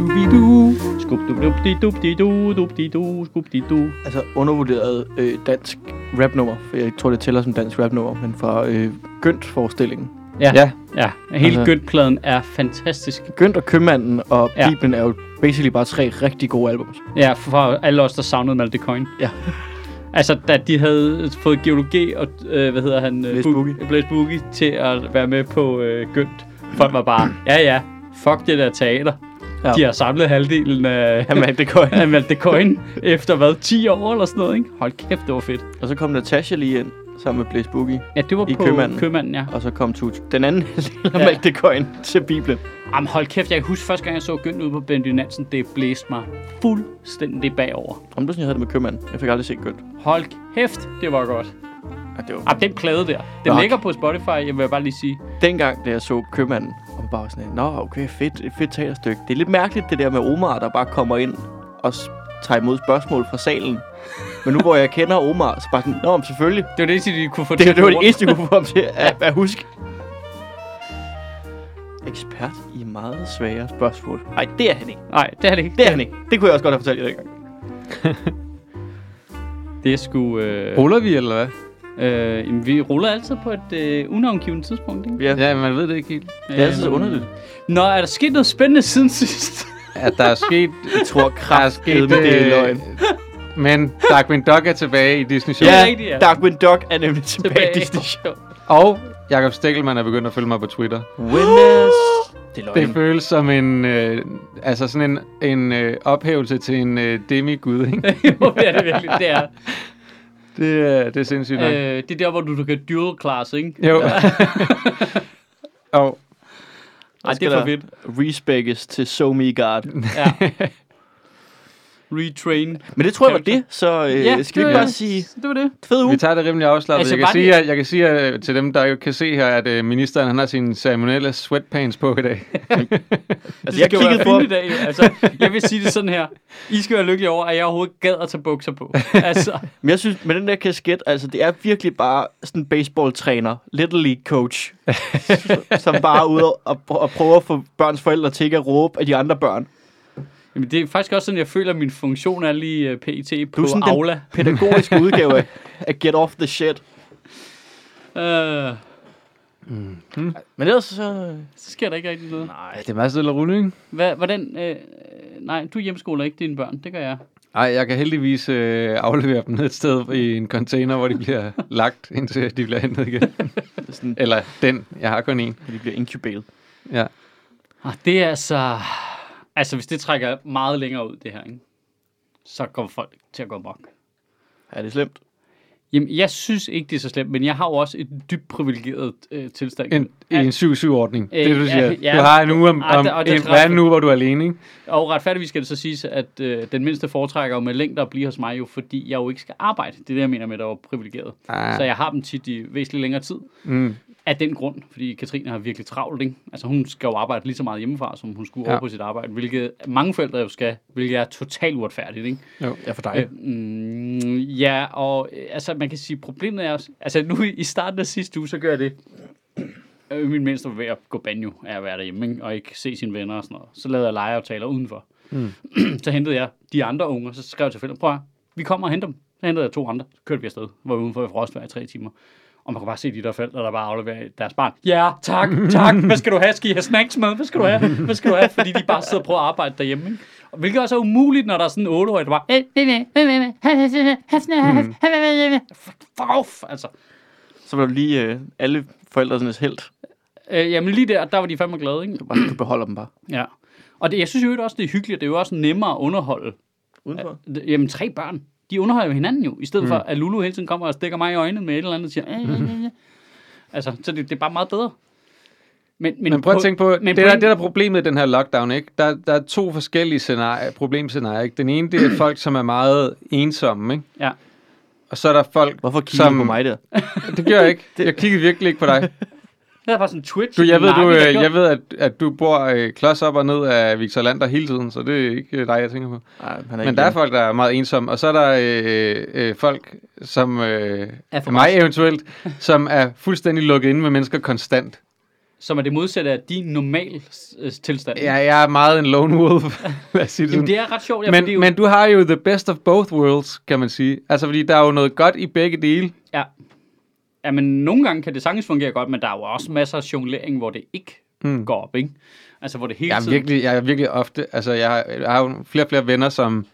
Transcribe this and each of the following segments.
Scooby-Doo, Scooby-Doo, Scooby-Doo. Altså undervurderet øh, dansk rapnummer. For jeg tror, det tæller som dansk rapnummer, men fra øh, Gønt-forestillingen. Ja, Ja. ja. Hele Altså- Gønt-pladen er fantastisk. Gønt og Købmanden og Ja. Bibelen er jo basically bare tre rigtig gode albums. Ja, for alle os, der savnede Malte Coin. Ja. Altså, da de havde fået geologi og, øh, hvad hedder han? Bu- Boogie. Blaise Boogie til at være med på øh, Gønt. Folk var bare, ja ja, fuck det der teater. Ja. De har samlet halvdelen af, Jamen, af Malte Coin efter hvad, 10 år eller sådan noget, ikke? Hold kæft, det var fedt. Og så kom Natasha lige ind sammen med Blaze Boogie. Ja, det var I på Købmanden. Købmanden, ja. Og så kom Tut. Den anden halvdel af Ja. Malte Coin til Bibelen. Jamen hold kæft, jeg kan huske første gang, jeg så Gønt ude på Bendy Nansen, det blæste mig fuldstændig bagover. Om du sådan, jeg havde det med Købmanden. Jeg fik aldrig set Gønt. Hold kæft, det var godt. Ja, det var Ah, den plade der, den Nok. ligger på Spotify, jeg vil bare lige sige. dengang, da jeg så Købmanden, og bare sådan, Nå, okay, fedt, et fedt teaterstykke. Det er lidt mærkeligt, det der med Omar, der bare kommer ind og tager imod spørgsmål fra salen. Men nu hvor jeg kender Omar, så bare sådan, Nå, men selvfølgelig. Det var det eneste, de kunne få Det, til det var det eneste, jeg kunne få ham til at, at huske. Ekspert i meget svære spørgsmål. Nej, det er han ikke. Nej, det er det ikke. Det er han ikke. Det kunne jeg også godt have fortalt jer dengang. Det er sgu... Øh, Ruller vi, eller hvad? Øh, jamen, vi ruller altid på et øh, unavngivet tidspunkt, ikke? Ja, Ja, man ved det ikke helt. det er altid så underligt. Nå, er der sket noget spændende siden sidst? At der er sket... Jeg tror Der er kraftedeme, sket... det er Øh, løgn. men Darkwing Duck er tilbage i Disney Show. Ja. Ja, ja. Darkwing Duck er nemlig tilbage i Disney Show. Og Jakob Stikkelmann er begyndt at følge mig på Twitter. Winners. Det. Det føles som en... Øh, altså sådan en, en øh, ophævelse til en øh, demigud, ikke? jo, det er det virkelig. Det er, Det, er- det er sindssygt nok. øh, det er der, hvor du, du kan dual class, ikke? Jo. og Ej, det er for fedt. Respeckes til So Me God. Ja. Retrain. Men det tror jeg var det, så øh, Ja, skal vi det ikke var- bare sige Det var det. fed uge? vi tager det rimelig afslappet. Altså, jeg, kan sige, at, jeg kan sige at, til dem, der ikke kan se her, at øh, ministeren han har sine ceremonielle sweatpants på i dag. Altså, det jeg kiggede på i dag. Altså, jeg vil sige det sådan her. I skal være lykkelige over, at jeg overhovedet gad at tage bukser på. Altså, Men jeg synes, med den der kasket, altså det er virkelig bare sådan en baseballtræner, little league coach, som bare er ude og, og prøver at få børns forældre til ikke at råbe af de andre børn. Jamen, det er faktisk også sådan, jeg føler, at min funktion er lige uh, PIT Du på er sådan Aula. den pædagogiske udgave af, af Get Off the Shit. Uh, Men ellers så... så sker der ikke rigtig noget. Nej. Det er meget stille og roligt, ikke? Hvad, hvordan, øh, nej, du hjemskoler ikke dine børn. Det gør jeg. Ej, jeg kan heldigvis øh, aflevere dem et sted i en container, hvor de bliver lagt, indtil de bliver hentet igen. Det sådan, Eller den, jeg har kun en. de bliver incubated. Ja. Ah, det er altså... Altså, hvis det trækker meget længere ud, det her, ikke? så kommer folk til at gå mok. Er det slemt? Jamen, jeg synes ikke, det er så slemt, men jeg har jo også et dybt privilegeret øh, tilstand. En, I en 7-7-ordning. Øh, det du ja, siger. ja. du har en uge om, Ej, om det- og det er en, hvad er en uge, hvor du er alene, ikke? Og retfærdigvis skal det så siges, at øh, den mindste foretrækker jo med længder at blive hos mig, jo, fordi jeg jo ikke skal arbejde. Det er det, jeg mener med, at jeg var privilegeret. Ah. Så jeg har dem tit i væsentligt længere tid. Mm. Af den grund, fordi Katrine har virkelig travlt, ikke? Altså hun skal jo arbejde lige så meget hjemmefra, som hun skulle Ja. over på sit arbejde, hvilket mange forældre jo skal, hvilket er totalt uretfærdigt, ikke? Jo. Ja, for dig. Øh, mm, ja, og øh, altså man kan sige, problemet er også, altså nu i starten af sidste uge, så gør jeg det, øh, min mindste var ved at gå banjo af at være derhjemme, ikke? og ikke se sine venner og sådan noget. Så lavede jeg legeaftaler udenfor. Mm. så hentede jeg de andre unger, så skrev jeg til forældrene, prøv at, vi kommer og henter dem. Så hentede jeg to andre, så kørte vi afsted, var udenfor i frostvejr i tre timer. Og man kan bare se de der forældre, der bare afleverer deres barn. Ja, tak, tak. Hvad skal du have? Skal I have snacks med? Hvad skal du have? Hvad skal du have? Fordi de bare sidder og prøver at arbejde derhjemme. Ikke? Hvilket også er umuligt, når der er sådan en 8-årig, der bare... Fuck off, altså. Så var du lige øh, alle forældrenes helt. Øh, jamen lige der, der var de fandme glade, ikke? Du, bare, du beholder dem bare. Ja. Og det, jeg synes jo også, det er hyggeligt. Det er jo også nemmere at underholde. Udenfor. Øh, Jamen, tre børn. De underholder jo hinanden jo. I stedet mm. for, at Lulu hele tiden kommer og stikker mig i øjnene med et eller andet og siger... "Øh, øh, øh, øh." Altså, så det, det er bare meget bedre. Men, men, Men prøv at tænke på, men det, der, det der er problemet i den her lockdown, ikke? Der, der er to forskellige scenarier, problemscenarier. Ikke? Den ene, det er folk, som er meget ensomme, ikke? Ja. Og så er der folk, Hvorfor kigger som... du på mig der? Det gør jeg ikke. Jeg kiggede virkelig ikke på dig. Det er bare sådan en Twitch. Du, jeg ved, du, øh, jeg ved at, at du bor øh, klods op og ned af Victor Lander hele tiden, så det er ikke øh, dig, jeg tænker på. Nej, han er Men der er folk, der er meget ensomme, og så er der øh, øh, folk, som øh, Er for mig eventuelt, som er fuldstændig lukket inde med mennesker konstant. som er det modsatte af din normal øh, tilstand. Ja, jeg er meget en lone wolf. Lad os sige det Jamen, sådan. det er ret sjovt, ja, men, jo, men du har jo the best of both worlds, kan man sige. Altså, fordi der er jo noget godt i begge dele. ja. Ja, men nogle gange kan det sagtens fungere godt, men der er jo også masser af jonglering, hvor det ikke Mm. går op, ikke? Altså, hvor det hele Jeg er tiden... virkelig, jeg er virkelig ofte, altså jeg har, jeg har jo flere og flere venner, som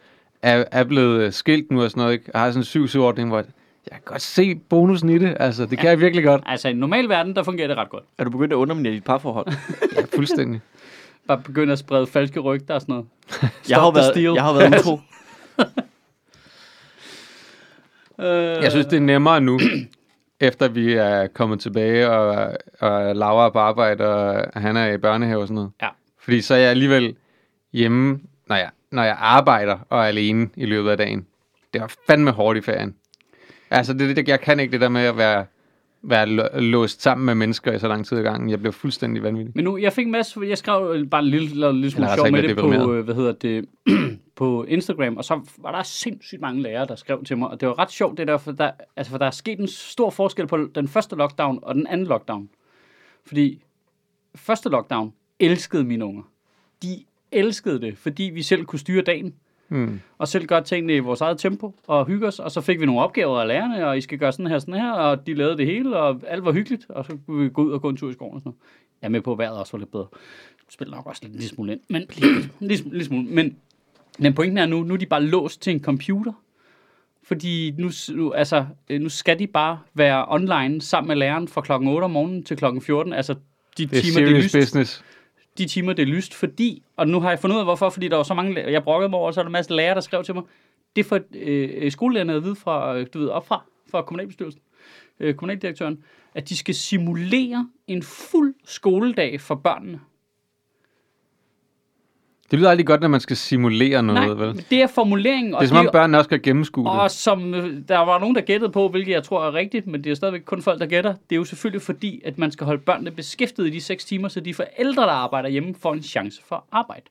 er, er blevet øh, skilt nu og sådan noget, ikke? Og har sådan en syv syv ordning, hvor jeg kan godt se bonusen i det, altså det kan jeg virkelig godt. Altså, i en normal verden, der fungerer det ret godt. Er du begyndt at underminere dit parforhold? Ja, fuldstændig. Bare begynde at sprede falske rygter og sådan noget. jeg, har været, jeg har været utro. Øh, Jeg synes, det er nemmere nu, efter vi er kommet tilbage, og, og Laura er på arbejde, og han er i børnehave og sådan noget. Ja. Fordi så er jeg alligevel hjemme, når jeg, når jeg arbejder og er alene i løbet af dagen. Det var fandme hårdt i ferien. Altså, det, det, jeg kan ikke det der med at være, være lå- låst sammen med mennesker i så lang tid ad gangen. Jeg blev fuldstændig vanvittig. Men nu, jeg fik en masse, jeg skrev bare en lille, lille, lille smule sjov med det på, øh, hvad hedder det, på Instagram, og så var der sindssygt mange lærere, der skrev til mig, og det var ret sjovt det der, for der, altså, for der er sket en stor forskel på den første lockdown og den anden lockdown. Fordi første lockdown elskede mine unger. De elskede det, fordi vi selv kunne styre dagen, Hmm. og selv gøre tingene i vores eget tempo, og hygge os, og så fik vi nogle opgaver af lærerne, og I skal gøre sådan her, sådan her, og de lavede det hele, og alt var hyggeligt, og så kunne vi gå ud og gå en tur i skoven og sådan noget. Jeg er med på, at vejret også var lidt bedre. Spiller nok også lidt en lille smule ind, men lille, lille smule. Men, men pointen er nu, nu er de bare låst til en computer, fordi nu, nu, altså, øh, nu skal de bare være online sammen med læreren fra klokken 8 om morgenen til klokken 14, altså de Det er timer, det er lyst business. de timer, det er lyst, fordi, og nu har jeg fundet ud af, hvorfor, fordi der var så mange, jeg brokkede mig over, og så er der en masse lærere, der skrev til mig, det er for øh, skolelærerne at vide fra, øh, du ved, opfra, fra kommunalbestyrelsen, øh, kommunaldirektøren, at de skal simulere en fuld skoledag for børnene. Det lyder aldrig godt, når man skal simulere noget, Nej, vel? det er formuleringen, og Det er som om børnene også skal gennemskue det. og som øh, der var nogen, der gættede på, hvilket jeg tror er rigtigt, men det er stadigvæk kun folk, der gætter. Det er jo selvfølgelig fordi, at man skal holde børnene beskæftiget i de 6 timer, så de forældre, der arbejder hjemme, får en chance for at arbejde.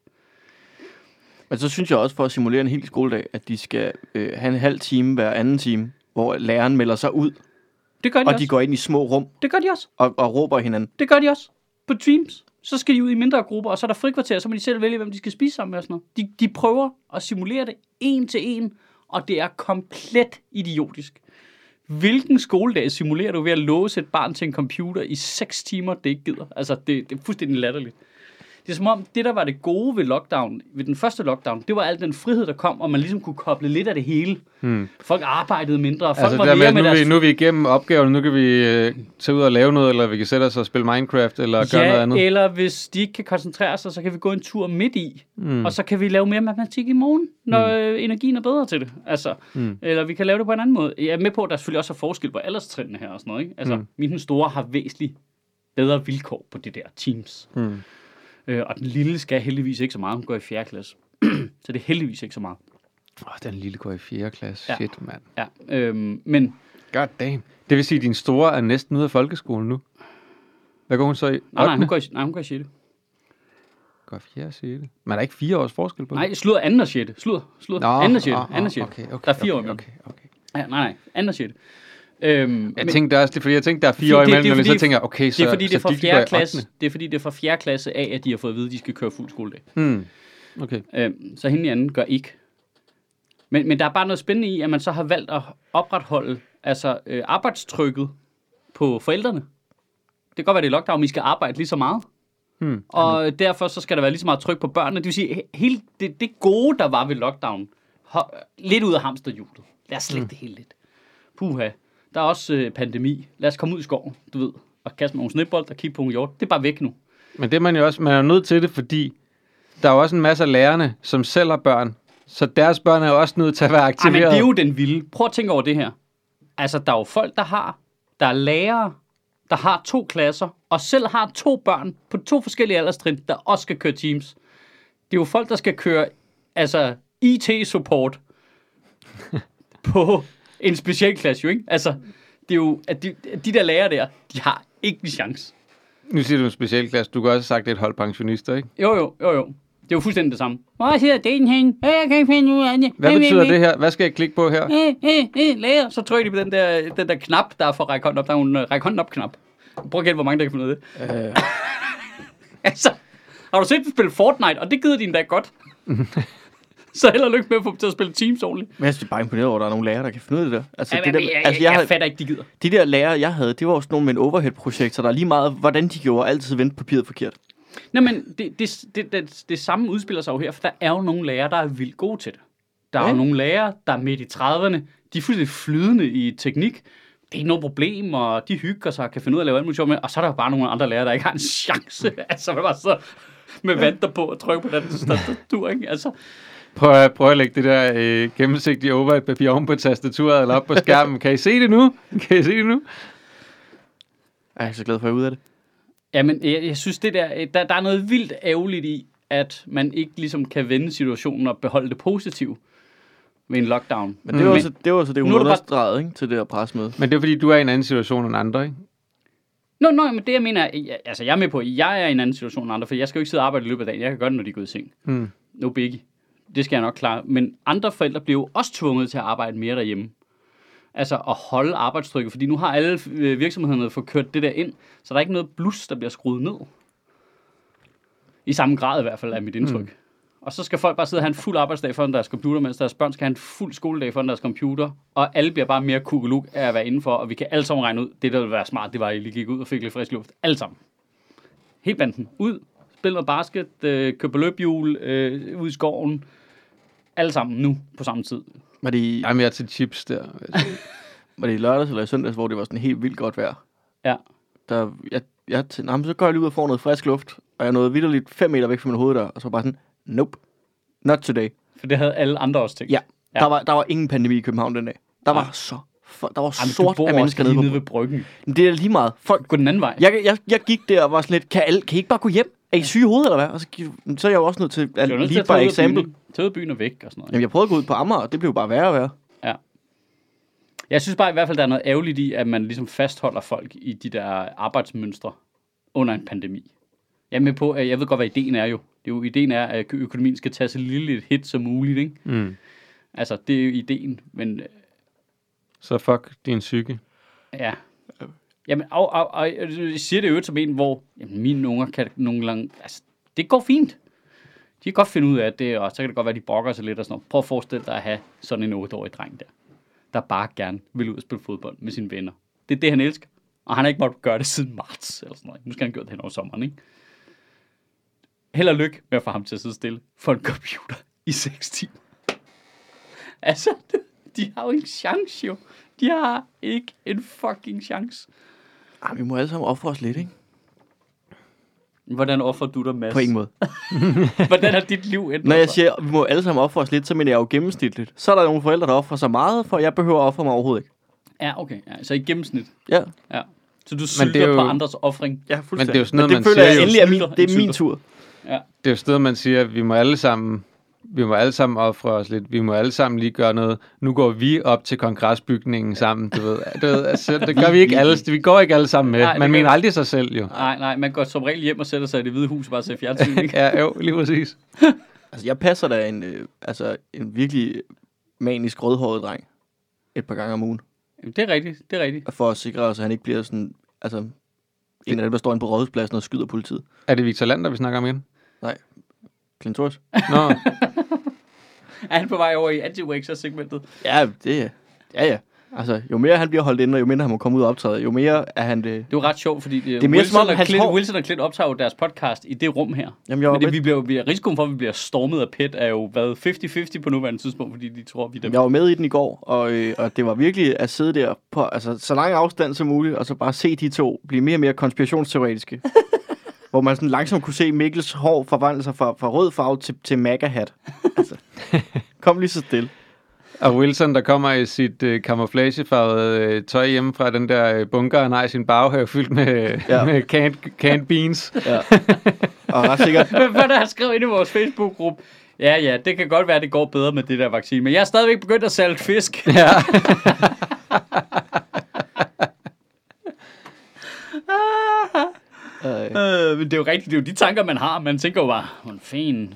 Men så synes jeg også, for at simulere en hel skoledag, at de skal øh, have en halv time hver anden time, hvor læreren melder sig ud, Det gør de og også. de går ind i små rum Det gør de også. og, og råber hinanden. Det gør de også. På Teams. Så skal de ud i mindre grupper, og så er der frikvarter, så må de selv vælge, hvem de skal spise sammen med og sådan noget. De, de prøver at simulere det en til en, og det er komplet idiotisk. Hvilken skoledag simulerer du ved at låse et barn til en computer i 6 timer, det ikke gider? Altså, det, det er fuldstændig latterligt. Det er som om, det der var det gode ved lockdown, ved den første lockdown, det var al den frihed, der kom, og man ligesom kunne koble lidt af det hele. Hmm. Folk arbejdede mindre, folk Altså var mere med, med nu, er deres vi, nu er vi igennem opgaven, nu kan vi øh, tage ud og lave noget, eller vi kan sætte os og spille Minecraft, eller gøre noget andet. eller hvis de ikke kan koncentrere sig, så kan vi gå en tur midt i, Hmm. mm. og så kan vi lave mere matematik i morgen, når mm. energien er bedre til det. Altså, Mm. mm. Eller vi kan lave det på en anden måde. Jeg er med på, at der selvfølgelig også er forskel på alderstrinene her og sådan noget. Ikke? Altså, Mm. mm. min store har væsentligt bedre vilkår på det der teams. Hmm. Øh, og den lille skal heldigvis ikke så meget. Hun går i 4. klasse. så det er heldigvis ikke så meget. Åh, den lille går i 4. klasse. Ja. Shit, mand. Ja, øhm, men God damn. Det vil sige, at din store er næsten ude af folkeskolen nu. Hvad går hun så i? nej, nej, hun går i, nej, hun går i 6. går i 4. 6. Men er der ikke fire års forskel på det? Nej, slutter 2. og 6. Slutter, slutter. 2. og 6. 2. og 6. okay, okay, Der er fire år okay, imellem. okay, okay. Ja, nej, nej, 2. og 6. Øhm, Jeg tænkte også, det er fordi jeg tænkte, der er fire Fordi år det- det imellem, men så fordi- tænker jeg, okay, så, det er fordi, det er fra de, de går 4. i klasse, det er fordi, det er fra 4. klasse af, at de har fået at vide, at de skal køre fuld skoledag. Hmm. Okay. Øhm, så hende i anden gør ikke. Men, men der er bare noget spændende i, at man så har valgt at opretholde altså, øh, arbejdstrykket på forældrene. Det kan godt være, det er lockdown, men I skal arbejde lige så meget. Hmm. Og derfor så skal der være lige så meget tryk på børnene. Det vil sige, he- hele det, det gode, der var ved lockdown, ho- lidt ud af hamsterhjulet. Lad os slække mm. det hele lidt. Puha. Der er også øh, pandemi. Lad os komme ud i skoven, du ved, og kaste med nogle snebold og kigge på nogle hjort. Det er bare væk nu. Men det er man jo også, man er nødt til det, fordi der er jo også en masse af lærerne, som selv har børn. Så deres børn er jo også nødt til at være Ej, aktiveret. men det er jo den vilde. Prøv at tænke over det her. Altså, der er jo folk, der har, der er lærere, der har to klasser, og selv har to børn på to forskellige alderstrin, der også skal køre Teams. Det er jo folk, der skal køre altså IT-support på en specialklasse, jo ikke? Altså, det er jo, at de, at de der lærere der, de har ikke en chance. Nu siger du en speciel klasse. Du kan også have sagt, det er et hold pensionister, ikke? Jo, jo, jo, jo. Det er jo fuldstændig det samme. Hvor sidder den hen? Jeg kan ikke finde ud af det. Hvad betyder det her? Hvad skal jeg klikke på her? Lærer. Så trykker de på den der, den der knap, der er for række hånden op. Der er en øh, række hånden op knap. Prøv at gætte, hvor mange der kan finde ud af det. Øh, Altså, har du set dem spille Fortnite, og det gider de endda godt. så held og lykke med at få dem til at spille Teams ordentligt. men jeg er bare imponeret over, at der er nogle lærere, der kan finde ud af det der. Altså, Ja, det der, jeg, altså, jeg, jeg, jeg, fatter ikke, de gider. de der lærere, jeg havde, det var også nogle med en overhead-projekt, så der er lige meget, hvordan de gjorde, altid vendte papiret forkert. Nej, men det, det, det, det, det samme udspiller sig jo her, for der er jo nogle lærere, der er vildt gode til det. Der er Ja. jo nogle lærere, der er midt i 30'erne, de er fuldstændig flydende i teknik. Det er ikke noget problem, og de hygger sig og kan finde ud af at lave alt muligt sjovt med. Og så er der bare nogle andre lærere, der ikke har en chance. altså, man bare så med vanter på og trykke på den tastatur, ikke? Altså, Prøv at, prøv at lægge det der øh, gennemsigtige overhead-papir oven på tastaturet eller op på skærmen. Kan I se det nu? Kan I se det nu? Jeg er så glad for, at jeg er ude af det. Jamen, jeg, jeg synes, det der, der, der er noget vildt ærgerligt i, at man ikke ligesom kan vende situationen og beholde det positive ved en lockdown. Men det var, Men- så, det, var så det, hun Nu er det bare- understregede ikke, til det her pressemøde. Men det er fordi, du er i en anden situation end andre, ikke? Nå, nå, men det jeg mener, er- jeg, altså jeg er med på, at jeg er i en anden situation end andre, for jeg skal jo ikke sidde og arbejde i løbet af dagen. Jeg kan gøre det, når de er gået i seng. Hmm. No biggie. Det skal jeg nok klare. Men andre forældre bliver jo også tvunget til at arbejde mere derhjemme. Altså at holde arbejdstrykket, fordi nu har alle øh, virksomhederne fået kørt det der ind, så der er ikke noget blus, der bliver skruet ned. I samme grad i hvert fald er mit indtryk. Mm. Og så skal folk bare sidde og have en fuld arbejdsdag foran deres computer, mens deres børn skal have en fuld skoledag foran deres computer. Og alle bliver bare mere kugeluk af at være indenfor, og vi kan alle sammen regne ud, det der ville være smart, det var, at I lige gik ud og fik lidt frisk luft. Alle sammen. Helt banden. Ud, spil noget basket, øh, køb på løbhjul, øh, ud i skoven. Alle sammen nu på samme tid. Var det, i, Jeg er mere til chips der. var det i lørdags eller i søndags, hvor det var sådan helt vildt godt vejr? Ja. Der, jeg, jeg tænkte, "Nå, men så går jeg lige ud og får noget frisk luft, og jeg nåede vidderligt 5 meter væk fra min hoved der, og så var bare sådan, nope, not today. For det havde alle andre også tænkt. Ja, Ja. Der, var, der var ingen pandemi i København den dag. Der var Nej. så for, der var Ej, men sort af mennesker lige nede nede ved bryggen. Men det er lige meget. Folk, Gå den anden vej. jeg, jeg, jeg gik der og var sådan lidt, kan, alle, kan I ikke bare gå hjem? Er I syge i hovedet, eller hvad? Og så, så er jeg jo også nødt til at nødt til lige bare eksempel. Tage ud byen og væk og sådan noget. Jamen, jeg prøvede at gå ud på Amager, og det blev bare værre og værre. Jeg synes bare i hvert fald, der er noget ærgerligt i, at man ligesom fastholder folk i de der arbejdsmønstre under en pandemi. Jeg er med på, at jeg ved godt, hvad ideen er jo. Det er jo ideen er, at økonomien skal tage så lille et hit som muligt, ikke? Mm. Altså, det er jo ideen, men Så fuck din psyke. ja. Jamen, og, og, og jeg siger det jo som en, hvor jamen, mine unger kan nogle gange, altså, det går fint. De kan godt finde ud af det, og så kan det godt være, at de brokker sig lidt og sådan noget. Prøv at forestille dig at have sådan en 8-årig dreng der, der bare gerne vil ud og spille fodbold med sine venner. Det er det, han elsker. Og han har ikke måttet gøre det siden marts, eller sådan noget. Nu skal han gøre det hen over sommeren, ikke? Held og lykke med at få ham til at sidde stille for en computer i 6 timer. Altså, de har jo ikke chance, jo. De har ikke en fucking chance. Ej, vi må alle sammen ofre os lidt, ikke? Hvordan offrer du dig, Mads? På ingen måde. Hvordan har dit liv ændret Når jeg sig? siger, at vi må alle sammen ofre os lidt, så mener jeg jo gennemsnitligt. Så er der nogle forældre, der offrer sig meget, for jeg behøver at ofre mig overhovedet ikke. Ja, okay. Ja, så i gennemsnit. Ja, Ja. Så du sylter er jo- på andres offring. ja Men det er jo sådan noget, det man føler siger jeg endelig er min, det er en min tur. Det er jo stedet, man siger, at vi må alle sammen vi må alle sammen ofre os lidt. Vi må alle sammen lige gøre noget. Nu går vi op til kongresbygningen sammen, du ved. Du ved altså, det gør vi ikke alle. Vi går ikke alle sammen med. Nej, Man mener aldrig sig selv, jo. Nej, nej, man går som regel hjem og sætter sig i det hvide hus og bare ser fjernsyn, ikke? Ja, jo, lige præcis. Altså, jeg passer da en, øh, altså, en virkelig manisk rødhåret dreng et par gange om ugen. Jamen, det er rigtigt, det er rigtigt. For at sikre os, at han ikke bliver sådan, altså, en af dem, der står inde på rådhuspladsen og skyder politiet. Er det Victor Lander, vi snakker om igen? Clintors? Nå, Er han på vej over i anti segmentet Ja, det er, ja, ja. Altså, jo mere han bliver holdt inde, og jo mindre han må komme ud og optræde, jo mere er han det. Det er jo ret sjovt, fordi det er mere Wilson, som om, og Clint, hår- Wilson og Clint optager jo deres podcast i det rum her. Jamen, jeg Men det, med, vi bliver, vi, risikoen for, at vi bliver stormet af PET, er jo hvad, 50-50 på nuværende tidspunkt, fordi de tror, vi er dem. jeg var med i den i går, og, øh, og det var virkelig at sidde der på altså, så lang afstand som muligt, og så bare se de to blive mere og mere konspirationsteoretiske. hvor man sådan langsomt kunne se Mikkels hår forvandle sig fra, fra rød farve til, til MAGA-hat. Altså, kom lige så stille. og Wilson, der kommer i sit øh, camouflagefarvede øh, tøj hjemme fra den der øh, bunker, han har i sin baghave fyldt med, Ja. med canned, canned beans. Ja. Og ret sikkert, Hvad var det, han skrev ind i vores Facebook-gruppe? Ja, ja, det kan godt være, at det går bedre med det der vaccine, men jeg er stadigvæk begyndt at sælge fisk. Ja. Øh, Øh, men det er jo rigtigt, det er jo de tanker, man har. Man tænker jo bare, hvor fin.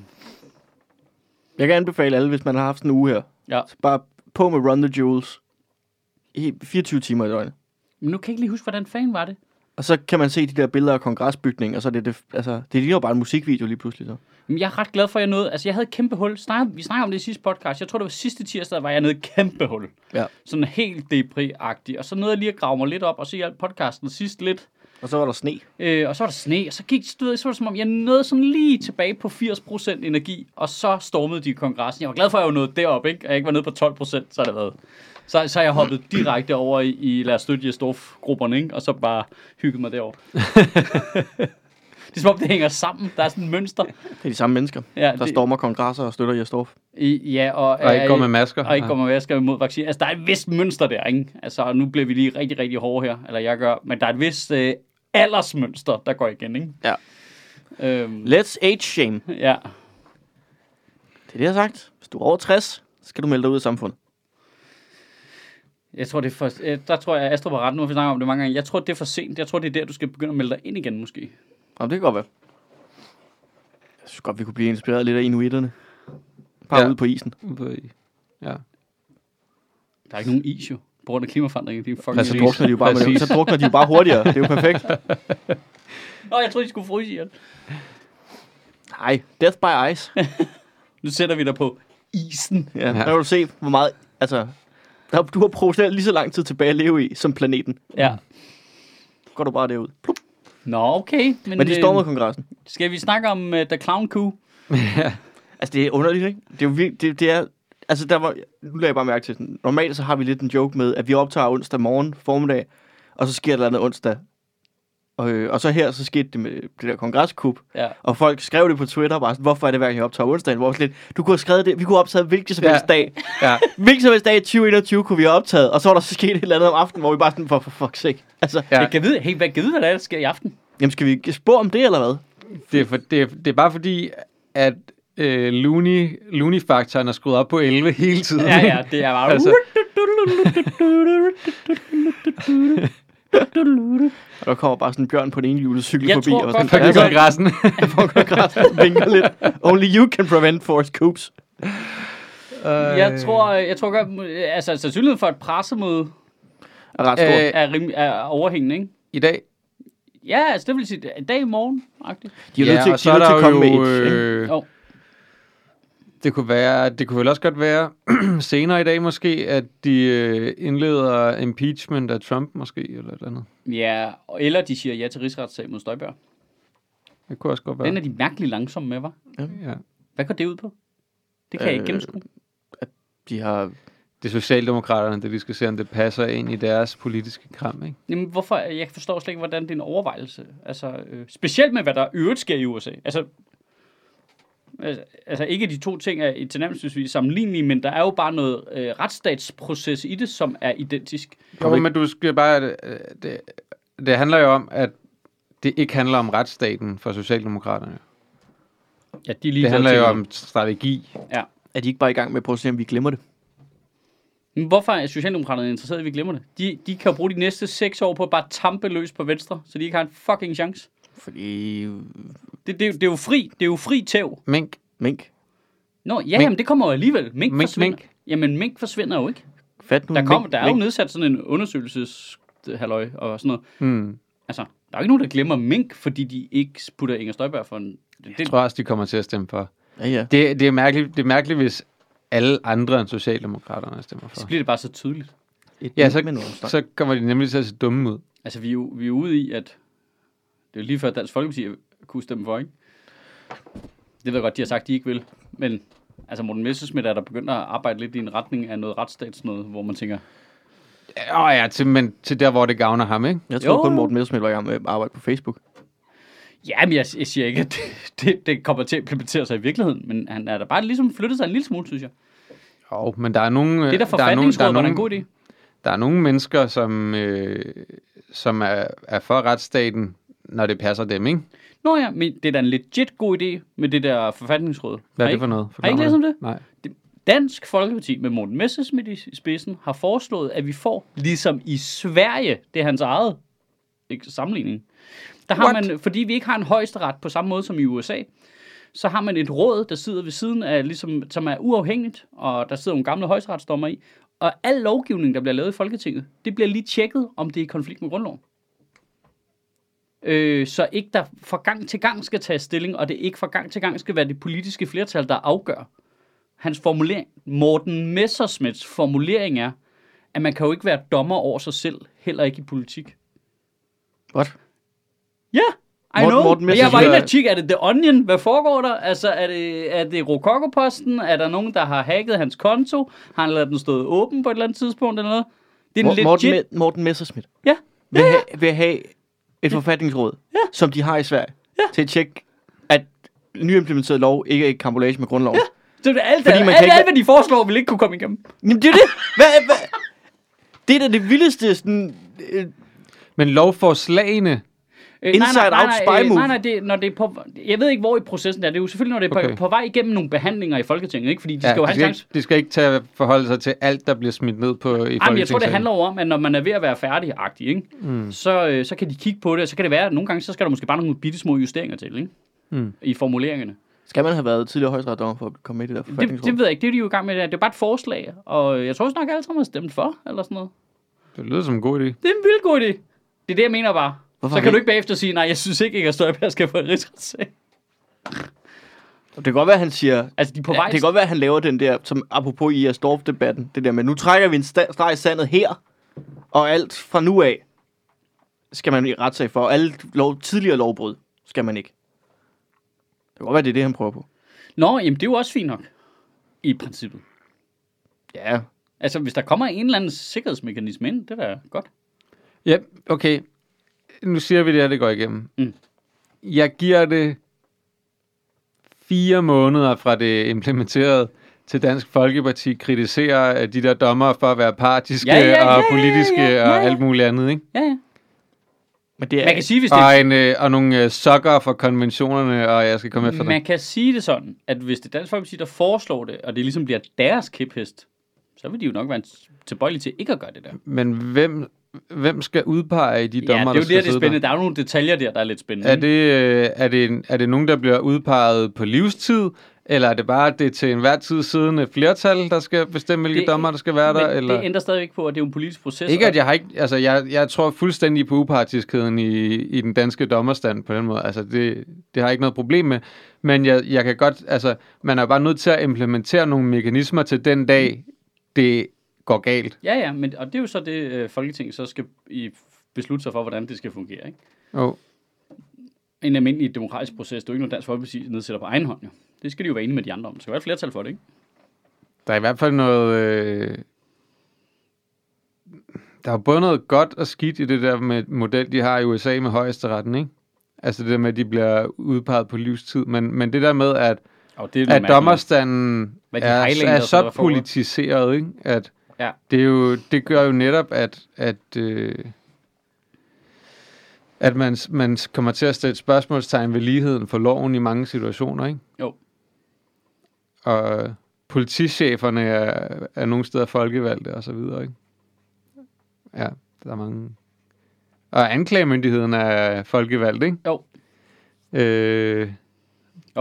jeg kan anbefale alle, hvis man har haft sådan en uge her, Ja. så bare på med Run the Jewels. I 24 timer i døgnet. Men nu kan jeg ikke lige huske, hvordan fanden var det? Og så kan man se de der billeder af kongresbygningen, og så er det, det altså, det ligner jo bare en musikvideo lige pludselig. Så. Men jeg er ret glad for, at jeg nåede... Altså, jeg havde et kæmpe hul. Snakker, vi snakker om det i sidste podcast. Jeg tror, det var sidste tirsdag, var jeg nede i et kæmpe hul. Ja. Sådan helt depri-agtig. Og så nåede jeg lige at grave mig lidt op, og så hjalp podcasten sidst lidt. Og så var der sne. Øh, og så var der sne, og så gik du ved, så var det som om, jeg nåede sådan lige tilbage på 80% energi, og så stormede de kongressen. Jeg var glad for, at jeg var nået derop, ikke? At jeg ikke var nede på 12%, så det været. Så, så har jeg hoppet direkte over i, i lad os støtte Jesdorf-grupperne, ikke? Og så bare hygget mig derovre. det er som om, det hænger sammen. Der er sådan et mønster. Det er de samme mennesker, Ja, der det- stormer kongresser og støtter Jesdorf. I, ja, og, Og ikke går med masker. Og ikke går med masker imod vaccine. Altså, der er et vist mønster der, ikke? Altså, nu bliver vi lige rigtig, rigtig hårde her, eller jeg gør. Men der er et vist øh, aldersmønster, der går igen, ikke? Ja. Øhm, Let's age shame. ja. Det er det, jeg har sagt. Hvis du er over 60, så skal du melde dig ud af samfundet. Jeg tror, det er for, øh, der tror jeg, Astrup har ret. Nu har vi snakket om det mange gange. Jeg tror, det er for sent. Jeg tror, det er der, du skal begynde at melde dig ind igen, måske. Jamen, det kan godt være. Jeg synes godt, vi kunne blive inspireret lidt af inuiterne. Bare Ja. ja. ude på isen. Ja. Der er ikke nogen is, jo. På grund af klimaforandringen. De er fucking Ja, så gris. drukner de jo bare, med, så drukner de jo bare hurtigere. Det er jo perfekt. Åh, jeg troede, de skulle fryse ihjel. Nej, death by ice. Nu sætter vi dig på isen. Ja, der kan du se, hvor meget... Altså, der, du har proportionelt lige så lang tid tilbage at leve i, som planeten. Ja. Går du bare derud. Plup. Nå, okay. Men, Men de øh, stormede kongressen. Skal vi snakke om uh, The Clown Coup? Altså, det er underligt, ikke? Det er jo virkelig, det, det er... Altså, der var, nu lader jeg bare mærke til sådan, normalt så har vi lidt en joke med, at vi optager onsdag morgen, formiddag, og så sker der noget andet onsdag. Og, øh, og så her, så skete det med det der kongresskup, Ja. og folk skrev det på Twitter, bare sådan, hvorfor er det hver gang, jeg optager onsdag? Hvor lidt, du kunne have skrevet det, vi kunne have optaget hvilken som Ja. helst dag. ja. Hvilken som helst dag i 2021 kunne vi have optaget, og så var der så sket et eller andet om aftenen, hvor vi bare sådan, for, for fuck's sake. Altså, Ja. Jeg kan vide, hey, hvad kan vide, hvad der, er, der sker i aften? jamen skal vi spå om det, eller hvad? Det, er for, det, er, det er bare fordi, at øh, Looney, Looney-faktoren er skruet op på 11 hele tiden. Ja, ja, det er bare... Altså- Og der kommer bare sådan en bjørn på en enhjulet cykel Jeg forbi, tror og godt, sådan, Ja, det så- kongressen. for kongressen vinker lidt. Only you can prevent forced coups. Jeg tror, jeg tror godt, altså sandsynligheden for et pressemøde Er ret stor. Øh, er, rim, er overhængende, ikke? I dag. Ja, altså det vil sige, i dag i morgen, agtigt. de er nødt til, og de så er er nødt til der at komme jo, med et... øh, Jo. Det kunne være, det kunne vel også godt være senere i dag måske, at de øh, indleder impeachment af Trump måske, eller et andet. Ja, og- eller de siger ja til rigsretssag mod Støjberg. Det kunne også godt være. Den er de mærkeligt langsomme med, var. Ja. Hvad går det ud på? Det kan jeg ikke Øh, gennemskue. De har... Det er Socialdemokraterne, det de skal se, om det passer ind i deres politiske kram, ikke? Jamen, hvorfor? Jeg forstår slet ikke, hvordan det er en overvejelse. Altså, øh, specielt med, hvad der øvrigt sker i USA. Altså, altså, altså ikke de to ting er i tilnærmelsesvis sammenlignelige, men der er jo bare noget øh, retsstatsproces i det, som er identisk. Jo, men du skal bare... øh, Det, det handler jo om, at det ikke handler om retsstaten for Socialdemokraterne. Ja, de lige Det handler jo om strategi. Ja. Er de ikke bare i gang med at prøve at se, om vi glemmer det? Men hvorfor er Socialdemokraterne interesseret i, at vi glemmer det? De, de kan jo bruge de næste seks år på at bare tampe løs på venstre, så de ikke har en fucking chance. Fordi... Det, det, er jo- det er jo fri, det er jo fri tæv. Mink. Mink. Nå, ja, Mink. jamen, det kommer jo alligevel. Mink, Mink, forsvinder. mink. Jamen, mink forsvinder jo ikke. Fat nu. Der, kommer, mink, der er jo nedsat sådan en undersøgelses halløj og sådan noget. Hmm. Altså, der er jo ikke nogen, der glemmer mink, fordi de ikke putter Inger Støjberg for en... Det, Jeg det, tror også, de kommer til at stemme for. Ja, ja. Det, det, er, mærkeligt, det er mærkeligt, hvis alle andre end Socialdemokraterne stemmer for. så bliver det bare så tydeligt. Et Ja, så, så kommer de nemlig til at se dumme ud. Altså, vi er jo, vi er ude i, at... Det er jo lige før Dansk Folkeparti kunne stemme for, ikke? Det ved jeg godt, de har sagt, de ikke vil. Men altså, Morten Messerschmidt er der begyndt at arbejde lidt i en retning af noget retsstats noget, hvor man tænker, Åh oh, ja, til, men til der, hvor det gavner ham, ikke? Jeg tror Jo. kun Morten Messerschmidt var i gang med at arbejde på Facebook. ja, men jeg, jeg siger ikke, at det, det, det kommer til at implementere sig i virkeligheden, men han er da bare ligesom flyttet sig en lille smule, synes jeg. Jo, men der er nogle... Det der der er nogle, der forfatningsråd er var en god idé. der er nogle mennesker, som, øh, som er, er for retsstaten, når det passer dem, ikke? Nå ja, men det er da en legit god idé med det der forfatningsråd. Hvad er det for noget? Har I ikke læst om det? Nej. Dansk Folkeparti med Morten Messerschmidt i spidsen har foreslået, at vi får, ligesom i Sverige, det er hans eget ikke, sammenligning, der har What? man, fordi vi ikke har en højesteret på samme måde som i USA, så har man et råd, der sidder ved siden af, ligesom, som er uafhængigt, og der sidder nogle gamle højesteretsdommer i, og al lovgivning, der bliver lavet i Folketinget, det bliver lige tjekket, om det er i konflikt med grundloven. Øh, så ikke der fra gang til gang skal tage stilling, og det ikke fra gang til gang skal være det politiske flertal, der afgør. Hans formulering, Morten Messersmiths formulering er, at man kan jo ikke være dommer over sig selv, heller ikke i politik. What? Ja, I Morten- know. Morten jeg var inde er- og tjekke, er det The Onion? Hvad foregår der? Altså, er det, er det Rokokoposten? Er der nogen, der har hacket hans konto? Har han ladet den stå åben på et eller andet tidspunkt eller noget? Det er en Mor- Morten, legit... Me- Morten Messerschmidt Ja, vil, have, vil have et forfatningsråd, Ja. som de har i Sverige, Ja. til at tjekke, at nyimplementeret lov ikke er i kampolage med grundloven. så det er alt, Fordi man alt, kan ikke- alt, hvad de foreslår, vil ikke kunne komme igennem. Jamen, det er det. Hvad, hvad? Det er da det vildeste sådan, øh, Men lovforslagene, Øh, Inside nej, nej, out nej, spy øh, move. Nej, nej, det, når det er på, jeg ved ikke, hvor i processen det er. Det er jo selvfølgelig, når det er på, Okay. på vej igennem nogle behandlinger i Folketinget, ikke? Fordi de ja, skal jo de, have en skal chance. ikke, de skal ikke tage at forholde sig til alt, der bliver smidt ned på i Ej, men jeg tror, det handler om, at når man er ved at være færdig ikke? Mm. Så, øh, så kan de kigge på det, og så kan det være, at nogle gange, så skal der måske bare nogle bitte små justeringer til, ikke? Mm. I formuleringerne. Skal man have været tidligere højstrætdommer for at komme med i det der Det, forfatningsråd? det ved jeg ikke, det er de jo i gang med. Det er bare et forslag, og jeg tror også nok, alle sammen har stemt for, eller sådan noget. Det lyder som en god idé. Det er en vild god idé. Det er det, jeg mener bare. Hvorfor så kan vi- du ikke bagefter sige, nej, jeg synes ikke, Inger Støjberg skal få en rigsretssag. Det kan godt være, at han siger... Altså, de på Ja, vej. det kan godt være, at han laver den der, som apropos i Storff-debatten, det der med, nu trækker vi en sta- streg i sandet her, og alt fra nu af skal man i retssag for, og alle lov, tidligere lovbrud skal man ikke. Det kan godt være, det er det, han prøver på. Nå, jamen det er jo også fint nok. I princippet. Ja, Altså, hvis der kommer en eller anden sikkerhedsmekanisme ind, det er da godt. Ja, okay. Nu siger vi det her, det går igennem. Mm. Jeg giver det fire måneder fra det implementeret til Dansk Folkeparti kritiserer de der dommer for at være partiske Ja, ja, ja, og ja, politiske ja, ja, ja. og alt muligt andet, ikke? Ja, ja. men det er... Man kan sige, hvis det Og, en, øh, og nogle øh, sokker for konventionerne, og jeg skal komme efter Man kan sige det sådan, at hvis det er Dansk Folkeparti, der foreslår det, og det ligesom bliver deres kæphest, så vil de jo nok være tilbøjelige til ikke at gøre det der. Men hvem, hvem skal udpege de dommer, ja, det er der jo skal det, det er spændende. Der er jo nogle detaljer der, der er lidt spændende. Er det, øh, er, det, er det nogen, der bliver udpeget på livstid, eller er det bare det til enhver tid siddende flertal, der skal bestemme, hvilke Det- dommer, der skal være der? Eller? det ændrer stadigvæk på, at det er en politisk proces. Ikke at jeg har ikke, altså jeg, jeg tror fuldstændig på upartiskheden i, i den danske dommerstand på den måde. Altså det, det har jeg ikke noget problem med. Men jeg, jeg kan godt, altså man er bare nødt til at implementere nogle mekanismer til den dag, det går galt. Ja, ja, men, og det er jo så det, øh, Folketinget så skal i, beslutte sig for, hvordan det skal fungere. Ikke? Oh. En almindelig demokratisk proces, det er jo ikke noget, Dansk Folkeparti nedsætter på egen hånd. Jo. Det skal de jo være enige med de andre om. Der skal være et flertal for det, ikke? Der er i hvert fald noget... Øh, der er både noget godt og skidt i det der med model, de har i USA med højesteretten, ikke? Altså det der med, at de bliver udpeget på livstid. Men, men det der med, at, Og det er at dommerstanden er, er så, politiseret, ikke? At Ja. det, er jo, det gør jo netop, at, at, øh, at man, man kommer til at stille spørgsmålstegn ved ligheden for loven i mange situationer, ikke? Jo. Og politicheferne er, er nogle steder folkevalgte og så videre, ikke? Ja, der er mange. Og anklagemyndigheden er folkevalgt, ikke? Jo. Øh,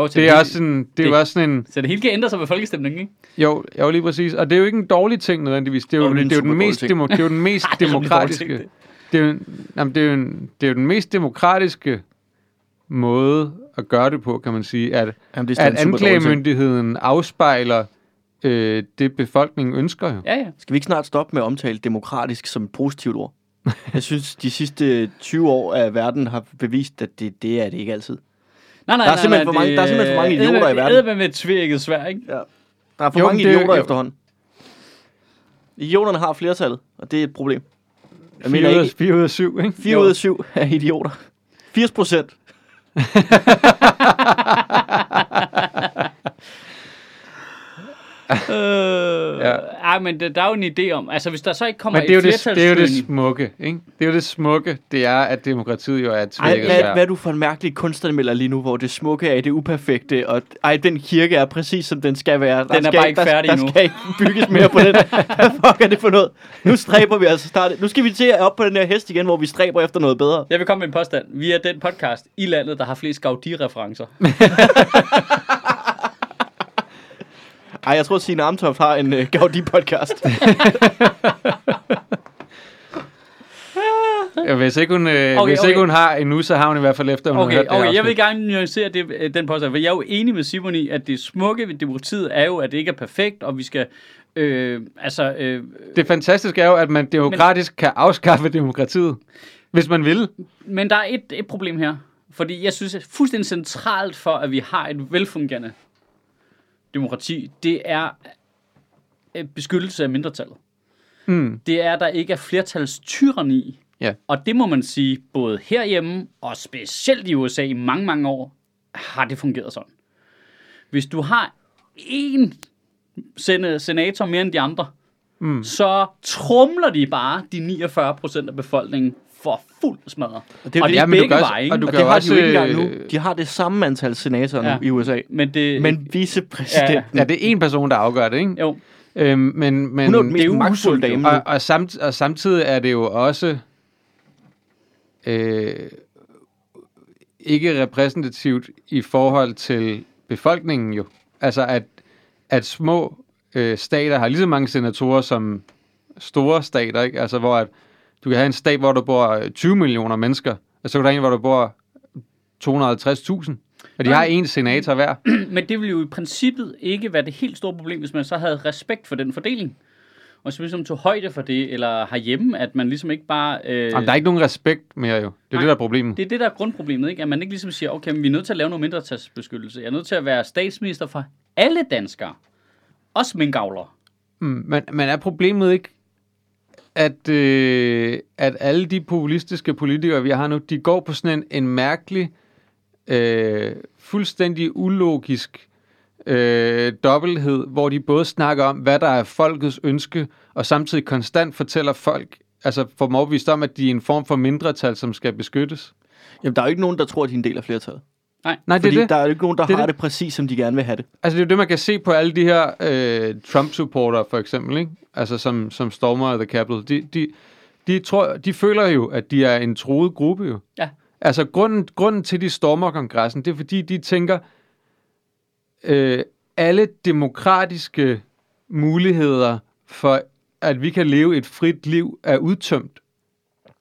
Det er hele- også sådan, det er jo det- også sådan en, Så det hele kan ændre sig ved folkestemningen, ikke? jo, jo, lige præcis. Og det er jo ikke en dårlig ting nødvendigvis. Det er jo, Jo, det er det er jo den mest, demo, det er jo den mest er demokratiske. det. Er, jo, en- jamen, det, er jo en, det er jo den mest demokratiske måde at gøre det på, kan man sige, at, Jamen, det er at anklagemyndigheden afspejler øh, det, befolkningen ønsker jo. Ja, ja. Skal vi ikke snart stoppe med at omtale demokratisk som et positivt ord? Jeg synes, de sidste 20 år af verden har bevist, at det, det er det ikke altid. Nej, nej, Der er nej, simpelthen nej, for mange- der er simpelthen for mange det- idioter i det- verden. Det er med et tvækket svær, ikke? Ja. Der er for Jo, mange det- idioter jo. efterhånden. Idioterne har flertallet, og det er et problem. Jeg 4 mener ud, af, ikke, 4 ud af 7, ikke? 4 ud af 7 er idioter. 80 procent. Øh, Ja. ja. Ej, men det, der er jo en idé om, altså hvis der så ikke kommer Men det er, jo et det, det er jo det smukke, ikke? Det er jo det smukke, det er, at demokratiet jo er et Ej, tvækket hvad, hvad er du for en mærkelig kunstanmelder lige nu, hvor det smukke er det uperfekte, og ej, den kirke er præcis som den skal være. Der Den er skal, bare ikke der, færdig der, endnu. Der skal ikke bygges mere på den. Hvad fuck er det for noget? Nu stræber vi altså starte. Nu skal vi til at op på den her hest igen, hvor vi stræber efter noget bedre. Jeg vil komme med en påstand. Vi er den podcast i landet, der har flest Gaudi-referencer. Ej, jeg tror, at Signe Amtoft har en uh, Gaudi-podcast. Ja, hvis ikke hun, øh, Okay, okay, hvis okay. ikke hun har endnu, så har hun i hvert fald efter, hun har Okay, hørt det okay, jeg vil gerne nuancere det, øh, den påstand, for jeg er jo enig med Simon i, at det smukke ved demokratiet er jo, at det ikke er perfekt, og vi skal, øh, altså, øh, Det fantastiske er jo, at man demokratisk kan afskaffe demokratiet, hvis man vil. men der er et, et problem her, fordi jeg synes, at fuldstændig centralt for, at vi har et velfungerende demokrati, det er øh, beskyttelse af mindretallet. Mm. Det er, at der ikke er flertals tyranni. Ja. Og det må man sige, både herhjemme og specielt i USA i mange, mange år, har det fungeret sådan. Hvis du har én sene- senator mere end de andre, mm. så trumler de bare de 49 procent af befolkningen for fuld smadret. Og det er jo Ja, men du begge kan også- veje, og ikke? du Og det har også, de jo ikke engang øh, nu. De har det samme antal senatorer Ja. nu i USA. Men det, Men vicepræsidenten, Ja, det er en person, der afgør det, ikke? jo, Øhm, men, men, hun er jo den det er mest jo magtfulde dame og, og, samt, og samtidig er det jo også øh, ikke repræsentativt i forhold til befolkningen jo. Altså at, at små øh, stater har lige så mange senatorer som store stater, ikke? Altså hvor at du kan have en stat, hvor der bor øh, 20 millioner mennesker, og så kan der en, hvor der bor 250.000. Og de har en senator hver. Men det ville jo i princippet ikke være det helt store problem, hvis man så havde respekt for den fordeling. Og så ligesom tog højde for det, eller herhjemme, at man ligesom ikke bare... Øh, Jamen, der er ikke nogen respekt mere jo. Det er Nej. det, der er problemet. det er det, der er grundproblemet, ikke? At man ikke ligesom siger, okay, men vi er nødt til at lave noget mindretalsbeskyttelse. Jeg er nødt til at være statsminister for alle danskere. Også minkavlere. Mm, men, men er problemet ikke, at, øh, at alle de populistiske politikere, vi har nu, de går på sådan en, en mærkelig, øh, fuldstændig ulogisk øh, dobbelthed, hvor de både snakker om, hvad der er folkets ønske, og samtidig konstant fortæller folk, altså får dem overbevist om, at de er en form for mindretal, som skal beskyttes. Jamen, der er jo ikke nogen, der tror, at de er en del af flertallet. Nej, det er det. der er jo ikke nogen, der Det har det. det præcis, som de gerne vil have det. Altså det er jo det, man kan se på alle de her øh, Trump-supportere for eksempel, ikke? Altså som, som stormer The Capitol. De, de, de, tror, de føler jo, at de er en troet gruppe jo. Ja. Altså grunden, grunden til, de stormer kongressen, det er fordi, de tænker, øh, alle demokratiske muligheder for, at vi kan leve et frit liv, er udtømt.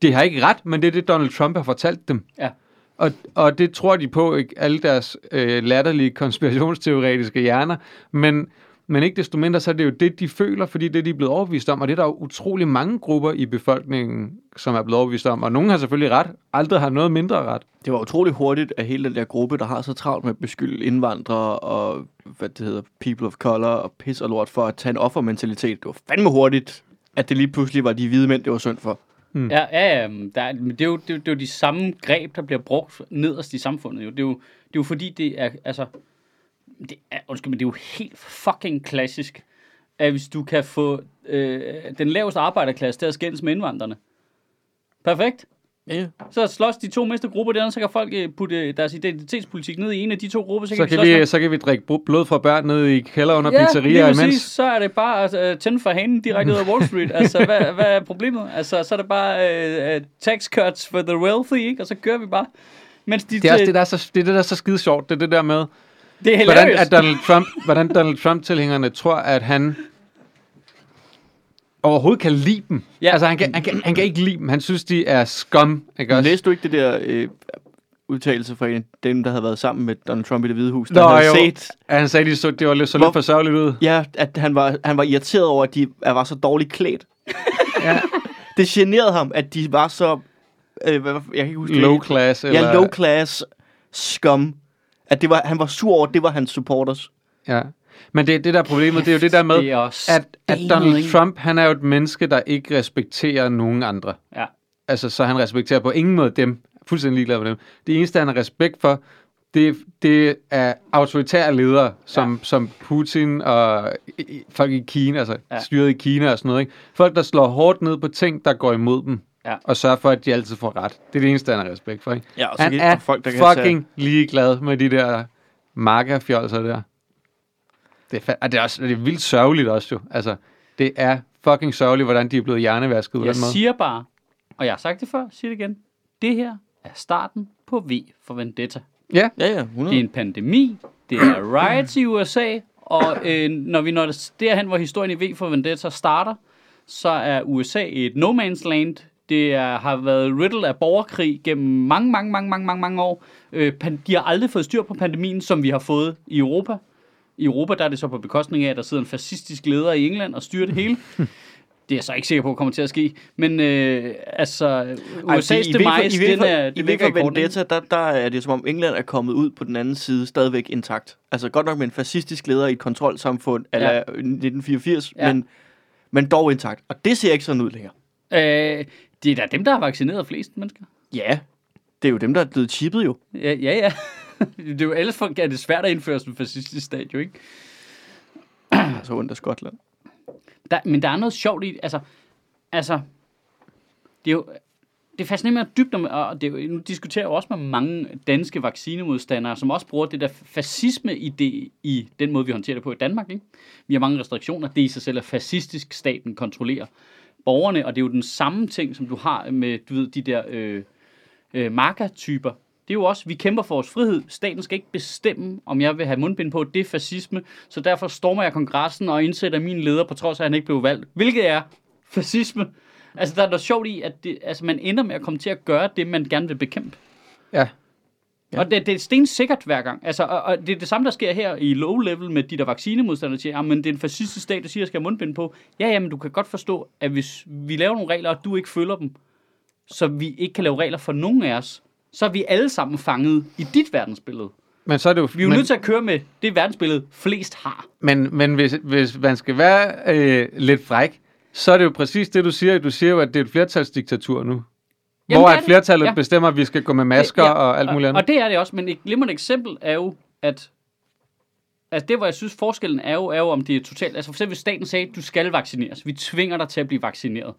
Det har ikke ret, men det er det, Donald Trump har fortalt dem. Ja. Og, og det tror de på, ikke alle deres øh, latterlige konspirationsteoretiske hjerner, men, men ikke desto mindre, så er det jo det, de føler, fordi det er de blevet overbevist om, og det er der jo utrolig mange grupper i befolkningen, som er blevet overbevist om, og nogen har selvfølgelig ret, aldrig har noget mindre ret. Det var utrolig hurtigt, at hele den der gruppe, der har så travlt med at beskylde indvandrere og, hvad det hedder, people of color og pis og lort for at tage en offermentalitet. Det var fandme hurtigt, at det lige pludselig var de hvide mænd, det var synd for. Mm. Ja, ja, ja der, er- men det, er jo, det, er det er jo de samme greb, der bliver brugt nederst i samfundet. Jo. Det, er jo, det er jo fordi, det er, altså, det er, undskyld, men det er jo helt fucking klassisk, at hvis du kan få øh, den laveste arbejderklasse til at skændes med indvandrerne. Perfekt. Ja, Så slås de to næste grupper der, så kan folk øh, putte deres identitetspolitik ned i en af de to grupper. Så Så kan, kan, vi, så kan vi drikke bl- blod fra børn ned i kælder under Ja, pizzerier præcis. imens. Så er det bare at uh, tænde for hanen direkte ud af Wall Street. altså, hvad, hvad er problemet? Altså, så er det bare uh, tax cuts for the wealthy, ikke? Og så kører vi bare. Mens de, Det er også det, der er så, det, er det, der er så skide sjovt. Det er det der med, det er hvordan, at Donald Trump, hvordan Donald Trump-tilhængerne tror, at han overhovedet kan lide dem. Ja. Altså, han kan, han, kan, han kan ikke lide dem. Han synes, de er skum. Ikke også? Læste du ikke det der øh, udtalelse fra en af dem, der havde været sammen med Donald Trump i det hvide hus, der Nå, havde jo. set, Ja, Han sagde, de så, det var lidt, så Hvor- lidt for sørgeligt ud. ja, at han var, han var irriteret over, at de var så dårligt klædt. Ja. Det generede ham, at de var så, øh, hvad, jeg kan ikke huske det. Low class. Eller, Ja, low class scum. At det var, han var sur over, at det var hans supporters. Ja. Men det, det der er problemet, det er jo det der med, Det også at, at Donald ikke? Trump, han er jo et menneske, der ikke respekterer nogen andre. Ja. Altså, så han respekterer på ingen måde dem. Fuldstændig ligeglad med dem. Det eneste, han har respekt for, det, det er autoritære ledere, som, ja. som Putin og i- folk i Kina, altså Ja. styret i Kina og sådan noget. Ikke? Folk, der slår hårdt ned på ting, der går imod dem. Ja. Og sørger for, at de altid får ret. Det er det eneste, han har respekt for. Ikke? Ja, og så Han er folk, der kan fucking ligeglad med de der markerfjolser der. Det er, fa- og det er, også, det er vildt sørgeligt også jo. Altså, det er fucking sørgeligt, hvordan de er blevet hjernevasket på Jeg den måde. siger bare, og jeg har sagt det før, siger det igen. Det her er starten på V for Vendetta. Ja, Ja, ja, 100. Det er en pandemi, det er riots i USA, og øh, når vi når derhen, hvor historien i V for Vendetta starter, så er USA et no man's land Det er, har været riddle af borgerkrig gennem mange, mange, mange, mange, mange, mange år. Øh, pan, de har aldrig fået styr på pandemien, som vi har fået i Europa. I Europa der er det så på bekostning af, at der sidder en fascistisk leder i England og styrer det hele. Det er jeg så ikke sikker på, kommer til at ske. Men øh, altså, USA's for- demise, den er, I den V ligger i for kortene, ikke? Vendetta, der, der er det som om England er kommet ud på den anden side stadigvæk intakt. Altså godt nok med en fascistisk leder i et kontrolsamfund, Ja. eller 1984, Ja. men, men dog intakt. Og det ser ikke sådan ud længere. Øh, det er da dem, der har vaccineret flest mennesker. Ja, det er jo dem, der er blevet chippet jo. Ja, ja. ja. Det er jo ellers for, er det svært at indføre en fascistisk stat, jo ikke? Altså ondt af Skotland. Der, men der er noget sjovt i, altså, altså, det er jo, det fascinerer mig dybt, om- og det er nu diskuterer jeg også med mange danske vaccinemodstandere, som også bruger det der fascisme-idé i den måde, vi håndterer det på i Danmark. Ikke? Vi har mange restriktioner. Det i sig selv er fascistisk, staten kontrollerer borgerne, og det er jo den samme ting, som du har med, du ved, de der øh, øh, markertyper. Det er jo også, vi kæmper for vores frihed. Staten skal ikke bestemme, om jeg vil have mundbind på. Det er fascisme. Så derfor stormer jeg kongressen og indsætter min leder, på trods af, at han ikke blev valgt. Hvilket er fascisme. Altså, der er noget sjovt i, at det, altså, man ender med at komme til at gøre det, man gerne vil bekæmpe. Ja. Ja. Og det, det er stensikkert hver gang. Altså, og, og det er det samme, der sker her i low level med de der vaccinemodstandere, der siger, men det er en fascistisk stat, der siger, at jeg skal have mundbind på. Ja, ja, men du kan godt forstå, at hvis vi laver nogle regler, og du ikke følger dem, så vi ikke kan lave regler for nogen af os, så er vi alle sammen fanget i dit verdensbillede. Men så er det jo... Vi er jo men, nødt til at køre med det verdensbillede, flest har. Men, men hvis, hvis man skal være øh, lidt fræk, så er det jo præcis det, du siger. Du siger jo, at det er et flertalsdiktatur nu. Jamen, hvor at flertallet Ja. bestemmer, at vi skal gå med masker Det- ja, og alt muligt og, andet. og det er det også, men et glimrende eksempel er jo, at Altså det, hvor jeg synes, forskellen er jo, er jo om det er totalt... Altså for eksempel, hvis staten sagde, at du skal vaccineres. Vi tvinger dig til at blive vaccineret.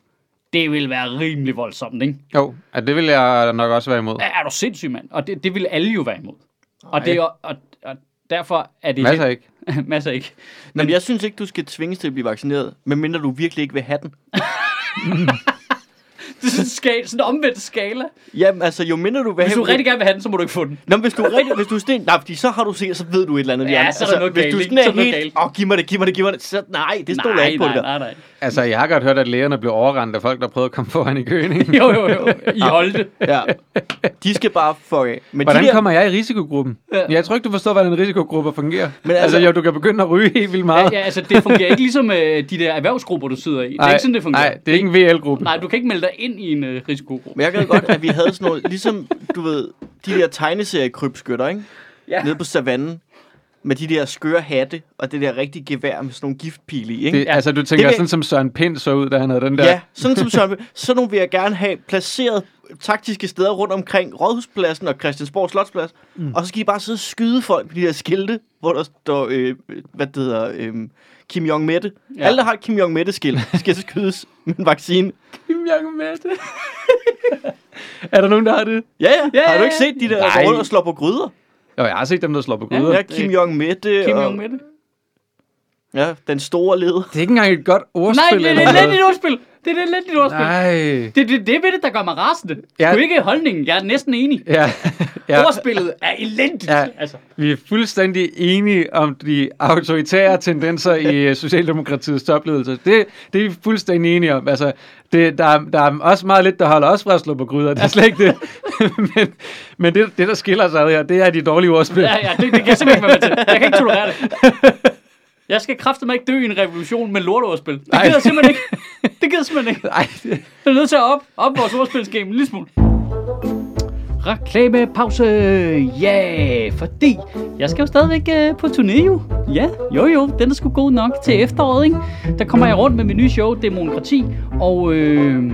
Det vil være rimelig voldsomt, ikke? Jo, at det vil jeg nok også være imod. Er, er du sindssyg, mand? Og det, det vil alle jo være imod. Og, det er, og, og derfor er det... Masser ikke. Masser ikke. Men, men jeg synes ikke, du skal tvinges til at blive vaccineret, medmindre du virkelig ikke vil have den. Det er sådan en, skala, sådan en omvendt skala. Jamen, altså, jo mindre du vil Hvis du rigtig gerne vil have den, så må du ikke få den. Nå, men hvis du rigtig, hvis du er sten, nej, fordi så har du set, så ved du et eller andet. Ja, så er der noget hvis galt, du ikke? sådan er er noget helt, åh, oh, giv mig det, giv mig det, giv mig det, så nej, det jeg ikke på nej, nej, nej. Altså, jeg har godt hørt, at lægerne blev overrendt af folk, der prøvede at komme foran i køen. ikke? Jo, jo, jo. I Holte. Ja. De skal bare fuck af. Men Hvordan de der, kommer jeg i risikogruppen? Ja. Jeg tror ikke, du forstår, hvordan en risikogruppe fungerer. Men altså, altså- altså, jo, du kan begynde at ryge helt vildt meget. Ja, ja, altså det fungerer ikke ligesom øh, de der erhvervsgrupper, du sidder i. Det er Nej, ikke sådan, det fungerer. Nej, det er ikke en VL-gruppe. Nej, du kan ikke melde dig ind i en øh, risikogruppe. Men jeg gad godt, at vi havde sådan noget, ligesom, du ved, de der tegneseriekrybskytter, ikke? Ja. Nede på savannen. Med de der skøre hatte, og det der rigtige gevær med sådan nogle giftpile i, ikke? Det, altså, du tænker vil- sådan, som Søren Pind så ud, da han havde den der... Ja, sådan som Søren. Sådan nogle vil jeg gerne have placeret taktiske steder rundt omkring Rådhuspladsen og Christiansborg Slotsplads. Mm. Og så skal I bare sidde og skyde folk på de der skilte, hvor der står, øh, hvad det hedder, øh, Kim Jong-Mette. Ja. Alle, der har et Kim Jong-Mette-skilt, skal skydes med en vaccine. Kim Jong med det. er der nogen, der har det? Ja, ja. Ja, har du ikke set de der, der og slår på gryder? Jo, jeg har set dem, der slår på Ja, gryder. Ja, Kim Jong-Mette. Kim og, Jong med det. Ja, den store leder. Det er ikke engang et godt Nej, ordspil. det, det er lidt dit ordspil. Det er lidt dit ordspil. Nej. Det, det, det er ved det, der gør mig rasende. Ja. Du er ikke holdningen. Jeg er næsten enig. Ja. Ja. Ordspillet er elendigt. Ja. Altså. Vi er fuldstændig enige om de autoritære tendenser i øh, Socialdemokratiets topledelse. Det, det er vi fuldstændig enige om. Altså, det, der, er, der er også meget lidt, der holder os fra at slå på gryder. Det er slet ikke det. men men det, det, der skiller sig her, det er de dårlige ordspil. Ja, ja, det, det kan jeg simpelthen ikke være med til. Jeg kan ikke tolerere det. Jeg skal kraftedeme ikke dø i en revolution med lorteordspil. Det gider jeg simpelthen ikke. Det gider jeg simpelthen ikke. Nej, det, Jeg er nødt til at op, op vores ordspilsgame en lille smule. Reklamepause. Ja, fordi jeg skal jo stadigvæk øh, på turné jo. Ja, jo jo, den er sgu god nok til efteråret, ikke? Der kommer jeg rundt med mit nye show, Demokrati, og øh,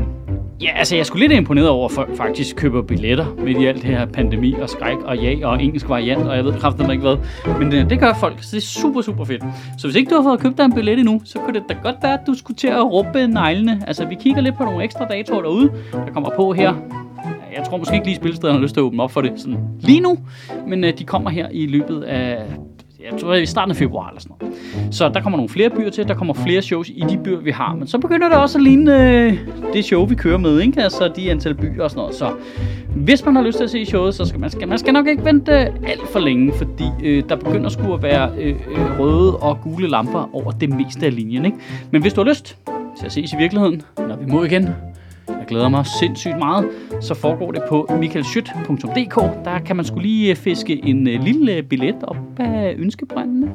ja, altså jeg skulle lidt imponeret over, at folk faktisk køber billetter midt i alt det her pandemi og skræk og ja og engelsk variant, og jeg ved kraften ikke hvad. Men det, det gør folk, så det er super, super fedt. Så hvis ikke du har fået købt dig en billet endnu, så kunne det da godt være, at du skulle til at råbe neglene. Altså vi kigger lidt på nogle ekstra datoer derude, der kommer på her jeg tror måske ikke lige spilstederne har lyst til at åbne op for det sådan lige nu, men øh, de kommer her i løbet af, jeg tror i starten af februar eller sådan noget. Så der kommer nogle flere byer til, der kommer flere shows i de byer, vi har, men så begynder det også at ligne øh, det show, vi kører med, ikke? Altså de antal byer og sådan noget. Så hvis man har lyst til at se showet, så skal man, skal, man skal nok ikke vente øh, alt for længe, fordi øh, der begynder sgu at være øh, øh, røde og gule lamper over det meste af linjen, ikke? Men hvis du har lyst til at ses i virkeligheden, når vi må igen, jeg glæder mig sindssygt meget, så foregår det på michaelschyt.dk. Der kan man skulle lige øh, fiske en øh, lille øh, billet op af ønskebrændene.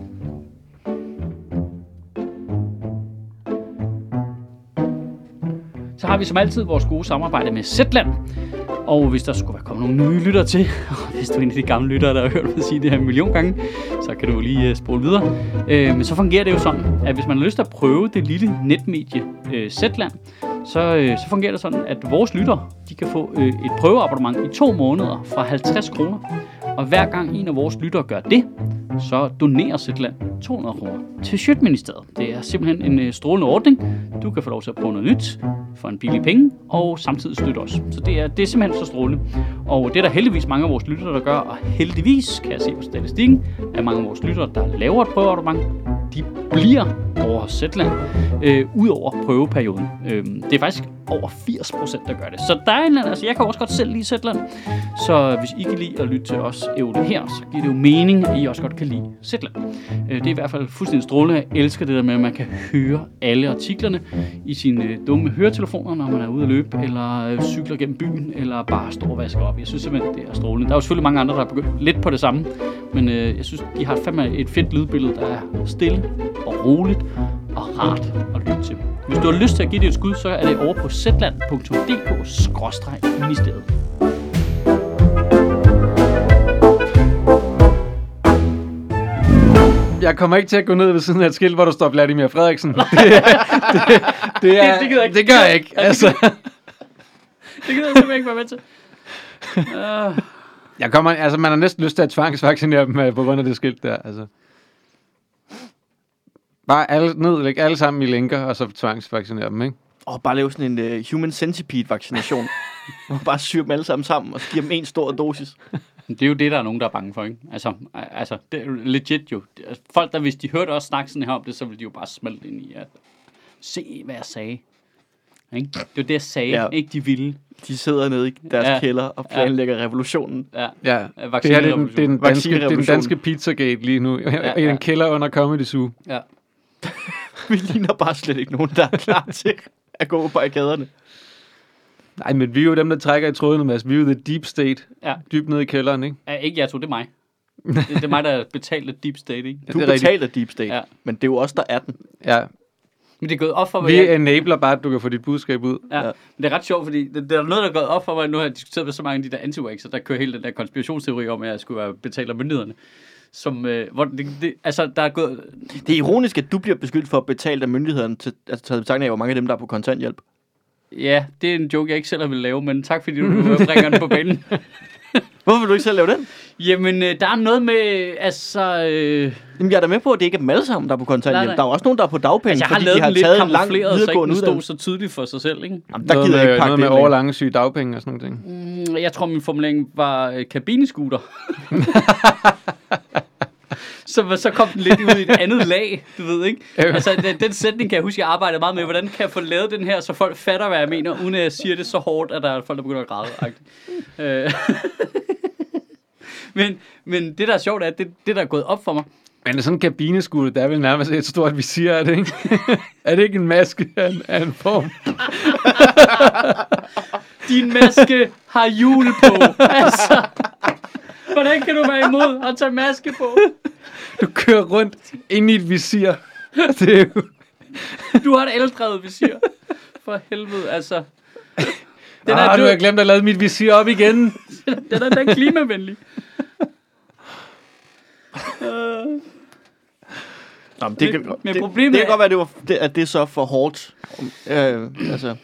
Så har vi som altid vores gode samarbejde med Zetland. Og hvis der skulle være kommet nogle nye lyttere til, og hvis du er en af de gamle lyttere, der har hørt mig sige det her en million gange, så kan du lige spole videre. Uh, men så fungerer det jo sådan, at hvis man har lyst til at prøve det lille netmedie Zetland, så, øh, så fungerer det sådan, at vores lyttere, de kan få øh, et prøveabonnement i to måneder for 50 kroner. Og hver gang en af vores lyttere gør det, så donerer Zetland 200 kroner til Sjøtministeriet. Det er simpelthen en øh, strålende ordning. Du kan få lov til at prøve noget nyt for en billig penge, og samtidig støtte os. Så det er, det er simpelthen så strålende. Og det er der heldigvis mange af vores lyttere, der gør, og heldigvis kan jeg se på statistikken, at mange af vores lyttere, der laver et prøveabonnement, de bliver over Zetland, øh, ud over prøveperioden. Øh, det er faktisk over 80 procent, der gør det. Så der er en, eller anden- altså jeg kan også godt selv lide Zetland. Så hvis I kan lide at lytte til os Evne her, så giver det jo mening, at I også godt kan lide Zetland. Øh, det er i hvert fald fuldstændig strålende. Jeg elsker det der med, at man kan høre alle artiklerne i sine øh, dumme høretelefoner, når man er ude at løbe, eller øh, cykler gennem byen, eller bare står og vasker op. Jeg synes simpelthen, det er strålende. Der er jo selvfølgelig mange andre, der er begyndt lidt på det samme, men øh, jeg synes, de har fandme et fedt lydbillede, der er stille og roligt og rart at lytte til. Hvis du har lyst til at give det et skud, så er det over på zland.dk-ministeriet. Jeg kommer ikke til at gå ned ved siden af et skilt, hvor der står Vladimir Frederiksen. Det, det, det, er, Det- det gider ikke. det gør jeg ikke. Altså, Det kan jeg simpelthen ikke være med til. Uh, jeg kommer, altså, man har næsten lyst til at tvangsvaccinere dem øh, på grund af det skilt der. Altså. Bare alle, ned, læg alle sammen i linker, og så tvangsvaccinere dem, ikke? Og bare lave sådan en uh, human centipede vaccination. Hvor man bare syr dem alle sammen sammen, og så giver dem en stor dosis. det er jo det, der er nogen, der er bange for, ikke? Altså, altså det er legit jo. Er- Folk, der hvis de hørte os snakke sådan her om det, så ville de jo bare smelte ind i at se, hvad jeg sagde. Ikke? Det var det, jeg sagde, Ja. ikke de ville. De sidder nede i deres Ja. kælder og planlægger ja. revolutionen. Ja. Ja, det her det er, den, det, er den danske, det er den danske Pizzagate lige nu. Ja, Ja, I en kælder under Comedy Zoo. ja. Vi ligner bare slet ikke nogen, der er klar til at gå på gaderne. Nej, men vi er jo dem, der trækker i trådene, Mads. Vi er jo the deep state. Ja. Dybt nede i kælderen, ikke? ja. Ikke jeg to, det er mig. Det, det er mig, der betaler Deep State, ikke? Ja, Du det er rigtigt. betaler Deep State, Ja. men det er jo os, der er den. Ja. Men det er gået op for mig. Vi jeg- enabler bare, at du kan få dit budskab ud. Ja. Ja. Men det er ret sjovt, fordi det, det er noget, der er gået op for mig. Nu har jeg diskuteret med så mange af de der anti der kører hele den der konspirationsteori om, at jeg skulle være betalt af myndighederne. Som, øh, hvor det, det, altså, der er gået... Det er ironisk, at du bliver beskyldt for at betale af myndighederne, til, altså taget i betragtning af, hvor mange af dem, der er på kontanthjælp. Ja, det er en joke, jeg ikke selv ville lave, men tak fordi du bringer den på banen. Hvorfor vil du ikke selv lave den? Jamen, øh, der er noget med, altså... Øh, Jamen, jeg er da med på, at det ikke er dem alle sammen, der er på kontanthjælp. Nej, nej. Der er jo også nogen, der er på dagpenge, altså, jeg har fordi lavet de har lidt taget en lang kamufleret, så ikke videregående stod så tydeligt for sig selv, ikke? Jamen, der noget gider jeg med, ikke pakke noget med overlange syge dagpenge og sådan noget. ting. Mm, Jeg tror, min formulering var øh, kabinescooter. så, så kom den lidt ud i et andet lag, du ved ikke? Altså, den, den sætning kan jeg huske, jeg arbejdede meget med. Hvordan kan jeg få lavet den her, så folk fatter, hvad jeg mener, uden at jeg siger det så hårdt, at der er folk, der begynder at græde. Øh. men, men det, der er sjovt, er, at det, det, der er gået op for mig, Men sådan en kabineskule, der er vel nærmest et stort visir, er det ikke? er det ikke en maske af en, af en form? din maske har hjul på. Altså, hvordan kan du være imod at tage maske på? Du kører rundt ind i et visir. Det er jo... Du har et eldrevet visir. For helvede, altså. Den er, ah, nu død. har jeg glemt at lade mit visir op igen. den er, den er klimavenlig. Nå, men det, Men- kan, men det, problemet det kan er- godt være, det var, det, at det er så for hårdt. Øh, altså,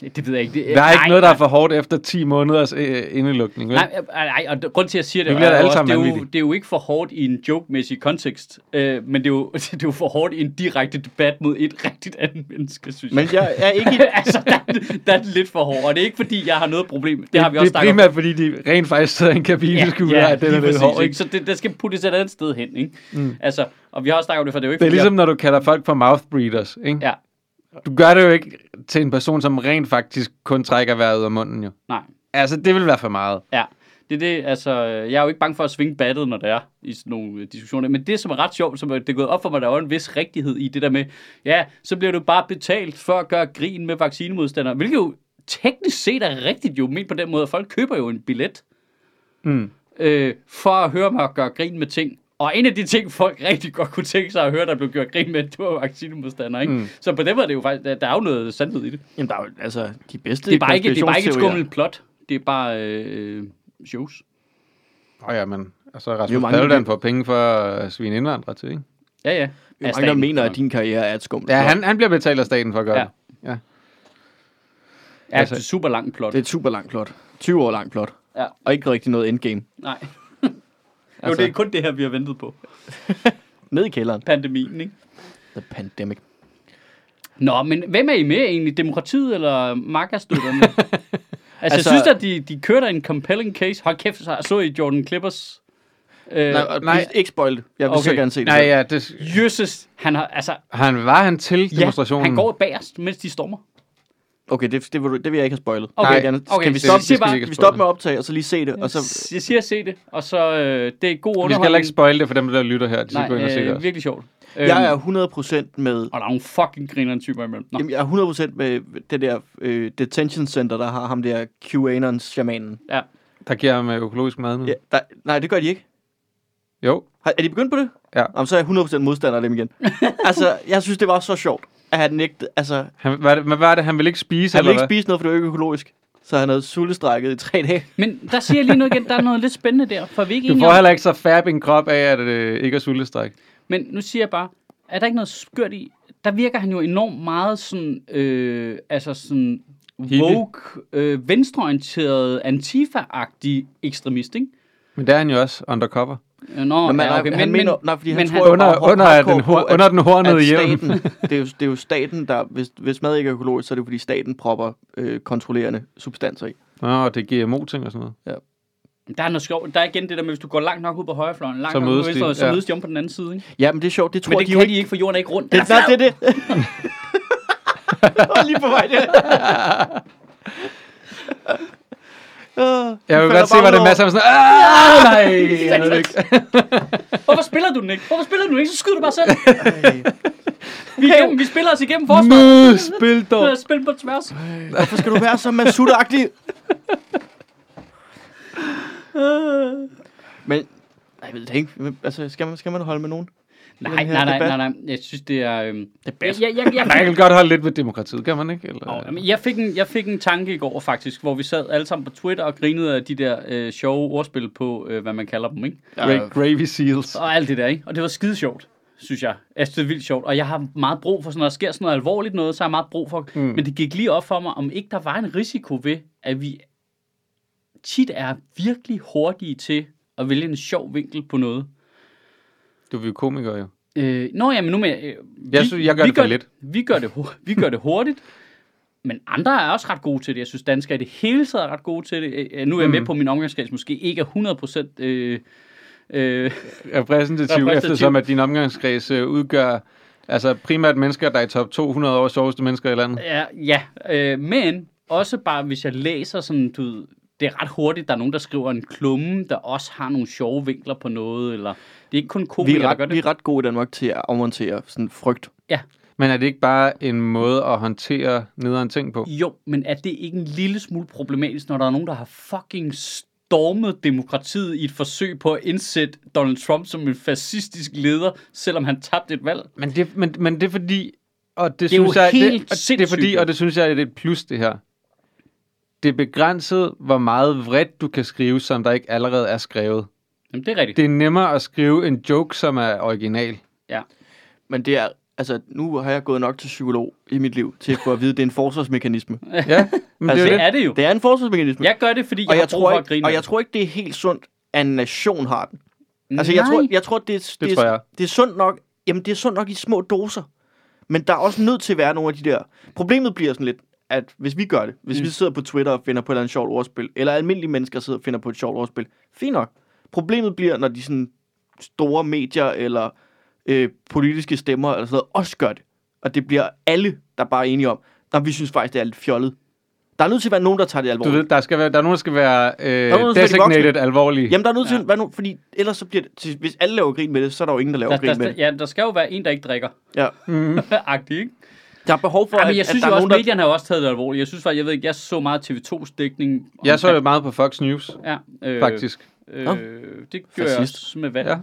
Det ved jeg ikke. Det, Der er ikke nej, noget, der er for hårdt efter 10 måneders øh, indelukning. Vel? Nej, nej, nej, og grund til, at jeg siger det, er det alle jo også, det, er jo, det er jo ikke for hårdt i en joke-mæssig kontekst, øh, men det er, jo, det er jo for hårdt i en direkte debat mod et rigtigt andet menneske, synes men jeg. jeg er ikke... altså, der, er- der er det lidt for hårdt, og det er ikke fordi, jeg har noget problem. Det, det, har vi det også er snakket om. primært, fordi de rent faktisk sidder i en kabineskule, ja, ja, at den er lidt hård. ikke? Ikke? Så det, det skal puttes et andet sted hen, ikke? Mm. Altså, og vi har også snakket om det, for det er jo ikke Det er ligesom, når du kalder folk for mouth breathers. Ikke? jeg, Ja, Du gør det jo ikke til en person, som rent faktisk kun trækker vejret ud af munden. Jo. nej. Altså, det vil være for meget. Ja, det er det, altså, jeg er jo ikke bange for at svinge battet, når det er i sådan nogle øh, diskussioner, men det, som er ret sjovt, som det er gået op for mig, der er en vis rigtighed i det der med, ja, så bliver du bare betalt for at gøre grin med vaccinemodstandere, hvilket jo teknisk set er rigtigt jo, men på den måde, at folk køber jo en billet Mm. øh, for at høre mig gøre grin med ting. Og en af de ting, folk rigtig godt kunne tænke sig at høre, der blev gjort grin med, det var vaccinemodstandere, ikke? Mm. Så på den måde er det jo faktisk, der, der er jo noget sandhed i det. Jamen, der er jo, altså, de bedste Det er bare ikke, det er bare ikke et skummelt plot. Det er bare øh, shows. Åh oh, ja, men altså Jo, Rasmus mange- Paludan får penge for at svine indvandrere til, ikke? Ja, ja. Er mange, der mener, at din karriere er et skummelt Ja, plot. han, han bliver betalt af staten for at gøre Ja. det. Ja. Ja, Altså- det er super langt plot. Det er et super langt plot. 20 år langt plot. Ja. Og ikke rigtig noget endgame. Nej. Jo, Altså- det er kun det her, vi har ventet på. Ned i kælderen. Pandemien, ikke? The pandemic. Nå, men hvem er I med egentlig? Demokratiet eller markastøtterne? altså, altså, Altså- jeg synes, at de, de kørte en compelling case. Hold kæft, så, så I Jordan Clippers? Øh, Nej, og nej. ikke spoil det. Jeg vil Okay. så gerne se det. Nej, ja, det, Jesus, han har, altså, han var han til ja, demonstrationen. han går bagerst, mens de stormer. Okay, det, det, vil, du- det vil jeg ikke have spoilet. Okay, gerne, okay, Kan vi så stoppe, det siger skal vi bare- vi stoppe med at optage, og så lige se det? Og så, Jeg siger, se det, og så øh, det er god Vi skal heller underholdning. ikke spoil det for dem, der lytter her. De skal Nej, gå ind og se det øh, også. virkelig sjovt. jeg er Øhm, 100% med... Og der er nogle fucking grinerende typer imellem. Nå. Jamen, jeg er 100% med det der øh, detention center, der har ham der QAnon-shamanen. Ja. Der giver ham øh, økologisk mad nu. Ja, der, nej, det gør de ikke. Jo. Har, er de begyndt på det? Ja. Jamen, så er jeg 100% modstander af dem igen. altså, jeg synes, det var så sjovt, at han nægte... Altså, Han, hvad, er det, hvad var det? Han ville ikke spise, han ville eller ikke spise noget, for det var ikke økologisk. Så han havde sultestrækket i tre dage. Men der siger jeg lige noget igen, der er noget lidt spændende der, for vi er ikke Du enige får om, heller ikke så fab en krop af, at det øh, ikke er sultestræk. Men nu siger jeg bare, er der ikke noget skørt i? Der virker han jo enormt meget sådan, øh, altså sådan Hippie. woke, øh, venstreorienteret, antifa-agtig ekstremist, ikke? Men det er han jo også undercover. Nå, men, ja, okay, han men, mener, men, nej, fordi han men tror han- jo Under, under, hardcore den, på, hår, under den hornede at hjem. staten, det, er jo, det er jo staten, der, hvis, hvis mad ikke er økologisk, så er det fordi staten propper øh, kontrollerende substanser i. Nå, det er GMO-ting og sådan noget. der er noget sjovt. Der er igen det der med, hvis du går langt nok ud på højrefløjen, langt Så nok ud på venstre, så ja. mødes de om på den anden side, ikke? Ja, men det er sjovt, det tror Men det de jo kan ikke. de ikke, for jorden er ikke rundt. Det, er nej, det er det. Jeg var lige på vej der. Jeg vil godt se, hvad det er masser af sådan Ah, nej, jeg ved ikke. Hvorfor spiller du den ikke? Hvorfor spiller du den ikke? Så skyder du bare selv. Vi, er igennem, vi spiller os igennem forsvaret. Mød, spil dog. Spil på tværs. Hvorfor skal du være så masudagtig? Men, jeg ved det ikke. Altså, skal man, skal man holde med nogen? Nej, nej, nej, nej, nej. Jeg synes, det er... Øhm, Debat. jeg, jeg, jeg, Man kan godt holde lidt ved demokratiet, kan man ikke? Eller? Åh, jamen, jeg, fik en, jeg fik en tanke i går faktisk, hvor vi sad alle sammen på Twitter og grinede af de der øh, sjove ordspil på, øh, hvad man kalder dem, ikke? Gra- Gravy Seals. Og alt det der, ikke? Og det var skide sjovt, synes jeg. Jeg synes, det er vildt sjovt. Og jeg har meget brug for, sådan, når der sker sådan noget alvorligt noget, så har jeg meget brug for... Mm. Men det gik lige op for mig, om ikke der var en risiko ved, at vi tit er virkelig hurtige til at vælge en sjov vinkel på noget. Du er jo komiker, jo. Øh, nå ja, men nu med... Øh, Jeg synes, jeg gør vi det for gør, lidt. Vi gør det, vi gør det hurtigt, men andre er også ret gode til det. Jeg synes, danskere i det hele taget er ret gode til det. Øh, nu er jeg med Mm. på, at min omgangskreds måske ikke er 100% øh, øh, Repræsentativ, eftersom at din omgangskreds øh, udgør altså primært mennesker, der er i top 200 over sjoveste mennesker i landet. ja, ja øh, men også bare, hvis jeg læser sådan, du det er ret hurtigt, der er nogen, der skriver en klumme, der også har nogle sjove vinkler på noget, eller er ikke kun Vi komikere, er, der gør ret, vi det. er ret gode i Danmark til at afmontere sådan frygt. Men er det ikke bare en måde at håndtere nederen ting på? Jo, men er det ikke en lille smule problematisk, når der er nogen, der har fucking stormet demokratiet i et forsøg på at indsætte Donald Trump som en fascistisk leder, selvom han tabte et valg? Men det, men, men det er fordi, og det, Det er jo synes jeg, helt det, og det er sindssygt, fordi, og det synes jeg er et plus, det her. Det er begrænset, hvor meget vredt du kan skrive, som der ikke allerede er skrevet. Jamen, det er rigtigt. Det er nemmere at skrive en joke, som er original. Ja. Men det er, altså, nu har jeg gået nok til psykolog i mit liv, til at få at vide, at det er en forsvarsmekanisme. Ja, men Altså, det er Det jo det. er det jo. Det er en forsvarsmekanisme. Jeg gør det, fordi jeg, og jeg, har brug tror for at ikke, grine. og jeg det. tror ikke, det er helt sundt, at en nation har den. Altså, jeg Nej. tror, jeg tror, det, er, det, tror er, jeg. det er sundt nok, jamen, det er sundt nok i små doser. Men der er også nødt til at være nogle af de der... Problemet bliver sådan lidt, at hvis vi gør det, hvis mm. vi sidder på Twitter og finder på et eller andet sjovt ordspil, eller almindelige mennesker sidder og finder på et sjovt ordspil, fint nok. Problemet bliver, når de sådan store medier eller øh, politiske stemmer eller sådan noget, også gør det. Og det bliver alle, der bare er enige om, at vi synes faktisk, det er lidt fjollet. Der er nødt til at være nogen, der tager det Du alvorligt. ved, der, skal være, der er nogen, der skal være øh, der være de designated alvorlige. Jamen, der er nødt til Ja. at være nogen, fordi ellers så bliver det, hvis alle laver grin med det, så er der jo ingen, der laver der, grin med der, det. ja, der skal jo være en, der ikke drikker. Ja. Mm. Agtig, ikke? Der er behov for, Ja, men at, jeg synes at jo der er også, nogen, der... medierne har også taget det alvorligt. Jeg synes faktisk, jeg ved ikke, jeg så meget TV2's dækning. Jeg så det meget på Fox News, Ja, øh, faktisk. Øh, Nå. det gør jeg Fascist. også med vand. Ja.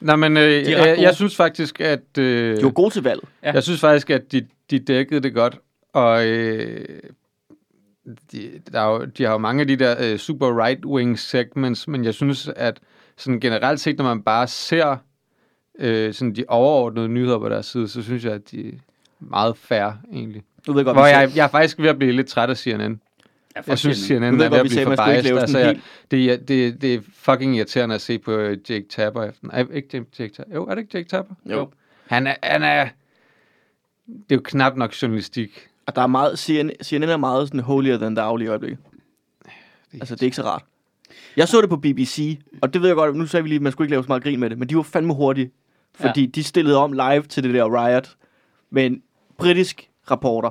Nej, men øh, er jeg, jeg synes faktisk, at... Øh, De var gode til valget. Ja. Jeg synes faktisk, at de, de dækkede det godt, og øh, de, der er jo, de har jo mange af de der øh, super right-wing segments, men jeg synes, at sådan generelt set, når man bare ser øh, sådan de overordnede nyheder på deres side, så synes jeg, at de er meget fair egentlig. Du ved godt, Hvor jeg, jeg er faktisk ved at blive lidt træt af CNN. Ja, for Jeg synes. CNN er ved godt, at vi blive for biased. Altså, jeg, helt- det, er, det, det er fucking irriterende at se på Jake Tapper. Er, ikke Jake, Jake Tapper? Jo, er det ikke Jake Tapper? Jo. Han er, han er... Det er jo knap nok journalistik. Og der er meget, CNN, CNN er meget sådan holier than thou lige i øjeblikket. Altså, det er ikke så rart. Jeg så det på BBC, og det ved jeg godt, nu sagde vi lige, at man skulle ikke lave så meget grin med det, men de var fandme hurtige, fordi ja. de stillede om live til det der riot med en britisk reporter,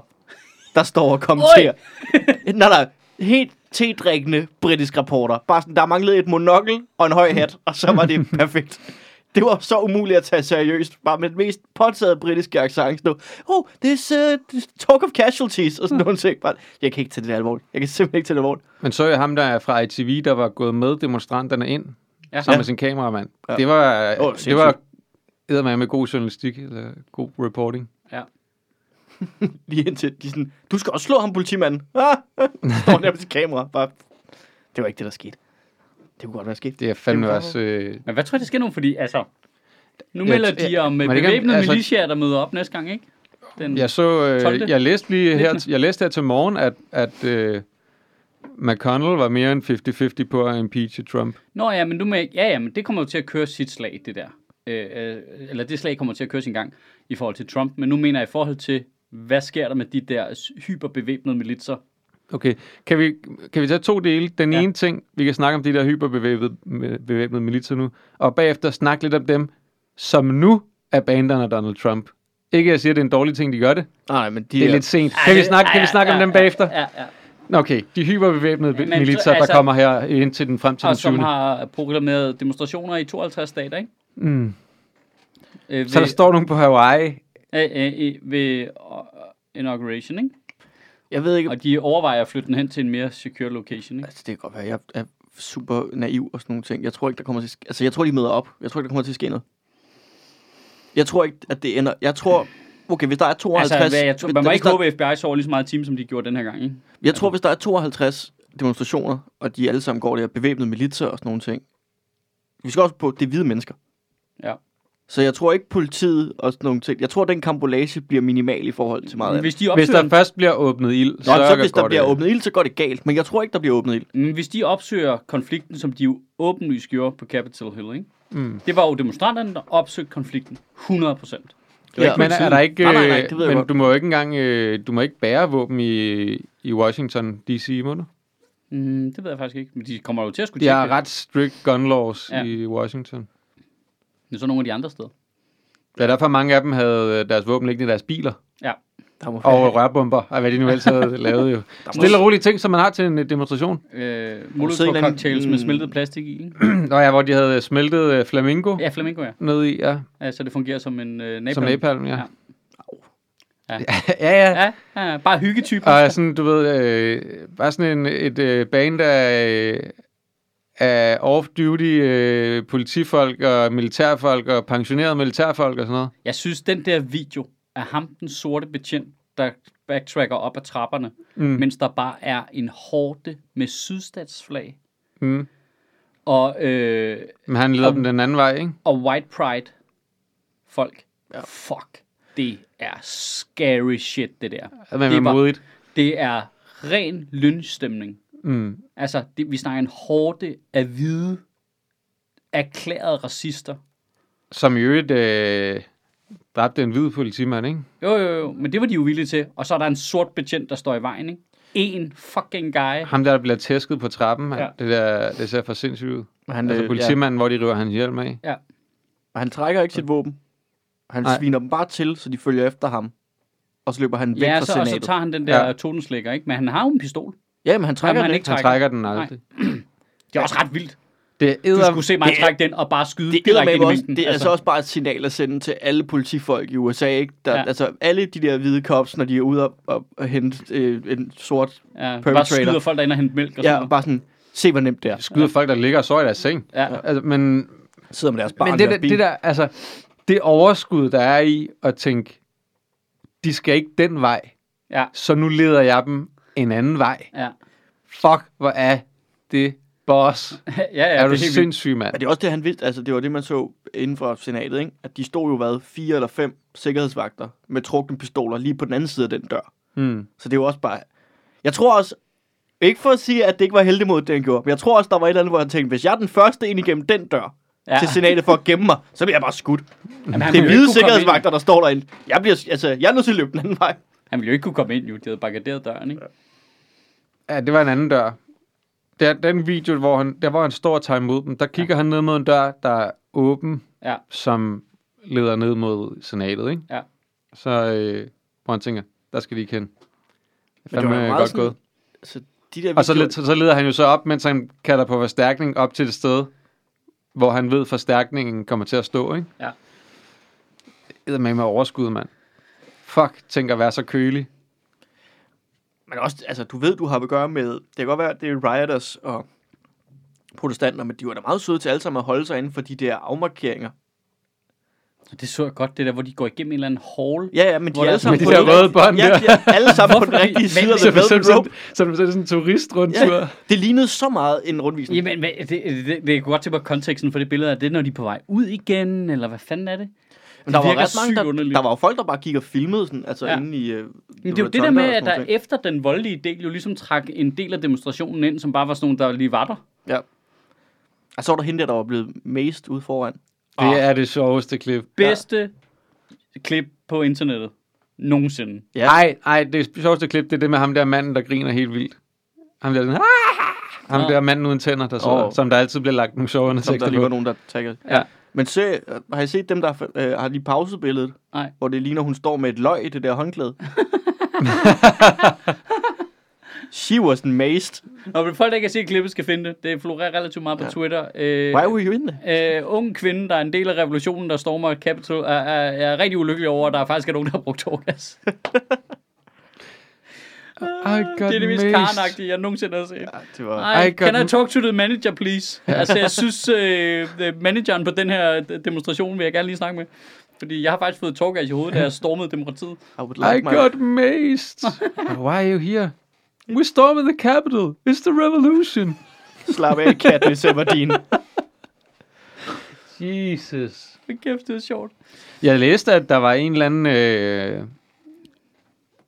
der står og kommenterer. nej, nej, helt tedrikkende britisk reporter. Bare sådan, der manglede et monokkel og en høj hat, og så var det perfekt. Det var så umuligt at tage seriøst. Bare med den mest påtaget britiske accent. Stå, oh, this, uh, this talk of casualties, og sådan nogle ting. Bare, jeg kan ikke tage det alvorligt. Jeg kan simpelthen ikke tage det alvorligt. Men så jeg ham der er fra ITV, der var gået med demonstranterne ind, Ja. ja. sammen Ja. med sin kameramand. Ja. Ja. Det var, oh, det var eddermame med god journalistik, eller god reporting. Lige indtil de sådan, du skal også slå ham, politimanden. Ah, står der med sit kamera. Bare, det var ikke det, der skete. Det kunne godt være sket. Det er fandme Det også... Øh, Men hvad tror jeg, der sker nu? Fordi, altså, nu melder de om øh, det bevæbnede altså- militiaer, der møder op næste gang, ikke? Den, jeg så... 12. Øh, jeg læste lige her, jeg læste her til morgen, at, at øh, McConnell var mere end 50-50 på at impeache Trump. Nå ja, men du med, ja, ja, men det kommer jo til at køre sit slag, det der. Øh, øh, eller det slag kommer til at køre sin gang i forhold til Trump. Men nu mener jeg i forhold til, hvad sker der med de der hyperbevæbnede militser? Okay, kan vi, kan vi tage to dele? Den Ja. ja. ene ting, vi kan snakke om de der hyperbevæbnede bevæbnede militser nu, og bagefter snakke lidt om dem, som nu er banderne af Donald Trump. Ikke at jeg siger, at det er en dårlig ting, de gør det. Nej, men de Det er der- lidt sent. Kan vi snakke, kan vi ja, snakke om ja, dem bagefter? Ja, ja. Okay, de hyperbevæbnede men, militser, altså- der kommer her ind til den frem til Og den som 20. har proklameret demonstrationer i 52 stater, ikke? Mm. Øh, ved, Så der står nogen på Hawaii. øh, øh, ved inauguration, ikke? Jeg ved ikke, Og de overvejer at flytte den hen til en mere secure location, ikke? altså det kan godt være, jeg er super naiv og sådan nogle ting. Jeg tror ikke, der kommer til altså jeg tror, de møder op. Jeg tror ikke, der kommer til at ske noget. Jeg tror ikke, at det ender, jeg tror, okay, hvis der er 52... Altså, hvad, jeg tror, man må hvis ikke der, håbe, at FBI sover lige så meget team, som de gjorde den her gang, ikke? Jeg tror, hvis der er 52 demonstrationer, og de alle sammen går der bevæbnede militser og sådan nogle ting. Vi skal også på, det er hvide mennesker. Ja. Så jeg tror ikke politiet og sådan nogle ting. Jeg tror, den kambolage bliver minimal i forhold til meget. Hvis de Hvis opsøger, der først bliver åbnet ild, Nå, så, så hvis der bliver det. åbnet ild, så går det galt. Men jeg tror ikke, der bliver åbnet ild. men hvis de opsøger konflikten, som de jo åbenlyst gjorde på Capitol Hill, ikke? Mm. Det var jo demonstranterne, der opsøgte konflikten 100 procent. Ja. ikke Men er der ikke... Nej, nej, nej, øh, det ved jeg men du må jo ikke engang... øh, Du må ikke bære våben i, i Washington D.C., må du? Mm, det ved jeg faktisk ikke, men de kommer jo til at skulle De tjekke har ret strict gun laws ja. i Washington. Det er så nogle af de andre steder. Det er derfor, mange af dem havde øh, deres våben liggende i deres biler. Ja. Der må Og rørbomber, og hvad de nu ellers havde lavet jo. Stille og rolige ting, som man har til en øh, demonstration. Øh, sidde en Molotov eller anden- cocktails med smeltet plastik i, ikke? Nå ja, hvor de havde smeltet øh, flamingo Ja, flamingo, ja. ned i, ja. ja. Så det fungerer som en øh, napalm. Som napalm, ja. Ja. Ja, ja. ja. Ja, ja, bare hyggetyper. Og sådan, du ved, øh, bare sådan en, et øh, band af, af off-duty øh, politifolk og militærfolk og pensionerede militærfolk og sådan noget. Jeg synes, den der video af ham, den sorte betjent, der backtracker op ad trapperne, Mm. mens der bare er en hårde med sydstatsflag Mm. og, øh, Men han leder Og- dem den anden vej, ikke? og white pride folk. Ja. Ja. Fuck, det er scary shit, det der. Det Det er modigt. Det er ren lynchstemning. Mm. Altså, det, vi snakker en hårde af hvide, erklærede racister. Som i øvrigt øh, dræbte en hvid politimand, ikke? Jo, jo, jo, men det var de jo villige til. Og så er der en sort betjent, der står i vejen, ikke? En fucking guy. Ham der, der bliver tæsket på trappen, ja. Ja. det, der, det ser for sindssygt ud. Han, Altså øh, politimanden, hvor de river hans hjelm af. Ja. Og han trækker ikke sit våben. Han Nej. sviner dem bare til, så de følger efter ham. Og så løber han væk Ja, fra så, og så senatet. tager han den der Ja. ja. totenslækker, ikke? Men han har jo en pistol. Ja, men han trækker Jamen, han den ikke Han trækker. den aldrig. Det er også ret vildt. Det Du er skulle se mig det trække den og bare skyde Det er, direkte ind i også, det er altså også bare et signal at sende til alle politifolk i USA, ikke? Der, Ja. ja. Altså, alle de der hvide cops, når de er ude og, og, og hente øh, en sort... ja, bare perpetrator. skyder folk, der er inde og hente mælk og Ja, sådan og noget. bare sådan, se hvor nemt det er. skyder folk, der ligger og sover i deres seng. Ja. Altså, men Sidder med deres barn Men det, der, bil. det der, altså, det overskud, der er i at tænke, de skal ikke den vej, Ja, så nu leder jeg dem en anden vej. ja. Fuck, hvor er det boss. ja, ja, er du det er helt vildt. sindssyg, mand? Men det er også det, han vidste. Altså, det var det, man så inden for senatet, ikke? At de stod jo, hvad, fire eller fem sikkerhedsvagter med trukne pistoler lige på den anden side af den dør. Mm. Så det er jo også bare... Jeg tror også... Ikke for at sige, at det ikke var heldig mod det, han gjorde. Men jeg tror også, der var et eller andet, hvor han tænkte, hvis jeg er den første ind igennem den dør Ja. til senatet for at gemme mig, så bliver jeg bare skudt. Jamen, Det er hvide sikkerhedsvagter, der står derinde. Jeg, bliver, altså, jeg er nødt til at løbe den anden vej. Han ville jo ikke kunne komme ind, jo. De havde barrikaderet døren, ikke? Ja, det var en anden dør. Der, den video, hvor han, der hvor han står og tager imod dem, der kigger ja. han ned mod en dør, der er åben, Ja. som leder ned mod senatet, ikke? Ja. Så øh, hvor han tænker, der skal de ikke hen. det var Fandme godt sådan- gået. Altså, de der Og så, så, så leder han jo så op, mens han kalder på forstærkning op til det sted, hvor han ved, forstærkningen kommer til at stå, ikke? Ja. Det er med med overskud, mand. Fuck, tænk at være så kølig. Men også, altså, du ved, du har at gøre med... Det kan godt være, det er rioters og protestanter, men de var da meget søde til alle sammen at holde sig inden for de der afmarkeringer. Det så jeg godt, det der, hvor de går igennem en eller anden hall. Ja, ja, men de er alle sammen på de den der røde rigtige- bånd ja, der. de er alle sammen på den rigtige side af Så, the så, velvet rope. så, så, så, sådan en turistrundtur. Ja, det lignede så meget en rundvisning. Jamen, det, det, det, det er godt til på konteksten for det billede. Er det, når de er på vej ud igen, eller hvad fanden er det? Men der var, ret mange, der, underligt. der var jo folk, der bare gik og filmede sådan, altså Ja. ja. inde i... Uh, Men det er jo det der med, at der efter den voldelige del jo ligesom trak en del af demonstrationen ind, som bare var sådan nogle, der lige var der. Ja. Og så var der hende der, der var blevet mest ude foran. Det er det sjoveste klip. Bedste klip på internettet nogensinde. Ja. Nej, nej, det sjoveste klip, det er det med ham der manden, der griner helt vildt. Ham der, sådan, "Ah!" ham der manden uden tænder, der sidder, Åh. som der altid bliver lagt nogle sjove Som der undertekster lige var på. nogen, der tagger. Ja. Men se, har I set dem, der øh, har lige pauset billedet? Nej. Hvor det ligner, hun står med et løg i det der håndklæde. She was amazed. Og hvis folk, der ikke har set klippet, skal finde det. Det florerer relativt meget på Ja. Twitter. Øh, Why were you in there? øh, unge kvinde, der er en del af revolutionen, der stormer Capitol, er, er, er rigtig ulykkelig over, at der faktisk er nogen, der har brugt tårgas. I got det er det mest karnagtige, jeg nogensinde har set. Ja, det var... I got can I talk to the manager, please? altså, jeg synes, øh, øh, manageren på den her demonstration vil jeg gerne lige snakke med. Fordi jeg har faktisk fået tårgas i hovedet, da jeg stormede demokratiet. I would I like my... got maced. Why are you here? We stormed the Capitol. It's the revolution. Slap af, Katniss Everdeen. Jesus. Hvor kæft, det er sjovt. Jeg læste, at der var en eller anden, øh,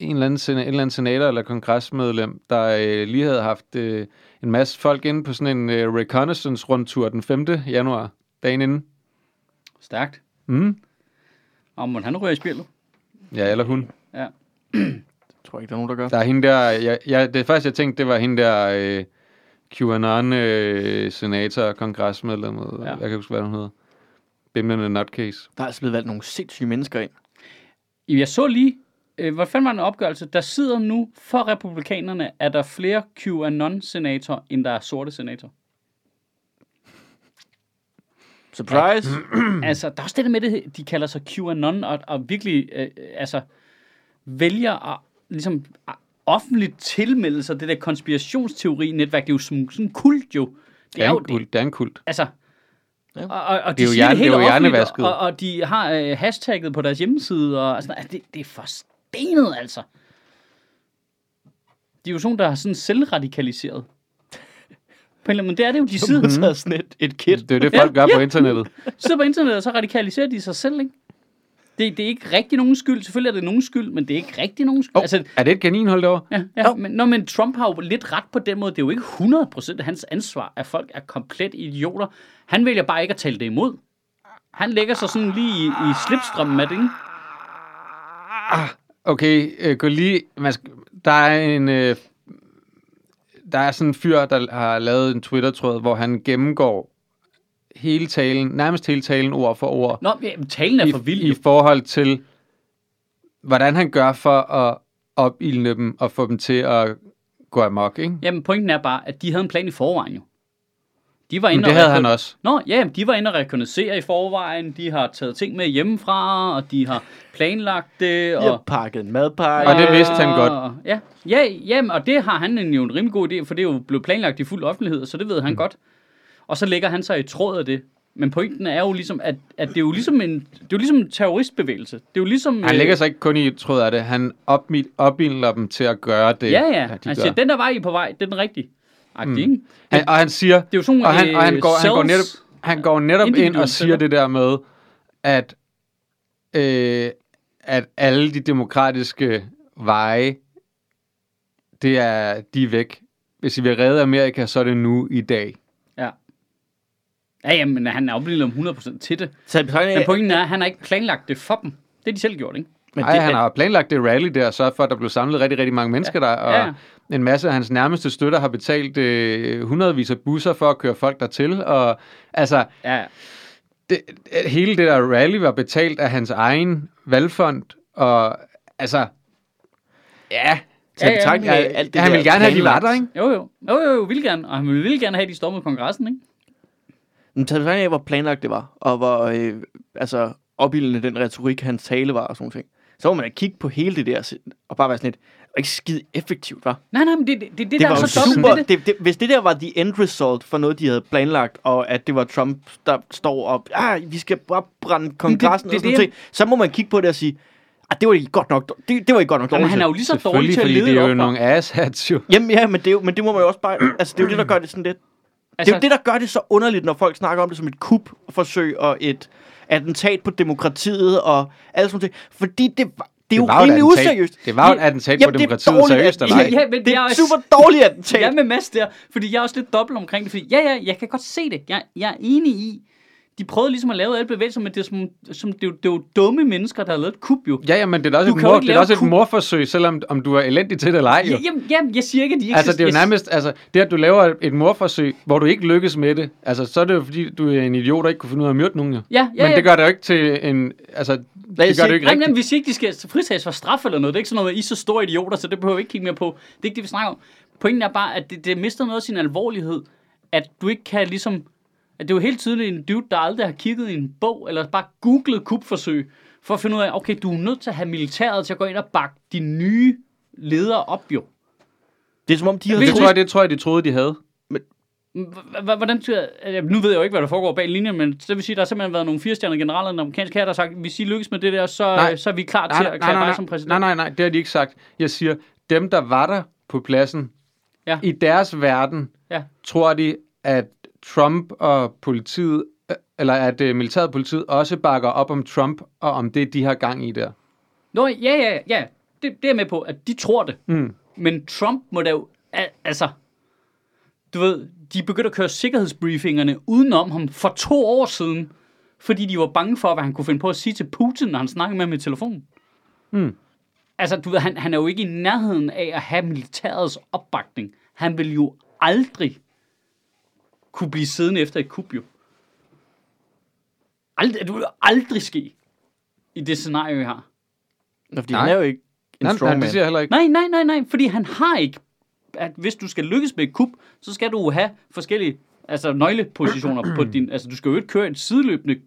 en eller anden, en eller anden senator eller kongresmedlem, der øh, lige havde haft øh, en masse folk inde på sådan en øh, reconnaissance-rundtur den 5. januar, dagen inden. Stærkt. Mm. Og må han ryger i spillet? Ja, eller hun. Ja. Jeg tror ikke, der er nogen, der gør. Der er hende der, ja, ja, det første jeg tænkte, det var hende der øh, QAnon-senator, kongresmedlem, ja. Ja. jeg kan ikke huske, hvad hun hedder. Bimlende nutcase. Der er altså blevet valgt nogle sindssyge mennesker ind. Jeg så lige, øh, hvad fanden var den opgørelse? Der sidder nu for republikanerne, er der flere QAnon-senatorer, end der er sorte senatorer. Surprise! altså, der er også det der med det, de kalder sig QAnon, og, og virkelig, øh, øh, altså, vælger at ligesom at offentligt tilmelde sig det der konspirationsteori-netværk. Det er jo som sådan en kult jo. Det er, en kult. Det er en kult. Altså, Ja. og, og, og Det de er jo hjerne- det helt det er jo hjernevasket. og, og de har øh, hashtagget på deres hjemmeside, og altså, det, det er for stenet, altså. De er jo sådan, der er sådan selvradikaliseret. På en eller anden måde, det er det jo, de sidder, Så taget sådan et, et kit. Det er jo det, folk gør Ja. på internettet. sidder på internettet, og så radikaliserer de sig selv, ikke? Det, det er ikke rigtig nogen skyld. Selvfølgelig er det nogen skyld, men det er ikke rigtig nogen skyld. Oh, Altså, er det et kaninhold derovre? ja, ja, men, når, men Trump har jo lidt ret på den måde. Det er jo ikke 100% af hans ansvar, at folk er komplet idioter. Han vælger bare ikke at tale det imod. Han lægger sig sådan lige i, i slipstrømmen af det, ikke? Okay, øh, gå lige... Man skal, der er en... Øh, der er sådan en fyr, der har lavet en Twitter-tråd, hvor han gennemgår hele talen, nærmest hele talen ord for ord, Nå, ja, men talen er i, for vild. i jo. forhold til, hvordan han gør for at opildne dem og få dem til at gå amok, ikke? Jamen, pointen er bare, at de havde en plan i forvejen jo. De var Men inde det og havde han også. Nå, ja, de var inde og rekognosere i forvejen. De har taget ting med hjemmefra, og de har planlagt det. Og, har pakket en madpakke. Og det vidste han godt. Ja, ja jamen, og det har han en, jo en rimelig god idé, for det er jo blevet planlagt i fuld offentlighed, så det ved han mm. godt. Og så lægger han sig i tråd af det. Men pointen er jo ligesom, at, at det er jo ligesom en, det er jo ligesom en terroristbevægelse. Det er jo ligesom... Han øh, lægger sig ikke kun i tråd af det. Han opmi- opildner dem til at gøre det, Ja, ja. de Han gør. siger, den der vej, I er på vej, det er den rigtige. Mm. Ikke? Han, og han siger, Det er jo sådan og han, øh, og han, går, han, går netop, han går netop ind og siger det der med, at, øh, at alle de demokratiske veje, det er, de er væk. Hvis I vil redde Amerika, så er det nu i dag. Ja. Ja, jamen, han er oplevet om 100% til det. Så Men pointen er, at han har ikke planlagt det for dem. Det har de selv gjort, ikke? men Ej, det, han har planlagt det rally der, og sørget for, at der blev samlet rigtig, rigtig mange mennesker der, og Ja, ja. En masse af hans nærmeste støtter har betalt øh, hundredvis af busser for at køre folk dertil, og altså, Ja, det, hele det der rally var betalt af hans egen valgfond, og altså, ja, i Ja, betragtning af ja, alt det han ville gerne have, de var der, ikke? Jo, jo. Jo, jo, jo, vil gerne. Og han ville gerne have, at de stormede kongressen, ikke? Men taget betragtning af, hvor planlagt det var, og hvor øh, altså, opildende den retorik, hans tale var og sådan noget. Så må man kigge på hele det der, og bare være sådan lidt, var ikke skide effektivt, var. Nej, nej, men det, det, det, det Det der var er så dobbelt super, det. det, det, hvis det der var the end result for noget, de havde planlagt, og at det var Trump, der står op, ah, vi skal bare brænde kongressen det- og sådan det- noget, ting, så må man kigge på det og sige, ah, det var ikke godt nok, det, det var ikke godt nok dårligt. han er til." jo lige så dårlig til at fordi lede det er jo nogle asshats jo. Jamen ja, men det, er jo, men det må man jo også bare, altså det er jo det, der gør det sådan lidt, altså, det er jo det, der gør det så underligt, når folk snakker om det som et kupforsøg og et attentat på demokratiet og alt sådan noget. Fordi det, var- det er jo rimelig useriøst. Det var jo et attentat på er demokratiet, seriøst eller ej? Ja, ja, men Det er er super dårligt attentat. Jeg er med Mads der, fordi jeg er også lidt dobbelt omkring det, fordi ja, ja, jeg kan godt se det. Jeg, jeg er enig i, de prøvede ligesom at lave alle bevægelser, men det er, som, som, det, er jo, det er jo dumme mennesker, der har lavet et kub jo. Ja, ja, men det er også, Du et, mor, det er lave også et morforsøg, selvom om du er elendig til det eller ej. Jo. Ja, jamen, jamen, jeg siger ikke, at de ikke Altså, det er jo nærmest, altså, det at du laver et morforsøg, hvor du ikke lykkes med det, altså, så er det jo fordi, du er en idiot, der ikke kunne finde ud af at myrde nogen, jo. Ja, ja, Men ja. det gør det jo ikke til en, altså, det gør siger- det jo ikke Jamen, jamen, vi siger ikke, de skal fritages for straf eller noget. Det er ikke sådan noget med, I er så store idioter, så det behøver vi ikke kigge mere på. Det er ikke det, vi snakker om. Pointen er bare, at det, det mister noget af sin alvorlighed, at du ikke kan ligesom... At det er jo helt tydeligt en dude, der aldrig har kigget i en bog, eller bare googlet kupforsøg, for at finde ud af, okay, du er nødt til at have militæret til at gå ind og bakke de nye ledere op, jo. Det er som om, de har Det tror jeg, det tror jeg, de troede, de havde. H- Hvordan tror jeg, nu ved jeg jo ikke, hvad der foregår bag linjen, men det vil sige, der har simpelthen været nogle firestjernede generaler i den amerikanske her, der har sagt, hvis I lykkes med det der, så, Nej. så er vi klar til at erklære dig som præsident. nej, nej, nej, det har de ikke sagt. Jeg siger, dem, der var der på pladsen, Ja. i deres verden, Ja. tror de, at Trump og politiet, øh, eller at uh, militæret og politiet også bakker op om Trump og om det, de har gang i der. Nå, ja, ja, ja. Det, det er jeg med på, at de tror det. Mm. Men Trump må da jo... al- Altså, du ved, de begyndte at køre sikkerhedsbriefingerne udenom ham for to år siden, fordi de var bange for, hvad han kunne finde på at sige til Putin, når han snakkede med ham i telefonen. Mm. Altså, du ved, han, han er jo ikke i nærheden af at have militærets opbakning. Han vil jo aldrig kunne blive siddende efter et kub, jo. Aldrig, det vil jo aldrig ske i det scenarie, vi har. Nå, fordi Nej. han er jo ikke en Nej, nej, strongman. det siger jeg heller ikke. Nej, nej, nej, nej, fordi han har ikke, at hvis du skal lykkes med et kup, så skal du have forskellige altså nøglepositioner på din, altså du skal jo ikke køre et sideløbende,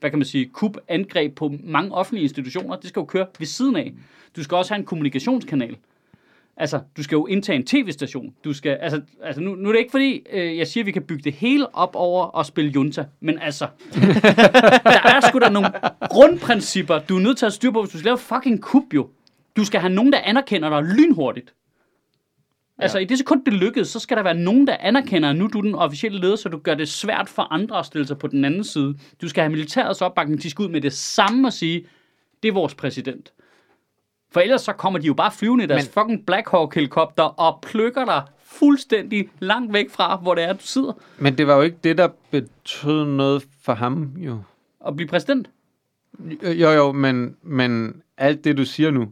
hvad kan man sige, kup-angreb på mange offentlige institutioner, det skal jo køre ved siden af. Du skal også have en kommunikationskanal. Altså, du skal jo indtage en tv-station. Du skal, altså, altså nu, nu er det ikke fordi, øh, jeg siger, at vi kan bygge det hele op over at spille junta, men altså, der er sgu da nogle grundprincipper, du er nødt til at styre på, hvis du skal lave fucking kup jo. Du skal have nogen, der anerkender dig lynhurtigt. Altså, i det sekund, det lykkedes, så skal der være nogen, der anerkender, at nu er du den officielle leder, så du gør det svært for andre at stille sig på den anden side. Du skal have militærets opbakning, de skal ud med det samme og sige, det er vores præsident. For ellers så kommer de jo bare flyvende i deres Men- fucking Black Hawk-helikopter og plukker dig fuldstændig langt væk fra, hvor det er, du sidder Men det var jo ikke det, der betød noget for ham, jo. og bliver præsident. Jo, jo, jo men, men alt det, du siger nu.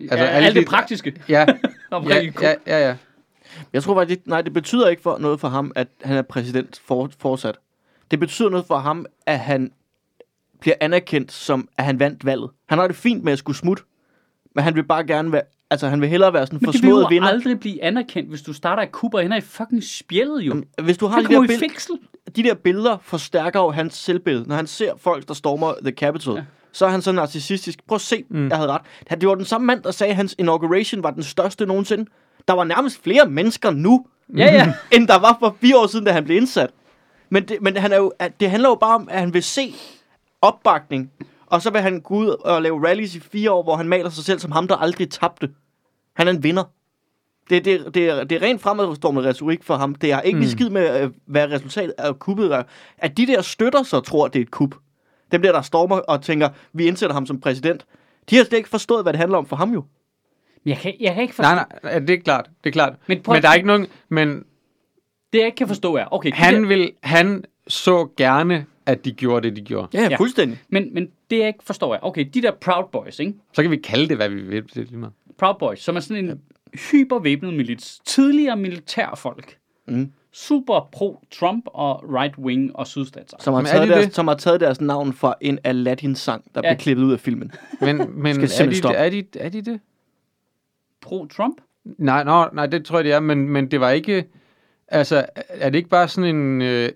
Altså, alle alt det de- praktiske Ja, ja, ja, ja, ja. Jeg tror faktisk, det, nej, det betyder ikke for noget for ham, at han er præsident for, fortsat. Det betyder noget for ham, at han bliver anerkendt som, at han vandt valget. Han har det fint med at skulle smutte, Men han vil bare gerne være... Altså, han vil hellere være sådan en Men det vil forsmået jo vinder. aldrig blive anerkendt, hvis du starter et kub og ender i fucking spjældet, jo. Hvis du har de der, kommer i bil- fængsel. de der billeder, forstærker jo hans selvbillede. Når han ser folk, der stormer The Capitol, ja. så er han så narcissistisk. Prøv at se, mm. jeg havde ret. Han- Det var den samme mand, der sagde, at hans inauguration var den største nogensinde. Der var nærmest flere mennesker nu, Ja, ja. end der var for fire år siden, da han blev indsat. Men, det, men han er jo, at det handler jo bare om, at han vil se opbakning, og så vil han gå ud og lave rallies i fire år, hvor han maler sig selv som ham, der aldrig tabte. Han er en vinder. Det, det, det, er, det er rent fremadstormende retorik for ham. Det har ikke mm. Skid med, øh, hvad resultatet af kuppet er. At de der støtter så tror, at det er et kup. Dem der, der stormer og tænker, vi indsætter ham som præsident. De har slet ikke forstået, hvad det handler om for ham jo. Men jeg kan, jeg kan ikke forstå, Nej, nej, ja, det er klart. Det er klart. Men Men, prøv- men der er ikke nogen... Men det jeg ikke kan forstå er, okay, de der, han, vil, han så gerne, at de gjorde det, de gjorde. Ja, ja. Ja. fuldstændig. men, men det jeg ikke forstår er, okay, de der Proud Boys, ikke? Så kan vi kalde det, hvad vi vil. Det er lige meget. Proud Boys, som er sådan en hypervæbnet milits, tidligere militærfolk, Mm. super pro-Trump og right-wing og sydstats. Som har, taget de deres, det? som har taget deres navn fra en Aladdin-sang, der Ja. blev klippet ud af filmen. Men, men Skal er, de, stoppe. er, de, er de det? Pro-Trump? Nej, no, nej, det tror jeg, det er, men, men det var ikke... Altså, er det ikke bare sådan en, øh,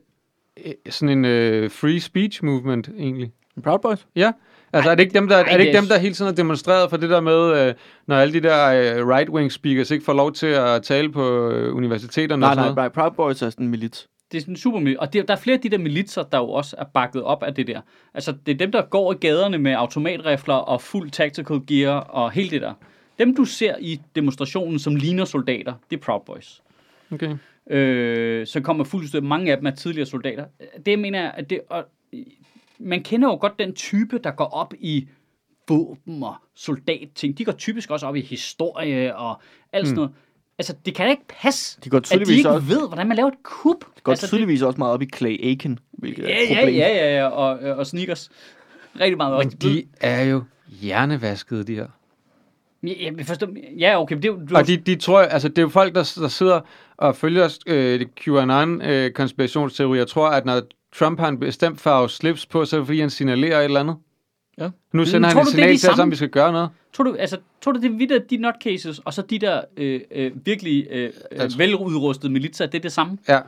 sådan en øh, free speech movement, egentlig? Proud Boys? Ja. Altså, er det ikke dem, der, er det ikke dem, der hele tiden har demonstreret for det der med, øh, når alle de der øh, right-wing speakers ikke får lov til at tale på øh, universiteterne Nej, og sådan nej, noget? nej. Proud Boys er sådan en milits. Det er sådan super mil- Og det, der er flere af de der militser, der jo også er bakket op af det der. Altså, det er dem, der går i gaderne med automatrifler og fuld tactical gear og hele det der. Dem, du ser i demonstrationen, som ligner soldater, det er Proud Boys. Okay. øh, som kommer fuldstændig. Mange af dem er tidligere soldater. Det mener jeg, at det, og, man kender jo godt den type, der går op i våben og soldatting. De går typisk også op i historie og alt sådan noget. Altså, det kan da ikke passe, De går at de ikke også, ved, hvordan man laver et kup. går altså, tydeligvis også meget op i Clay Aiken, hvilket det, er ja, et ja, problem. ja, ja, ja, og, og sneakers. Rigtig meget. Men også. de er jo hjernevaskede, de her. Ja, jeg forstår, ja, okay, men det du- Og de, de tror, altså det er jo folk, der, der sidder og følger øh, QAnon-konspirationsteorier, øh, tror, at når Trump har en bestemt farve slips på, så er det fordi, han signalerer et eller andet. Ja. Nu sender tror han et signal til os, om vi skal gøre noget. Tror du, altså, tror du, det er vidt, at de nutcases, og så de der øh, øh, virkelig øh, Altså- veludrustede militser, det er det samme? Ja.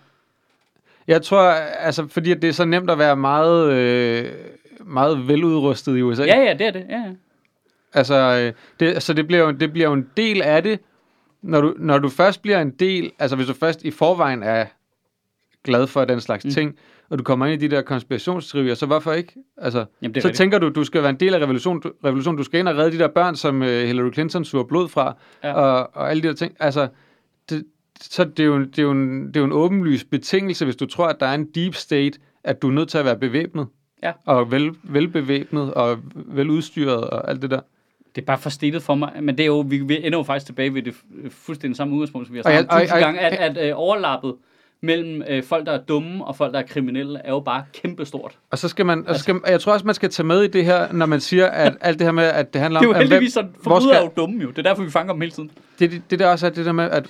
Jeg tror, altså, fordi det er så nemt at være meget, øh, meget veludrustet i USA. Ja, ja, det er det. Ja, ja. Altså, øh, det, altså det, bliver jo, det bliver jo en del af det, når du, når du først bliver en del, altså hvis du først i forvejen er glad for den slags Mm. mm. ting, og du kommer ind i de der konspirationsteorier, så hvorfor ikke? Altså, Jamen, så rigtigt. tænker du, du skal være en del af revolution, du, revolution. Du skal ind og redde de der børn, som uh, Hillary Clinton suger blod fra, Ja. og, og alle de der ting. Altså, det, så det er, jo, det, er jo en, det er jo en åbenlys betingelse, hvis du tror, at der er en deep state, at du er nødt til at være bevæbnet. Ja. Og vel, velbevæbnet og veludstyret og alt det der. Det er bare for stillet for mig, men det er jo, vi, vi ender jo faktisk tilbage ved det fu- fuldstændig samme udgangspunkt, som vi har snakket tusind gange, at, at øh, overlappet mellem øh, folk, der er dumme og folk, der er kriminelle, er jo bare kæmpestort. Og så skal man, Altså- og så skal, jeg tror også, man skal tage med i det her, når man siger, at alt det her med, at det handler Det er om... jo at heldigvis sådan, forbrydere er jo dumme jo. Det er derfor, vi fanger dem hele tiden. det, det, det der også er det der med, at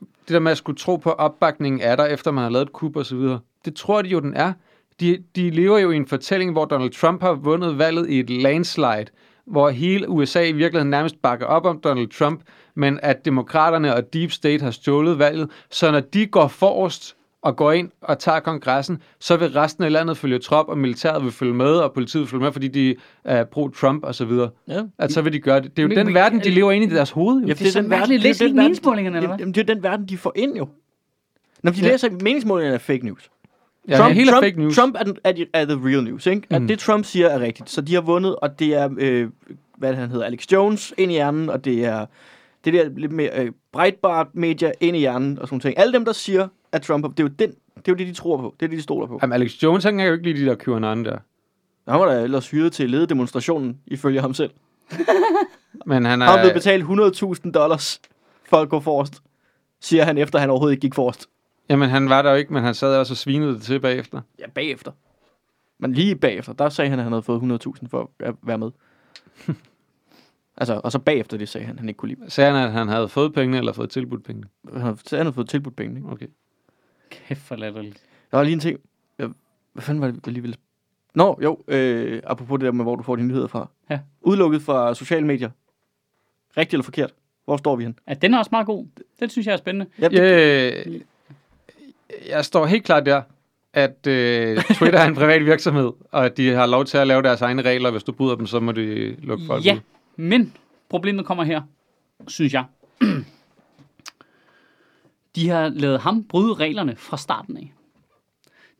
det der med at skulle tro på opbakningen er der, efter man har lavet et kup og så videre. Det tror de jo, den er. De, de lever jo i en fortælling, hvor Donald Trump har vundet valget i et landslide, hvor hele USA i virkeligheden nærmest bakker op om Donald Trump, men at demokraterne og Deep State har stjålet valget. Så når de går forrest og går ind og tager kongressen, så vil resten af landet følge trop, og militæret vil følge med, og politiet vil følge med, fordi de er pro-Trump og så videre. Ja. At så vil de gøre det. Det er jo Men- den men- verden, de lever ind i deres hoved. Jo. Ja, Det er mærkeligt. det er Læs den ikke verden- meningsmålingerne, eller hvad? Jamen, det er den verden, de får ind jo. Når de Ja. læser meningsmålingerne er fake news. Ja, Trump, det hele er Trump, fake news. Trump er, den, er, de- er the real news, ikke? At Mhm. det Trump siger er rigtigt. Så de har vundet, og det er, øh, hvad er han hedder, Alex Jones ind i hjernen, og det er det der lidt mere øh, Breitbart-medier ind i hjernen, og sådan ting. Alle dem, der siger, at Trump, det er jo, den, det, er jo det, de tror på. Det er det, de stoler på. Jamen, Alex Jones, han kan jo ikke lide de der QAnon der. Han var da ellers hyret til at lede demonstrationen, ifølge ham selv. Men han Han er blevet er... betalt 100.000 dollars for at gå forrest, siger han, efter han overhovedet ikke gik forrest. Jamen, han var der jo ikke, men han sad også og svinede det til bagefter. Ja, bagefter. Men lige bagefter, der sagde han, at han havde fået 100.000 for at være med. altså, og så bagefter det sagde han, at han ikke kunne lide Sagde han, at han havde fået pengene, eller fået tilbudt pengene? dem. Han havde, han havde fået tilbudt penge. Ikke? Okay. Kæft for latterligt. Der var lige en ting. Jeg, hvad fanden var det, jeg lige ville... Nå, jo, øh, apropos det der med, hvor du får dine nyheder fra. Ja. Udelukket fra sociale medier. Rigtigt eller forkert? Hvor står vi hen? Ja, den er også meget god. Den synes jeg er spændende. Ja, det, Øh, jeg står helt klart der, at øh, Twitter er en privat virksomhed, og at de har lov til at lave deres egne regler. Hvis du bryder dem, så må de lukke folk Ja, ud. men problemet kommer her, synes jeg. De har lavet ham bryde reglerne fra starten af.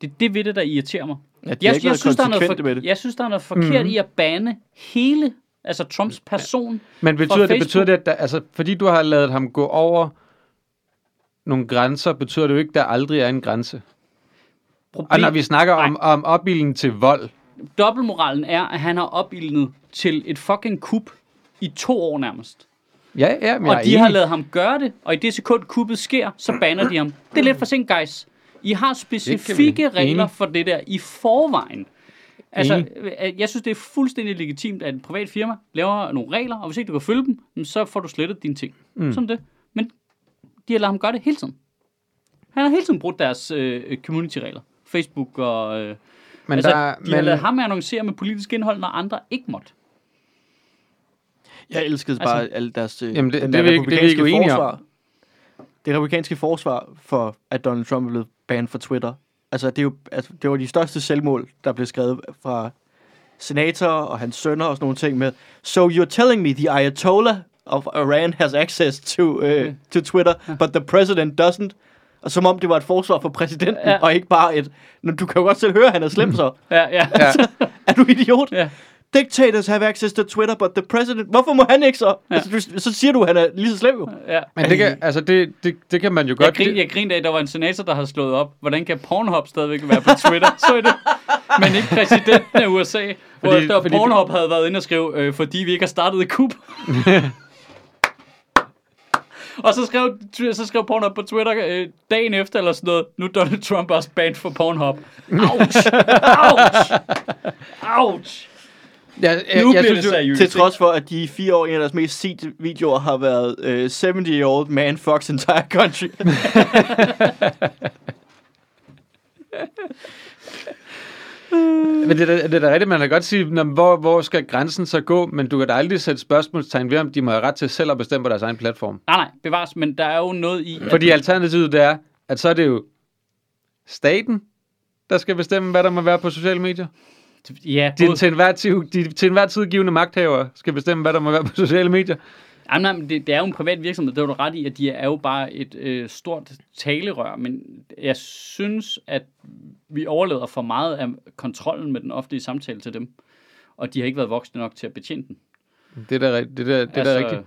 Det er det ved det, der irriterer mig. ja, Jeg, jeg, været synes, der er noget konsekvente med for, det. jeg synes, der er noget forkert Mhm. mm-hmm. i at bane hele, altså Trumps person. Men betyder det, betyder det, at der, altså, fordi du har lavet ham gå over nogle grænser, betyder det jo ikke, at der aldrig er en grænse. Og når vi snakker om, om opbilden til vold, Dobbeltmoralen er, at han har opildnet til et fucking kup i to år nærmest. ja, ja, men Og de har lavet ham gøre det, og i det sekund kuppet sker, så baner de ham. Det er lidt for sent, guys. I har specifikke regler for det der i forvejen. Altså, Enig. øh, jeg synes, det er fuldstændig legitimt, at et privat firma laver nogle regler, og hvis ikke du kan følge dem, så får du slettet dine ting. Mm. Sådan det. Men de har lavet ham gøre det hele tiden. Han har hele tiden brugt deres øh, community-regler. Facebook og... Øh, Men altså, der, de har lavet ham annoncere med politisk indhold, når andre ikke måtte. Jeg elskede Altså- bare alle deres... øh, Jamen, det- den det er der vi ikke- det er vi ikke republikanske uenige om. forsvar. Det republikanske forsvar for, at Donald Trump er blevet banet fra Twitter. Altså, det, er jo, altså, det var de største selvmål, der blev skrevet fra senatorer og hans sønner og sådan nogle ting med. So you're telling me the Ayatollah of Iran has access to, uh, to Twitter, but the president doesn't? Og som om det var et forsvar for præsidenten, Ja. ja. og ikke bare et... Nå, Du kan jo godt selv høre, at han er slem så. Ja, ja. ja, er du idiot? ja. Dictators have access to Twitter, but the president... Hvorfor må han ikke så? Ja. Altså, du, så siger du, at han er lige så slem jo. ja. men det kan, altså, det, det, det kan man jo Jeg, godt... grin, jeg grinede af, at der var en senator, der har slået op. Hvordan kan Pornhub stadigvæk være på Twitter? Så er det. Men ikke præsidenten af USA. Fordi, hvor der fordi- Pornhub havde været inde og skrive, øh, fordi vi ikke har startet et kup. og så skrev, så skrev Pornhub på Twitter øh, dagen efter eller sådan noget, nu er Donald Trump også banned for Pornhub. Ouch! Ouch! Ouch! Jeg, jeg, Nu jeg, bliver synes det seriøst. Til trods for, at de i fire år, en af deres mest set videoer har været øh, 70-year-old man fucks entire country. Men det, er da- det er da rigtigt, man kan godt sige, "Nå, men hvor, hvor skal grænsen så gå? Men du kan da aldrig sætte spørgsmålstegn ved, om de må have ret til selv at bestemme på deres egen platform. Nej, nej, bevares, men der er jo noget i... at- Fordi alternativet det er, at så er det jo staten, der skal bestemme, hvad der må være på sociale medier. Ja, De både, til enhver, tid, de til enhver tid givende magthavere skal bestemme, hvad der må være på sociale medier. Jamen, nej, men det, det er jo en privat virksomhed, det har du ret i, at de er jo bare et øh, stort talerør, men jeg synes, at vi overlader for meget af kontrollen med den offentlige samtale til dem, og de har ikke været voksne nok til at betjene den. Det er da, det er, da- det er Altså, da rigtigt.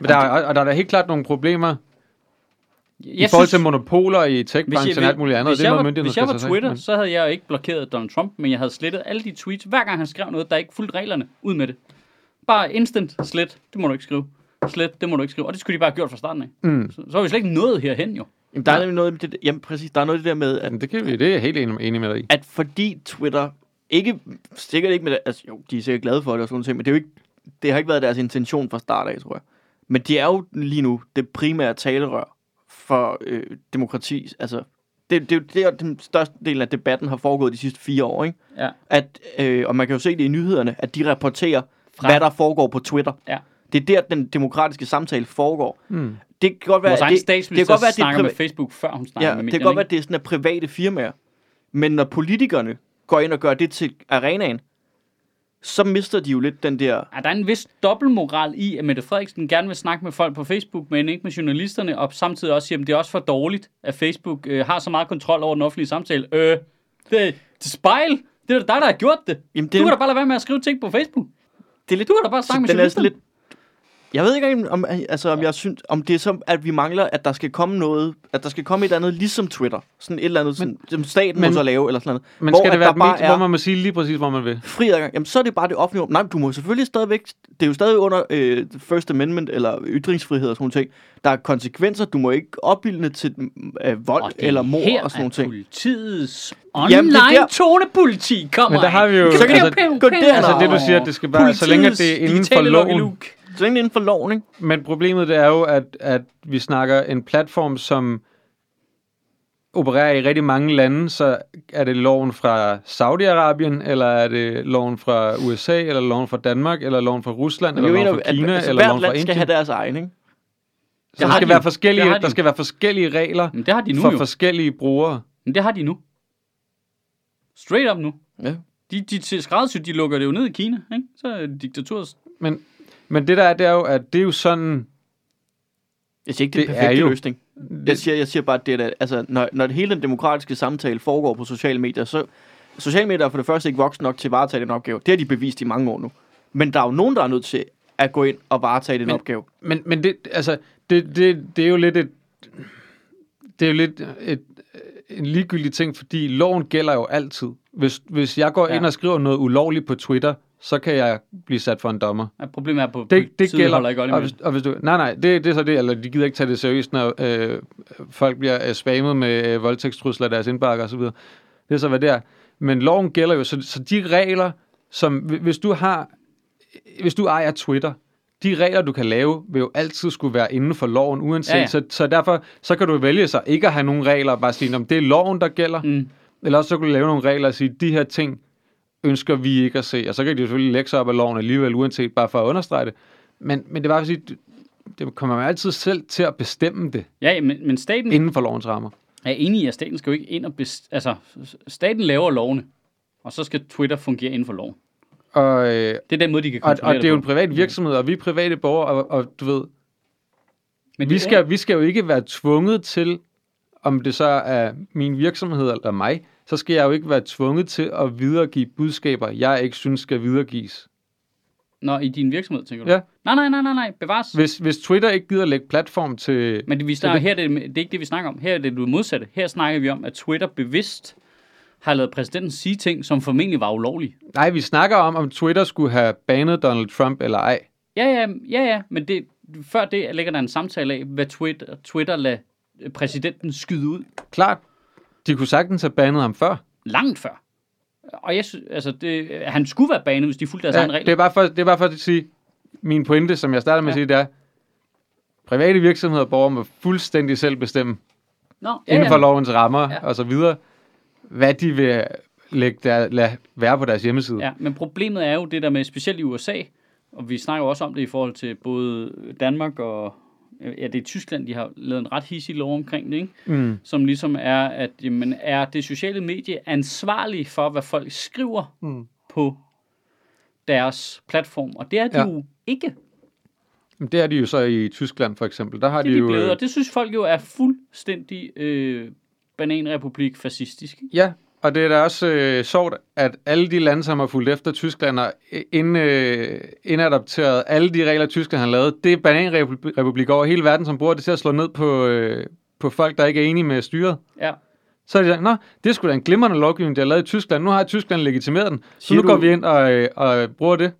Men der er, og- og der er da helt klart nogle problemer Jeg i forhold til monopoler i tech-branchen og alt muligt andet. Hvis det er jeg, noget, var, myndighederne hvis jeg var. Twitter, Men- så havde jeg jo ikke blokeret Donald Trump, men jeg havde slettet alle de tweets, hver gang han skrev noget, der ikke fulgte reglerne, ud med det. Bare instant slet, det må du ikke skrive. Slet, det må du ikke skrive. Og det skulle de bare have gjort fra starten af. Mm. Så, så var vi slet ikke nået herhen jo. Jamen, der er nemlig noget, med det, jamen, præcis, der er noget det der med, at, det, kan vi, det er jeg helt enig, enig med dig i. at fordi Twitter ikke, sikkert ikke med det, altså jo, de er sikkert glade for det og sådan noget, men det er jo ikke, det har ikke været deres intention fra start af, tror jeg. Men de er jo lige nu det primære talerør for øh, demokrati. Altså, det, det, er jo- det er jo den største del af debatten har foregået de sidste fire år, ikke? Ja. At, øh, og man kan jo se det i nyhederne, at de rapporterer, Fra- hvad der foregår på Twitter. Ja. Det er der, den demokratiske samtale foregår. Mm. Det kan godt være, Vores at egen det, statsminister det kan godt være, at det er snakker med Facebook, før hun snakker Ja, med det medierne. kan godt være, at det er sådan af private firmaer. Men når politikerne går ind og gør det til arenaen, så mister de jo lidt den der... Ja, der er en vis dobbeltmoral i, at Mette Frederiksen gerne vil snakke med folk på Facebook, men ikke med journalisterne, og samtidig også siger, at det er også for dårligt, at Facebook øh, har så meget kontrol over den offentlige samtale. Øh, det, det spejl, det er dig, der har gjort det. Jamen, det, Du kan da bare lade være med at skrive ting på Facebook. det er lidt, Du kan da bare snakke med den er sådan journalisterne. lidt, Jeg ved ikke, om, altså, om jeg synes, om det er som, at vi mangler, at der skal komme noget, at der skal komme et andet, ligesom Twitter. Sådan et eller andet, sådan, som staten men- må så lave, eller sådan noget. Men Hvor skal det være bare medie, hvor man må sige lige præcis, hvor man vil? Fri adgang, jamen så er det bare det offentlige. Nej, du må selvfølgelig stadigvæk, det er jo stadig under øh, First Amendment, eller ytringsfrihed og sådan nogle ting. Der er konsekvenser, du må ikke opbilde til øh, vold Og det eller mor her og sådan nogle er ting. politiets Jamen, det er online der- tonepoliti kommer Men der har vi jo-. Så kan det gå pew. der, Altså det du siger, det skal bare, så længe det er inden for loven. lukkeluk. Så er inden for loven, ikke? Men problemet det er jo, at, at vi snakker en platform, som opererer i rigtig mange lande, så er det loven fra Saudi-Arabien, eller er det loven fra USA, eller loven fra Danmark, eller loven fra Rusland, eller jeg loven fra at, Kina, altså, eller hvert loven fra land skal Indien. have deres egen, ikke? Så der skal, være forskellige, der skal være forskellige regler Men det har de nu for jo. forskellige brugere. Men det har de nu. Straight up nu. Ja. De, de til skræddersyet, de lukker det jo ned i Kina, ikke? Så er det diktatur. Men, men det der er, det er jo, at det er jo sådan... Jeg siger ikke, det er Det er perfekte jo- løsning. Jeg siger, jeg siger bare, at det er, altså, når, når hele den demokratiske samtale foregår på sociale medier, så sociale medier er for det første ikke voksen nok til at varetage den opgave. Det har de bevist i mange år nu. Men der er jo nogen, der er nødt til at gå ind og varetage den Men- opgave. Men, men det, altså, det, det, det er jo lidt et... Det er jo lidt et, en ligegyldig ting, fordi loven gælder jo altid. Hvis, hvis jeg går Ja. ind og skriver noget ulovligt på Twitter, så kan jeg blive sat for en dommer. Ja, problemet er på Det, det gælder. holder ikke og, hvis, og hvis du, nej, nej, det, det er så det, eller de gider ikke tage det seriøst, når øh, folk bliver øh, spammet med øh, voldtægtstrusler af deres indbakker osv. Det er så, hvad det er. Men loven gælder jo, så, så de regler, som hvi- hvis du har, hvis du ejer Twitter, de regler, du kan lave, vil jo altid skulle være inden for loven, uanset. Ja, Ja. Så, så derfor så kan du vælge så ikke at have nogen regler, og bare sige, om det er loven, der gælder. Mm. eller også så kan du lave nogle regler og sige, de her ting ønsker vi ikke at se. Og så kan de jo selvfølgelig lægge sig op af loven alligevel, uanset bare for at understrege det. Men, men det var sige, det- kommer man altid selv til at bestemme det Ja, men, men staten inden for lovens rammer. er enig i, at staten skal jo ikke ind og... Best... Altså, staten laver lovene, og så skal Twitter fungere inden for loven. Og, øh, Det er den måde, de kan og, kontrollere og det er jo en privat virksomhed, og vi er private borgere, og, og du ved, Men vi skal, Er, vi skal jo ikke være tvunget til, om det så er min virksomhed eller mig, så skal jeg jo ikke være tvunget til at videregive budskaber, jeg ikke synes skal videregives. Nå, i din virksomhed, tænker du? Ja. Nej, nej, nej, nej, nej, bevares. Hvis, hvis Twitter ikke gider lægge platform til... Men det, vi snakker, det- her er det, det er ikke det, vi snakker om. Her er det det modsatte. Her snakker vi om, at Twitter bevidst har lavet præsidenten sige ting, som formentlig var ulovlige. Nej, vi snakker om, om Twitter skulle have banet Donald Trump eller ej. Ja, ja, ja, ja, men det, før det ligger der en samtale af, hvad Twitter, Twitter lader præsidenten skyde ud Klart. De kunne sagtens have banet ham før. langt før. Og jeg synes, altså, det, han skulle være banet, hvis de fulgte deres ja, egen regler. det, er bare for, det er bare for at sige, min pointe, som jeg starter med Ja. at sige, det er, private virksomheder og borgere må fuldstændig selv bestemme, Nå, ja, inden for ja, lovens rammer Ja. og så videre, hvad de vil lægge der, lade være på deres hjemmeside. ja, men problemet er jo det der med, specielt i USA, og vi snakker også om det i forhold til både Danmark og, ja, det er Tyskland, de har lavet en ret hissig lov omkring det, ikke? Mm. som ligesom er, at jamen, er det sociale medie ansvarlig for, hvad folk skriver Mm. på deres platform, og det er de Ja. jo ikke. Det er de jo så i Tyskland for eksempel. Der har Det de de jo... blevet, øh, og det synes folk jo er fuldstændig øh, bananrepublik fascistisk. ikke? Ja, og det er da også øh, sjovt, at alle de lande, som har fulgt efter Tyskland og ind, øh, indadopteret alle de regler, Tyskland har lavet, det er bananrepublik over hele verden, som bruger det til at slå ned på, øh, på folk, der ikke er enige med styret. Ja. Så er de sagt, nå, det er sgu da en glimrende lovgivning, de har lavet i Tyskland. Nu har Tyskland legitimeret den, så Siger nu går du- vi ind og, øh, og bruger det.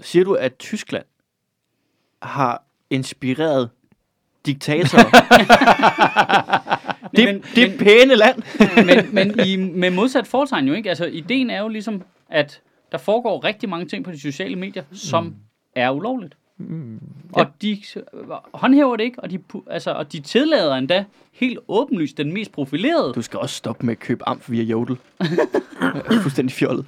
Siger du, at Tyskland har inspireret diktatorer? det, Men- det er men- pæne land. men, men i, med modsat foretegn jo ikke. Altså, ideen er jo ligesom, at der foregår rigtig mange ting på de sociale medier, som Mm. er ulovligt. Og de håndhæver det ikke, og de, altså, og de tillader endda helt åbenlyst den mest profilerede. Du skal også stoppe med at købe amf via Jodel. Fuldstændig fjollet.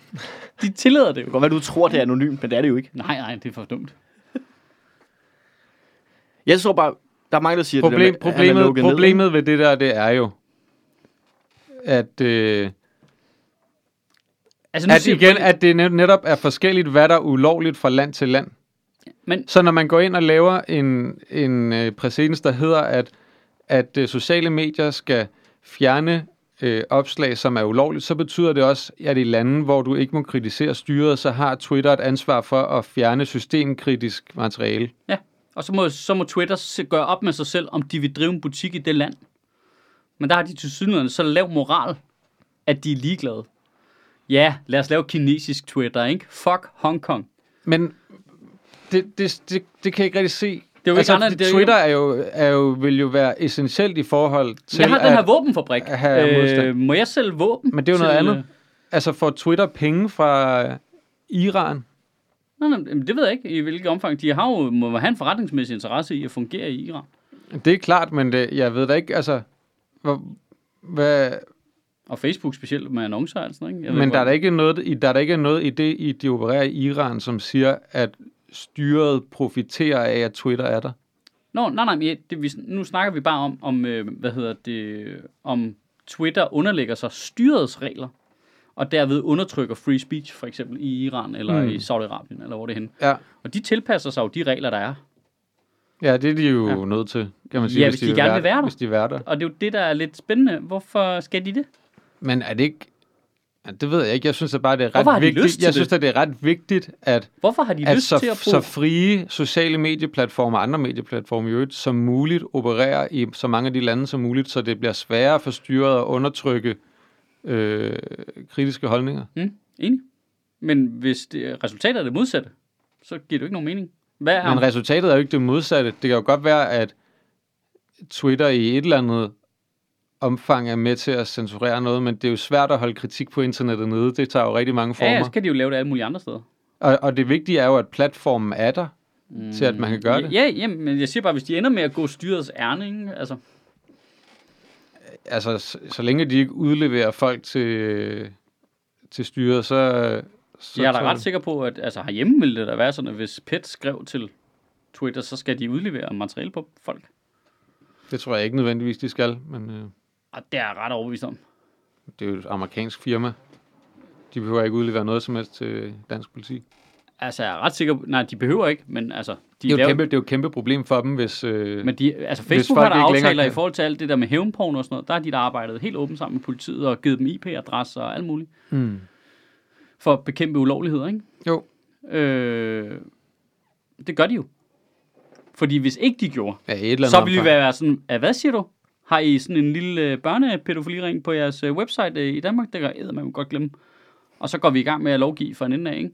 De tillader det jo. godt være, du tror, det er anonymt, men det er det jo ikke. Nej, nej, det er for dumt. Jeg tror bare, der er mange, der siger Problem, det der med, at han er problemet, ned, problemet ved det der, det er jo, at, øh, Altså, nu at siger igen, at det net- netop er forskelligt, hvad der er ulovligt fra land til land. Men- Så når man går ind og laver en, en øh, præcedens, der hedder, at, at øh, sociale medier skal fjerne øh, opslag, som er ulovligt, så betyder det også, at i lande, hvor du ikke må kritisere styret, så har Twitter et ansvar for at fjerne systemkritisk materiale. Ja, og så må, så må Twitter gøre op med sig selv, om de vil drive en butik i det land. Men der har de til synligheden så lav moral, at de er ligeglade. Ja, lad os lave kinesisk Twitter, ikke? Fuck Hong Kong. Men det, det, det, det kan jeg ikke rigtig se. Det er jo ikke andet, det er Twitter er jo, er jo, vil jo være essentielt i forhold til, Jeg har den her våbenfabrik. have modstand. må jeg sælge våben? Men det er jo noget til, andet. øh, altså får Twitter penge fra Iran? Nej, nej, det ved jeg ikke, i hvilket omfang. De har jo, må have en forretningsmæssig interesse i at fungere i Iran. Det er klart, men det, jeg ved da ikke, altså, hvor, hvad, Og Facebook specielt med annoncer og sådan noget. ikke? Jeg ved men der er, der, ikke noget, i- der er der ikke noget i det, i de opererer i Iran, som siger, at styret profiterer af, at Twitter er der. Nå, nej, nej, men det, vi, nu snakker vi bare om, om øh, hvad hedder det, om Twitter underlægger sig styrets regler, og derved undertrykker free speech, for eksempel i Iran eller Mm. i Saudi-Arabien, eller hvor det er henne. Ja. Og de tilpasser sig jo de regler, der er. Ja, det er de jo Ja. nødt til, kan man sige, Ja, hvis de vil gerne vil være der. Hvis de være der. Og det er jo det, der er lidt spændende. Hvorfor skal de det? Men er det ikke... Ja, det ved jeg ikke. Jeg synes at bare, det er ret de vigtigt. jeg det? synes, at det er ret vigtigt, at, Hvorfor har de at lyst så, til at så bruge... frie sociale medieplatformer og andre medieplatforme i øvrigt som muligt opererer i så mange af de lande som muligt, så det bliver sværere for styret at undertrykke øh, kritiske holdninger. Mm, enig. Men hvis det, resultatet er det modsatte, så giver det jo ikke nogen mening. Hvad er, Men resultatet er jo ikke det modsatte. Det kan jo godt være, at Twitter i et eller andet omfang er med til at censurere noget, men det er jo svært at holde kritik på internettet nede. Det tager jo rigtig mange ja, former. ja, så kan de jo lave det alle mulige andre steder. Og, og det vigtige er jo, at platformen er der, mm. til at man kan gøre det. Ja, ja, men jeg siger bare, hvis de ender med at gå styrets ærne, ikke? altså, Altså, så, så længe de ikke udleverer folk til, til styret, så... så jeg er da ret sikker på, at altså, herhjemme ville det da være sådan, at hvis PET skrev til Twitter, så skal de udlevere materiale på folk. Det tror jeg ikke nødvendigvis, de skal, men øh, Og det er jeg ret overbevist om. det er jo et amerikansk firma. De behøver ikke udlevere noget som helst til dansk politi. Altså, jeg er ret sikker nej, de behøver ikke, men altså, de Det er, jo laver, kæmpe, det er jo et kæmpe problem for dem, hvis... Øh, Men de, altså Facebook har der længere aftaler kan- i forhold til alt det der med hævnporn og sådan noget. Der har de der arbejdet helt åbent sammen med politiet og givet dem IP-adresser og alt muligt. mm. For at bekæmpe ulovligheder, ikke? Jo, Øh, det gør de jo. Fordi hvis ikke de gjorde, ja, et eller andet så ville vi være sådan, "Ah, hvad siger du? Har I sådan en lille øh, børnepædofiliring på jeres øh, website øh, i Danmark? Det kan man godt glemme. Og så går vi i gang med at lovgive for en ende af, ikke?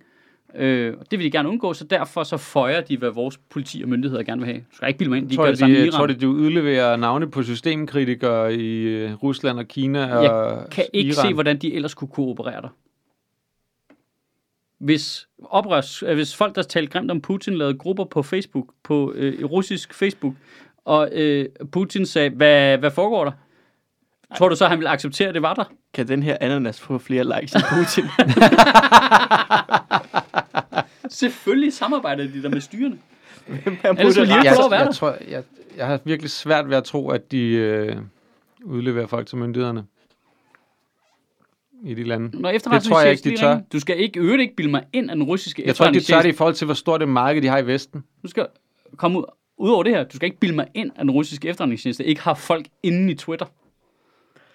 Øh, og det vil de gerne undgå, så derfor så føjer de, hvad vores politi og myndigheder gerne vil have. Du skal ikke bilde mig ind, de tror, gør det samme i de, Iran. tror, de, de udleverer navne på systemkritikere i øh, Rusland og Kina og Jeg kan ikke Iran. se, hvordan de ellers kunne kooperere der. Hvis, oprørs, øh, hvis folk, der talte grimt om Putin, lavede grupper på Facebook, på øh, russisk Facebook, og øh, Putin sagde, hvad, hvad foregår der? Tror du så, han ville acceptere, at det var der? Kan den her ananas få flere likes end Putin? Selvfølgelig samarbejder de der med styrene. Han Ellers ville de ikke jeg, få lov at være jeg, der. tror, jeg, jeg har virkelig svært ved at tro, at de øh, udleverer folk til myndighederne i de lande. Når Det tror jeg ikke, de tør. Du skal ikke øvrigt ikke bilde mig ind af den russiske Jeg tror ikke, de tør det i forhold til, hvor stort det marked, de har i Vesten. Du skal komme ud, ud over det her. Du skal ikke bilde mig ind, at den russiske efterretningstjeneste ikke har folk inde i Twitter.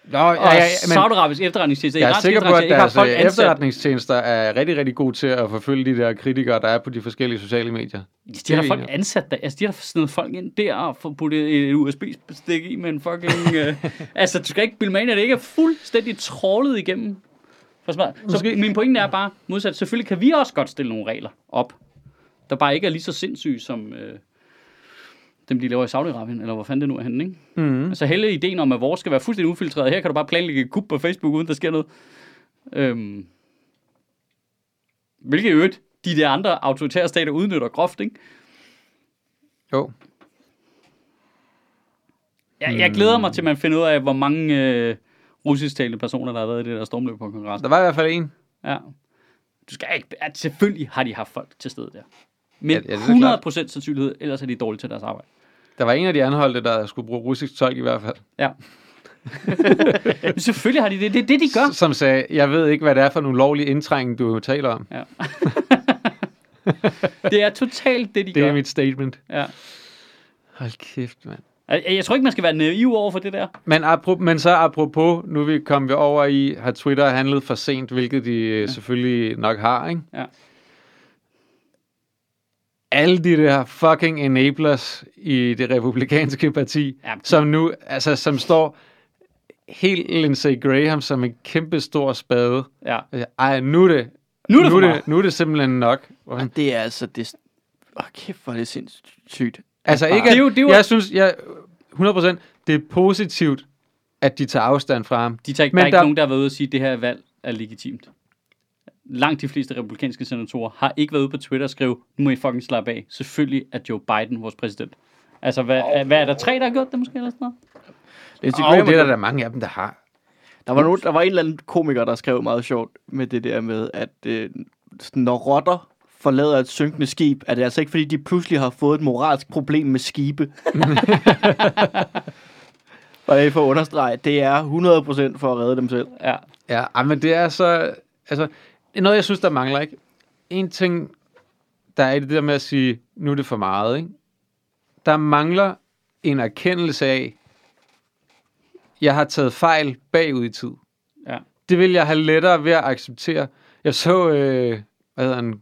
Nå, Og Saudi-Arabisk efterretningstjeneste, jeg er sikker på, at deres øh, efterretningstjenester er rigtig, rigtig gode til at forfølge de der kritikere, der er på de forskellige sociale medier. De Det har er folk ansat der. Altså, de har snedet folk ind der og fået puttet et USB-stik i med en fucking... øh, altså, du skal ikke bilde mig ind, at det ikke er fuldstændig trålet igennem. For smart. Så Måske- min pointe er bare, modsat, selvfølgelig kan vi også godt stille nogle regler op, der bare ikke er lige så sindssyge som øh, dem, de laver i Saudi-Arabien, eller hvor fanden det nu er henne, ikke? Mm. Altså hele ideen om, at vores skal være fuldstændig ufiltreret. Her kan du bare planlægge et kub på Facebook, uden der sker noget. Øhm, hvilket øvrigt, de der andre autoritære stater udnytter groft, ikke? Jo. Jeg, jeg glæder mig til, at man finder ud af, hvor mange øh, russisktalende personer, der har været i det der stormløb på kongressen. Der var i hvert fald en. Ja. Du skal ikke... At selvfølgelig har de haft folk til stede der. Men Ja, ja, det er klart. 100% sandsynlighed, ellers er de dårlige til deres arbejde. Der var en af de anholdte, der skulle bruge russisk tolk i hvert fald. Ja. Selvfølgelig har de det. Det er det, de gør. Som sagde, jeg ved ikke, hvad det er for en ulovlig indtrængning, du taler om. Ja. det er totalt det, de Det gør. er mit statement. Ja. Hold kæft, mand. Jeg, tror ikke, man skal være naiv over for det der. Men, apro- men så apropos, nu vi kommet vi over i, har Twitter handlet for sent, hvilket de ja. selvfølgelig nok har, ikke? Ja. Alle de der fucking enablers i det republikanske parti, Ja. som nu, altså som står helt Lindsey Graham som en kæmpe stor spade. Ja. Ej, nu er det, Nu er det nu er det, nu er det simpelthen nok. Og det er altså... Det, åh, kæft, hvor er det sindssygt. Altså ikke, Det at, er jo- det er jo- jeg synes, jeg, 100%, det er positivt, at de tager afstand fra ham. De tager ikke, Men der er ikke der- nogen, der har været ude og sige, at det her valg er legitimt. Langt de fleste republikanske senatorer har ikke været ude på Twitter og skrive, nu må I fucking slappe af. Selvfølgelig er Joe Biden vores præsident. Altså, hvad, oh. hvad er der tre, der har gjort det måske, eller sådan noget? Lindsey Graham det er der, der mange af dem, der har. Der var, nogen, der var en eller anden komiker, der skrev meget sjovt med det der med, at øh, når rotter forlader et synkende skib, er det altså ikke, fordi de pludselig har fået et moralsk problem med skibe. Og jeg får at understrege, det er 100% for at redde dem selv. Ja. Ja, men det er så... Altså, noget, jeg synes, der mangler, ikke? En ting, der er i det der med at sige, nu er det for meget, ikke? Der mangler en erkendelse af, jeg har taget fejl bagud i tid. Ja. Det vil jeg have lettere ved at acceptere. Jeg så, øh, hvad hedder han?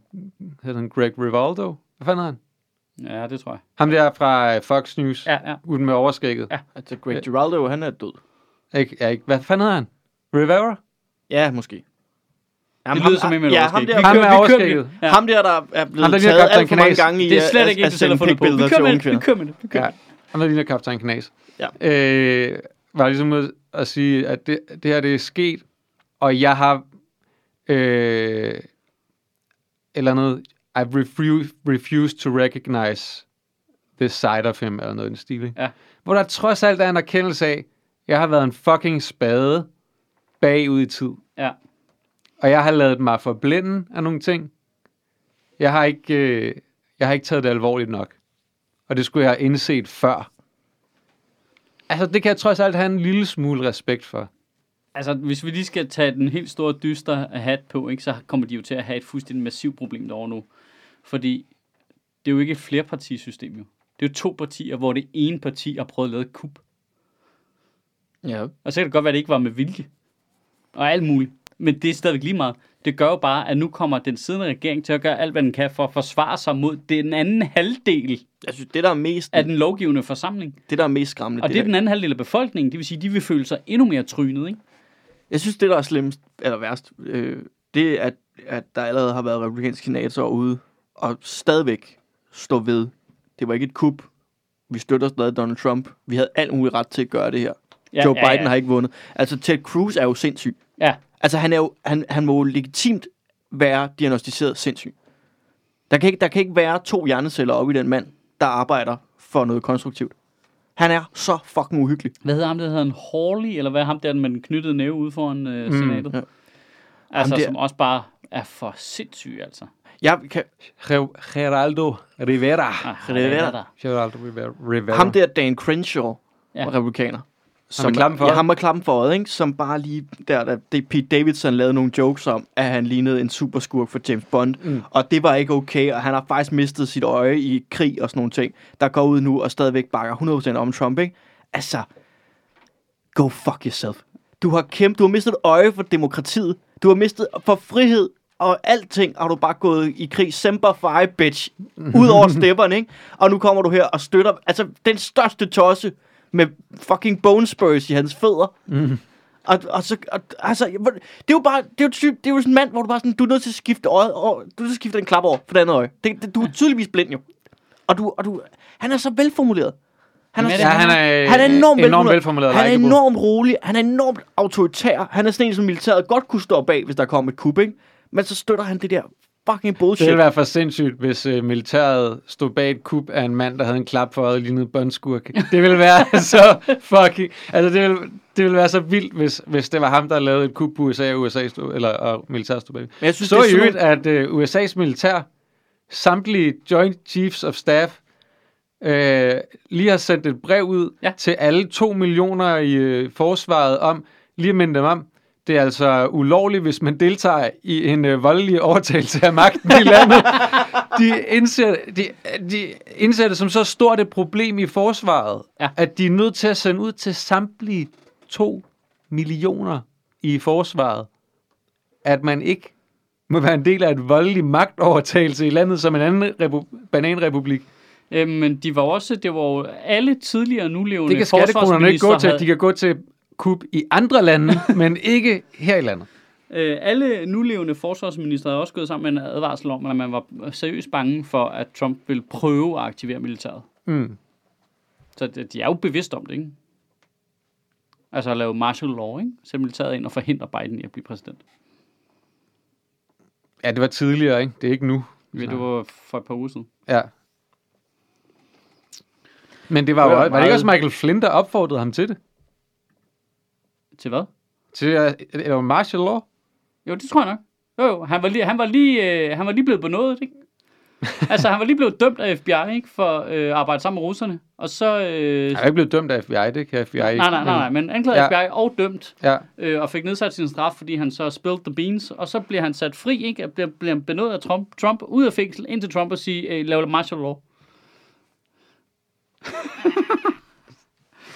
Hedder han Greg Rivaldo? Hvad fanden han? Ja, det tror jeg. Ham der fra øh, Fox News, Ja, ja. uden med overskægget. Ja. Altså, Greg Giraldo, han er død. Ikke, ja, ikke. Hvad fanden hedder han? Rivera? Ja, måske. Jamen, Det lyder som en med ja, ham der, Vi Ham kører- vi kører. Ja. ham der, der er blevet Ham, der taget alt for mange gange i Det er slet at- ikke at har sende pikbilleder til kører med unge det. Vi kvinder. kører med det. Vi kører Ja. med det. Han er ligner kaptajn Knas. Ja. Øh, var ligesom ude at sige, at det, det her det er sket, og jeg har øh, eller noget, I've refused, refused to recognize this side of him, eller noget i den stil. ikke? Ja. Hvor der trods alt er en erkendelse af, jeg har været en fucking spade bagud i tid. Ja. Og jeg har lavet mig forblinde af nogle ting. Jeg har ikke, øh, jeg har ikke taget det alvorligt nok. Og det skulle jeg have indset før. Altså, det kan jeg trods alt have en lille smule respekt for. Altså, hvis vi lige skal tage den helt store dyster hat på, ikke, så kommer de jo til at have et fuldstændig massivt problem derovre nu. Fordi det er jo ikke et flerpartisystem, jo. Det er jo to partier, hvor det ene parti har prøvet at lave et kup. Ja. Og så kan det godt være, at det ikke var med vilje. Og alt muligt. Men det er stadigvæk lige meget. Det gør jo bare, at nu kommer den siddende regering til at gøre alt, hvad den kan for at forsvare sig mod den anden halvdel Jeg synes, det der er mest, af den lovgivende forsamling. det der er mest skræmmende, Og det er der, den anden halvdel af befolkningen. Det vil sige, de vil føle sig endnu mere trynet, ikke? Jeg synes, det der er slemmest, eller værst, øh, det er, at, at der allerede har været republikanske senatorer ude, og stadigvæk stå ved. Det var ikke et kup. Vi støtter stadig Donald Trump. Vi havde alt muligt ret til at gøre det her. Ja, Joe ja, Biden ja. har ikke vundet. Altså, Ted Cruz er jo sindssyg. Ja, Altså, han, er jo, han, han må jo legitimt være diagnostiseret sindssyg. Der kan, ikke, der kan ikke være to hjerneceller oppe i den mand, der arbejder for noget konstruktivt. Han er så fucking uhyggelig. hvad hedder ham, der hedder en Hawley, eller hvad er ham der med den knyttede næve ude foran øh, Mm, senatet? ja. Altså, Ham der- som også bare er for sindssyg, altså. Jeg kan, Ge- Geraldo Rivera. Ah, Rivera. der. Geraldo Rivera. Ham der Dan Crenshaw, Ja. Ja. republikaner. med klappen for ja, ham med klappen for øjet, ikke? Som bare lige der, der det Pete Davidson lavede nogle jokes om, at han lignede en superskurk for James Bond. Mm. Og det var ikke okay, og han har faktisk mistet sit øje i krig og sådan nogle ting, der går ud nu og stadigvæk bakker 100% om Trump, ikke? Altså, go fuck yourself. Du har kæmpet, du har mistet et øje for demokratiet. Du har mistet for frihed og alting har du bare gået i krig. Semper Fi, bitch. Ud over stepperne, ikke? Og nu kommer du her og støtter, altså, den største tosse med fucking bone spurs i hans fødder. Mm. Og, og så, og, altså, det er jo bare, det er jo, typ, det er jo sådan en mand, hvor du bare sådan, du er nødt til at skifte øjet, og, du er nødt til at skifte en klap over for det andet øje. Det, det, du er tydeligvis blind jo. Og du, og du, han er så velformuleret. Han er, Ja, han er, han er enormt, enormt velformuleret. Han er enormt rolig. Han er enormt autoritær. Han er sådan en, som militæret godt kunne stå bag, hvis der kom et kup, ikke? Men så støtter han det der fucking Det bullshit. ville være for sindssygt, hvis øh, militæret stod bag et kup af en mand, der havde en klap for øjet og lignede båndskurk. Det ville være så fucking... Altså, det ville, det ville være så vildt, hvis, hvis det var ham, der lavede et kup på USA, og USA stod, eller og militæret stod bag. Men jeg synes, Så det i øvrigt, at øh, USA's militær, samtlige Joint Chiefs of Staff, øh, lige har sendt et brev ud Ja. til alle to millioner i øh, forsvaret om, lige at minde dem om, det er altså ulovligt, hvis man deltager i en øh, voldelig overtagelse af magten i landet. De indser, de, de indser det som så stort et problem i forsvaret, Ja. at de er nødt til at sende ud til samtlige to millioner i forsvaret, at man ikke må være en del af et voldelig magtovertagelse i landet som en anden repu- bananrepublik. Øh, men de var også, det var jo alle tidligere nulevende Det kan skattekronerne ikke gå til. havde- De kan gå til kup i andre lande, men ikke her i landet. Øh, alle nulevende forsvarsminister har også gået sammen med en advarsel om, at man var seriøst bange for, at Trump ville prøve at aktivere militæret. Mm. Så de er jo bevidst om det, ikke? Altså at lave martial law, ikke? Sætte militæret ind og forhindre Biden i at blive præsident. Ja, det var tidligere, ikke? Det er ikke nu. Ja. Det var for et par uger siden. Ja. Men det var jo, Det var var det ikke også Michael Flynn, der opfordrede ham til det? Til hvad? Til eller martial law? Jo, det tror jeg nok. Jo, jo, han var lige, han var lige, øh, han var lige blevet benådet, ikke? altså, han var lige blevet dømt af FBI, ikke? For øh, at arbejde sammen med russerne. Og så... Øh, Han er ikke blevet dømt af FBI, det kan FBI nej, ikke. nej, nej, nej, men anklaget Ja. FBI og dømt, Ja, øh, og fik nedsat sin straf, fordi han så spilled the beans, og så bliver han sat fri, ikke? Og bliver, bliver benådet af Trump, Trump ud af fængsel, ind til Trump og sige, øh, lav martial law.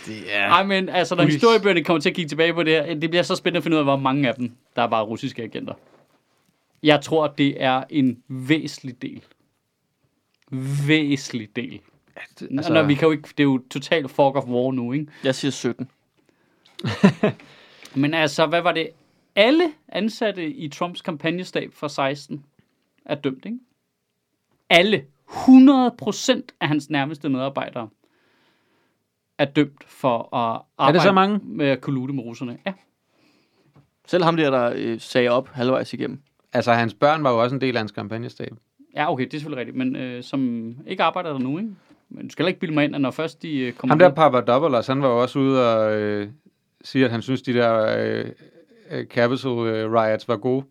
det er... Nej, men altså, når historiebøgerne kommer til at kigge tilbage på det her, det bliver så spændende at finde ud af, hvor mange af dem, der er bare russiske agenter. Jeg tror, det er en væsentlig del. Væsentlig del. Altså, Altså, når vi kan jo ikke, det er jo totalt fuck of war nu, ikke? Jeg siger 17. Men altså, hvad var det? Alle ansatte i Trumps kampagnestab for 16 er dømt, ikke? Alle. 100% af hans nærmeste medarbejdere er dømt for at arbejde så mange? med at kollude med russerne. Ja. Selv ham der, der øh, sagde op halvvejs igennem. altså, hans børn var jo også en del af hans kampagnestab. ja, okay, det er selvfølgelig rigtigt, men øh, som ikke arbejder der nu, ikke? Men du skal heller ikke bilde mig ind, at når først de øh, kommer Ham der Papa Doubles, han var jo også ude og øh, sige, at han synes, de der øh, øh, Capital øh, riots var gode.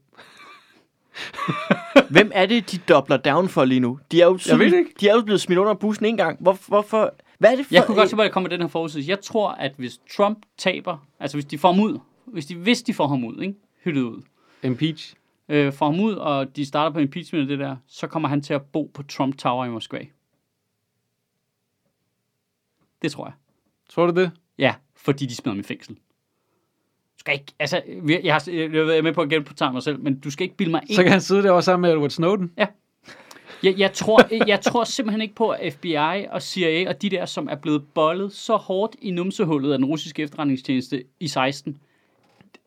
Hvem er det, de dobler down for lige nu? De er jo, Jeg ved det ikke. De er jo blevet smidt under bussen en gang. Hvor, hvorfor? Hvad er det for? Jeg kunne godt se, hvor jeg kommer den her forudsigelse. Jeg tror, at hvis Trump taber, altså hvis de får ham ud, hvis de, hvis de får ham ud, ikke? Hyttet ud, Impeach. øh, får ham ud, og de starter på impeachment og det der, så kommer han til at bo på Trump Tower i Moskva. Det tror jeg. Tror du det? Ja, fordi de smider ham i fængsel. Du skal ikke, altså, jeg, har, jeg er med på at gentage mig selv, men du skal ikke bilde mig ind. Så kan han sidde derovre sammen med Edward Snowden. Jeg, jeg, tror, jeg tror simpelthen ikke på, at FBI og CIA og de der, som er blevet bollet så hårdt i numsehullet af den russiske efterretningstjeneste i 16.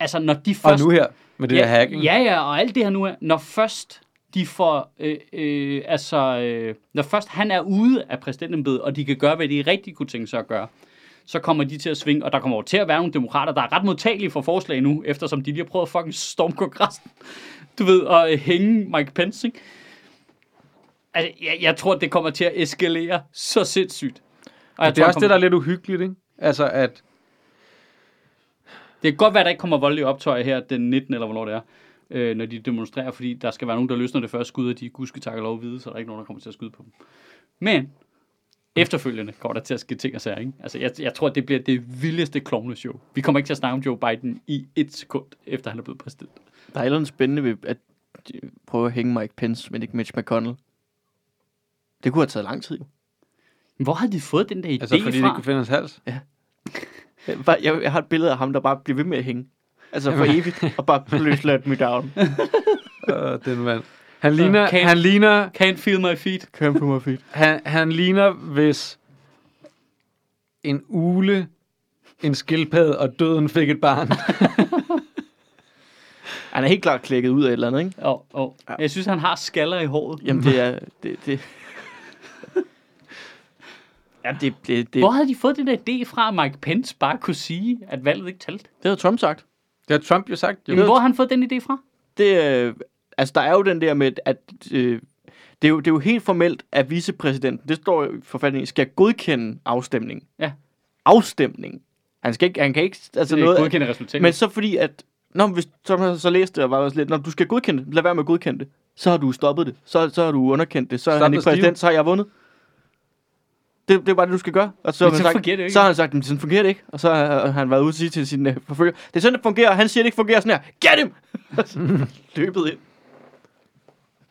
Altså, når de Og først... nu her, med det ja, der hacking. Ja, ja, og alt det her nu er, når først de får, øh, øh, altså, øh, når først han er ude af præsidentembedet, og de kan gøre, hvad de rigtig kunne tænke sig at gøre, så kommer de til at svinge, og der kommer jo til at være nogle demokrater, der er ret modtagelige for forslag nu, eftersom de lige har prøvet at fucking storme kongressen, du ved, og øh, hænge Mike Pence, ikke? Altså, jeg, jeg tror, det kommer til at eskalere så sindssygt. Og jeg Det er tror, også det, der er lidt uhyggeligt, ikke? Altså, at Det kan godt være, at der ikke kommer voldelige optøjer her den 19. eller hvornår det er, øh, når de demonstrerer, fordi der skal være nogen, der løsner det første skud, og de gudske takker lov vide, så der er ikke nogen, der kommer til at skyde på dem. Men efterfølgende kommer der til at ske ting og sager, ikke? Altså, jeg, jeg tror, det bliver det vildeste klovneshow. Vi kommer ikke til at snakke om Joe Biden i et sekund, efter han er blevet præsident. Der er et eller andet spændende ved at prøve at hænge Mike Pence, men ikke Mitch McConnell. Det kunne have taget lang tid. jo. Hvor har de fået den der idé altså, fordi de fra? ikke kunne finde hans hals. Jeg, bare- jeg, jeg har et billede af ham, der bare bliver ved med at hænge. Altså for evigt, og bare løsladt me down. Øh, den mand. Han ligner, kan- han ligner, Can't feel my feet. Come på mig feet. han, han ligner, hvis en ule, en skildpadde og døden fik et barn. Han er helt klart klækket ud af et eller andet, ikke? Oh, oh. Jeg synes, han har skaller i håret. Jamen det er... Det, det, ja, det, det, det, Hvor havde de fået den der idé fra, at Mike Pence bare kunne sige, at valget ikke talte? det har Trump sagt. Det har Trump jo sagt. Jo. Jamen, hvor har han fået den idé fra? Det, øh, altså, der er jo den der med, at øh, det, er jo, det er jo helt formelt, at vicepræsidenten, det står i forfatningen, skal godkende afstemningen. Ja. Afstemning. Han, skal ikke, han kan ikke... Altså Det er noget, godkendte resultat. men så fordi, at... Nå, hvis så, så læste det, og var også lidt, når du skal godkende det, lad være med at godkende det. Så har du stoppet det. Så, så har du underkendt det. Så er han ikke præsident, så har jeg vundet. Det, det er bare det, du skal gøre. Og så, Men har han så sagt, fungerer det ikke. så har han sagt, at sådan fungerer det ikke. Og så har han været ude og sige til sin uh, forfølger, det er sådan, det fungerer, og han siger, det ikke fungerer sådan her. Get him! Løbet ind.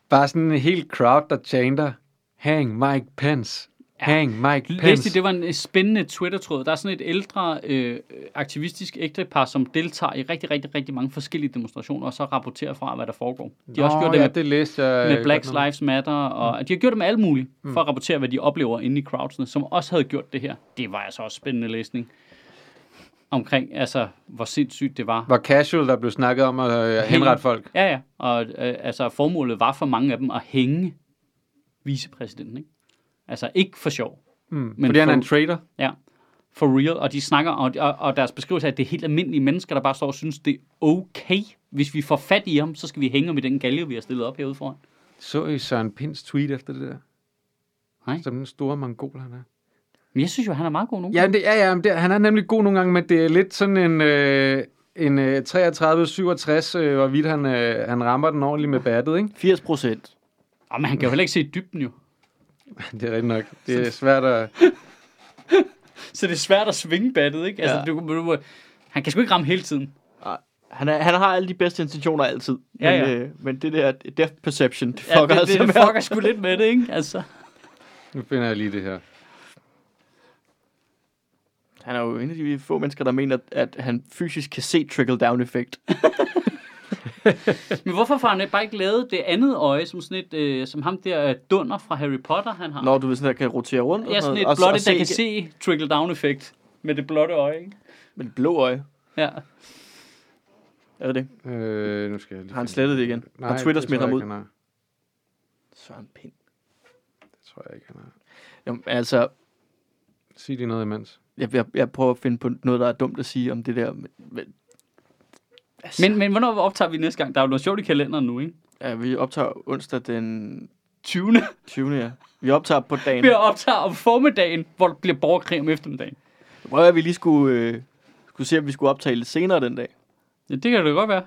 Bare sådan en helt crowd, der chanter, hang Mike Pence. Hang Mike Læste Pence. I, det var en spændende Twitter-tråd. Der er sådan et ældre øh, aktivistisk ægtepar, som deltager i rigtig, rigtig, rigtig mange forskellige demonstrationer, og så rapporterer fra, hvad der foregår. De har også gjort det ja, med, det læste jeg. med Black. Lives Matter, og de har gjort det med alt muligt, for at rapportere, hvad de oplever inde i crowdsene, som også havde gjort det her. Det var altså også spændende læsning. Omkring, altså, hvor sindssygt det var. Hvor casual, der blev snakket om at øh, henrette folk. Ja, ja. Og øh, altså, formålet var for mange af dem at hænge vicepræsidenten, ikke? Altså, ikke for sjov. Mm. Men Fordi han er for- en trader. Ja, for real. Og de snakker, og, og, og deres beskrivelse er, at det er helt almindelige mennesker, der bare står og synes, det er okay. Hvis vi får fat i ham, så skal vi hænge ham i den galge, vi har stillet op herude foran. Så I Søren Pins tweet efter det der? Nej. Som den store mongol, han er. Men jeg synes jo, han er meget god nu. Ja, det, ja, ja men det, han er nemlig god nogle gange, men det er lidt sådan en... Øh, en øh, 33-67, øh, hvorvidt han, øh, han rammer den ordentligt med battet, ikke? 80 procent. Oh, men han kan jo heller ikke se dybden jo. Det er rigtigt nok. Det er svært at... Så det er svært at svinge battet, ikke? Altså, Ja. du, du, han kan sgu ikke ramme hele tiden. Han, er, han har alle de bedste intentioner altid. Ja, men, ja. Øh, men det der depth perception, det Ja, fucker det, altså det, det fucker sgu lidt med det, ikke? Altså. Nu finder jeg lige det her. Han er jo en af de få mennesker, der mener, at han fysisk kan se trickle-down-effekt. Men hvorfor får han ikke bare ikke lavet det andet øje, som sådan et, øh, som ham der øh, dunder fra Harry Potter, han har? Når du ved sådan, der kan rotere rundt. og ja, sådan et og- blotte, og der kan se trickle-down-effekt med det blotte øje, ikke? Med det blå øje. Ja. Er det det? Øh, nu skal jeg lige Har han slettet det igen? Nej, har Twitter det smidt tror ham jeg ud? ikke, han har. Søren Pind. Det tror jeg ikke, han har. Jamen, altså, Sig lige noget imens. jeg, jeg, jeg prøver at finde på noget, der er dumt at sige om det der. Men, men, altså, Men, men hvornår optager vi næste gang? Der er jo noget sjovt i kalenderen nu, ikke? ja, vi optager onsdag den 20. 20. Ja. Vi optager på dagen. Vi optager om formiddagen, hvor der bliver borgerkrig om eftermiddagen. Jeg prøver, at vi lige skulle, øh, skulle se, om vi skulle optage lidt senere den dag. Ja, det kan det godt være.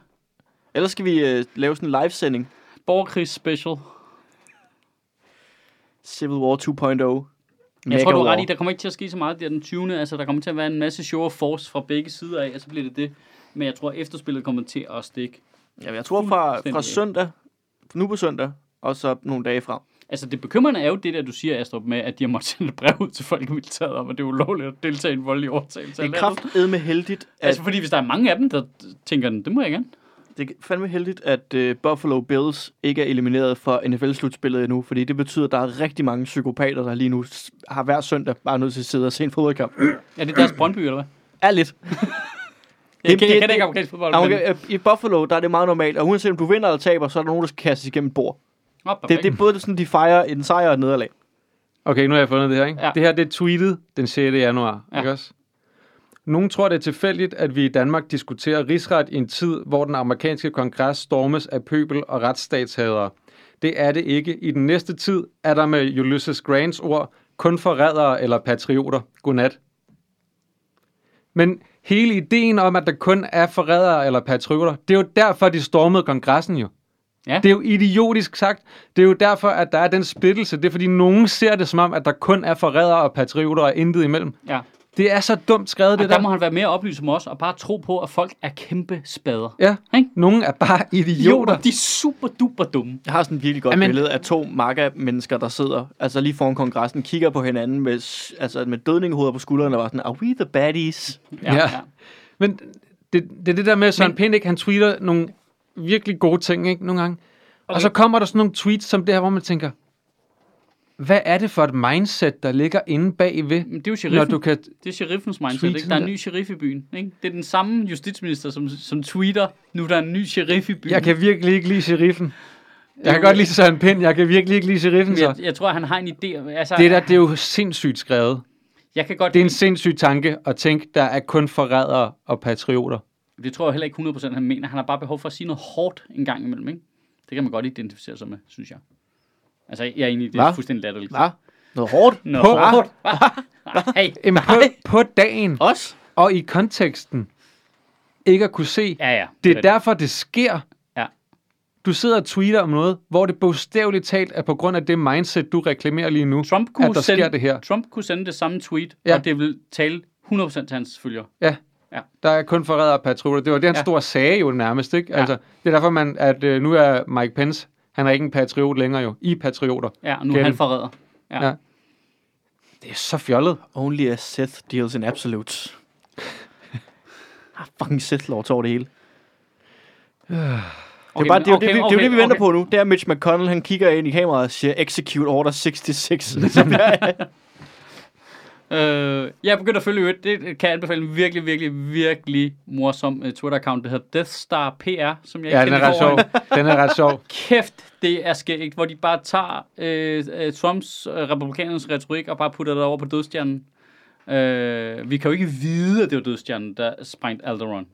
Ellers skal vi øh, lave sådan en live-sending. Borgerkrigs special. Civil War 2.0. Jeg tror, du er ret i, der kommer ikke til at ske så meget der den 20. Altså, der kommer til at være en masse show of force fra begge sider af, og så bliver det det. Men jeg tror, efterspillet kommer til at stikke. Ja, jeg tror fra, fra søndag, nu på søndag, og så nogle dage frem. Altså, det bekymrende er jo det der, du siger, Astrup, med, at de har måttet sende brev ud til folk i militæret om, at det er ulovligt at deltage i en voldelig overtagelse. Det er kraftedme heldigt, at, Altså, fordi hvis der er mange af dem, der tænker, det må jeg gerne. det er fandme heldigt, at uh, Buffalo Bills ikke er elimineret fra NFL-slutspillet endnu, fordi det betyder, at der er rigtig mange psykopater, der lige nu har hver søndag bare nødt til at sidde og se en fodboldkamp. Er det deres Brøndby, eller hvad? Er lidt. Jeg, kan, jeg det- kan det- ikke amerikansk fodbold, Ja, men... I Buffalo, der er det meget normalt, og uanset om du vinder eller taber, så er der nogen, der skal kastes igennem et bord. Oh, Det, det er både sådan, de fejrer en sejr og et nederlag. Okay, nu har jeg fundet det her, ikke? Ja. Det her, det er tweetet den 6. januar, Ja. ja. ikke også? Nogen tror, det er tilfældigt, at vi i Danmark diskuterer rigsret i en tid, hvor den amerikanske kongres stormes af pøbel og retsstatshadere. Det er det ikke. I den næste tid er der med Ulysses Grants ord kun forrædere eller patrioter. Godnat. Men hele ideen om, at der kun er forrædere eller patrioter, det er jo derfor, de stormede kongressen jo. Ja. Det er jo idiotisk sagt. Det er jo derfor, at der er den splittelse. Det er fordi, nogen ser det som om, at der kun er forrædere og patrioter og intet imellem. Ja. Det er så dumt skrevet, Og det der der. må han være mere oplyst som os, og bare tro på, at folk er kæmpe spader. Ja, Ikke? nogen er bare idioter. De er super duper dumme. Jeg har sådan et virkelig godt Amen. billede af to MAGA-mennesker, der sidder altså lige foran kongressen, kigger på hinanden med, altså med dødningehoveder på skuldrene og var sådan, are we the baddies? Ja, Ja. ja. Men det, det er det der med, at Søren Men- Pind, ikke, han tweeter nogle virkelig gode ting, ikke, nogle gange. Okay. Og så kommer der sådan nogle tweets som det her, hvor man tænker, hvad er det for et mindset, der ligger inde bagved, Men det er jo når sheriffen. du kan... Det er sheriffens mindset, ikke? Der er en ny sheriff i byen, ikke? Det er den samme justitsminister, som, som tweeter, nu er der en ny sheriff i byen. Jeg kan virkelig ikke lide sheriffen. Jeg kan jo- godt lide Søren Pind, jeg kan virkelig ikke lide sheriffen, så. jeg, jeg tror, han har en idé. Altså, Det der, det er jo sindssygt skrevet. Jeg kan godt Det er en sindssyg tanke at tænke, der er kun forrædere og patrioter. Det tror jeg heller ikke 100% han mener. Han har bare behov for at sige noget hårdt en gang imellem, ikke? Det kan man godt identificere sig med, synes jeg. Altså, jeg er enig det er Hva? fuldstændig latterligt. Hvad? Noget hårdt? Nå, På- hårdt. Hva? Hey. Jamen, på, på dagen Os? og i konteksten ikke at kunne se, Ja, ja. det er rigtigt. derfor, det sker. Ja. Du sidder og tweeter om noget, hvor det bogstaveligt talt er på grund af det mindset, du reklamerer lige nu, Trump kunne, at der sende, sker det her. Trump kunne sende det samme tweet, Ja. og det vil tale 100% til hans følgere. Ja. Ja. Der er kun forrædere og patrioter. Det var det, han Ja. stod og sagde jo nærmest, ikke? Ja. Altså, det er derfor, man, at øh, nu er Mike Pence, han er ikke en patriot længere jo. I er patrioter. Ja, og nu er han forræder. Ja. Ja. Det er så fjollet. Only a Sith deals in absolutes. ah, fucking Sith Lords over det hele. Det er, bare, det, jo det, vi- det, er jo det, vi venter på nu. Det er Mitch McConnell, han kigger ind i kameraet og siger, execute order 66. Så bliver- Øh, jeg er begyndt at følge øvrigt. Det kan jeg anbefale en virkelig, virkelig, virkelig morsom uh, Twitter-account. Det hedder Death Star PR, som jeg Ja, ikke den er ret sjov. Den er ret sjov. Kæft, det er skægt, hvor de bare tager øh, øh, Trumps, øh, republikanernes retorik og bare putter det over på dødstjernen. Øh, vi kan jo ikke vide, at det var dødstjernen, der sprængte Alderaan.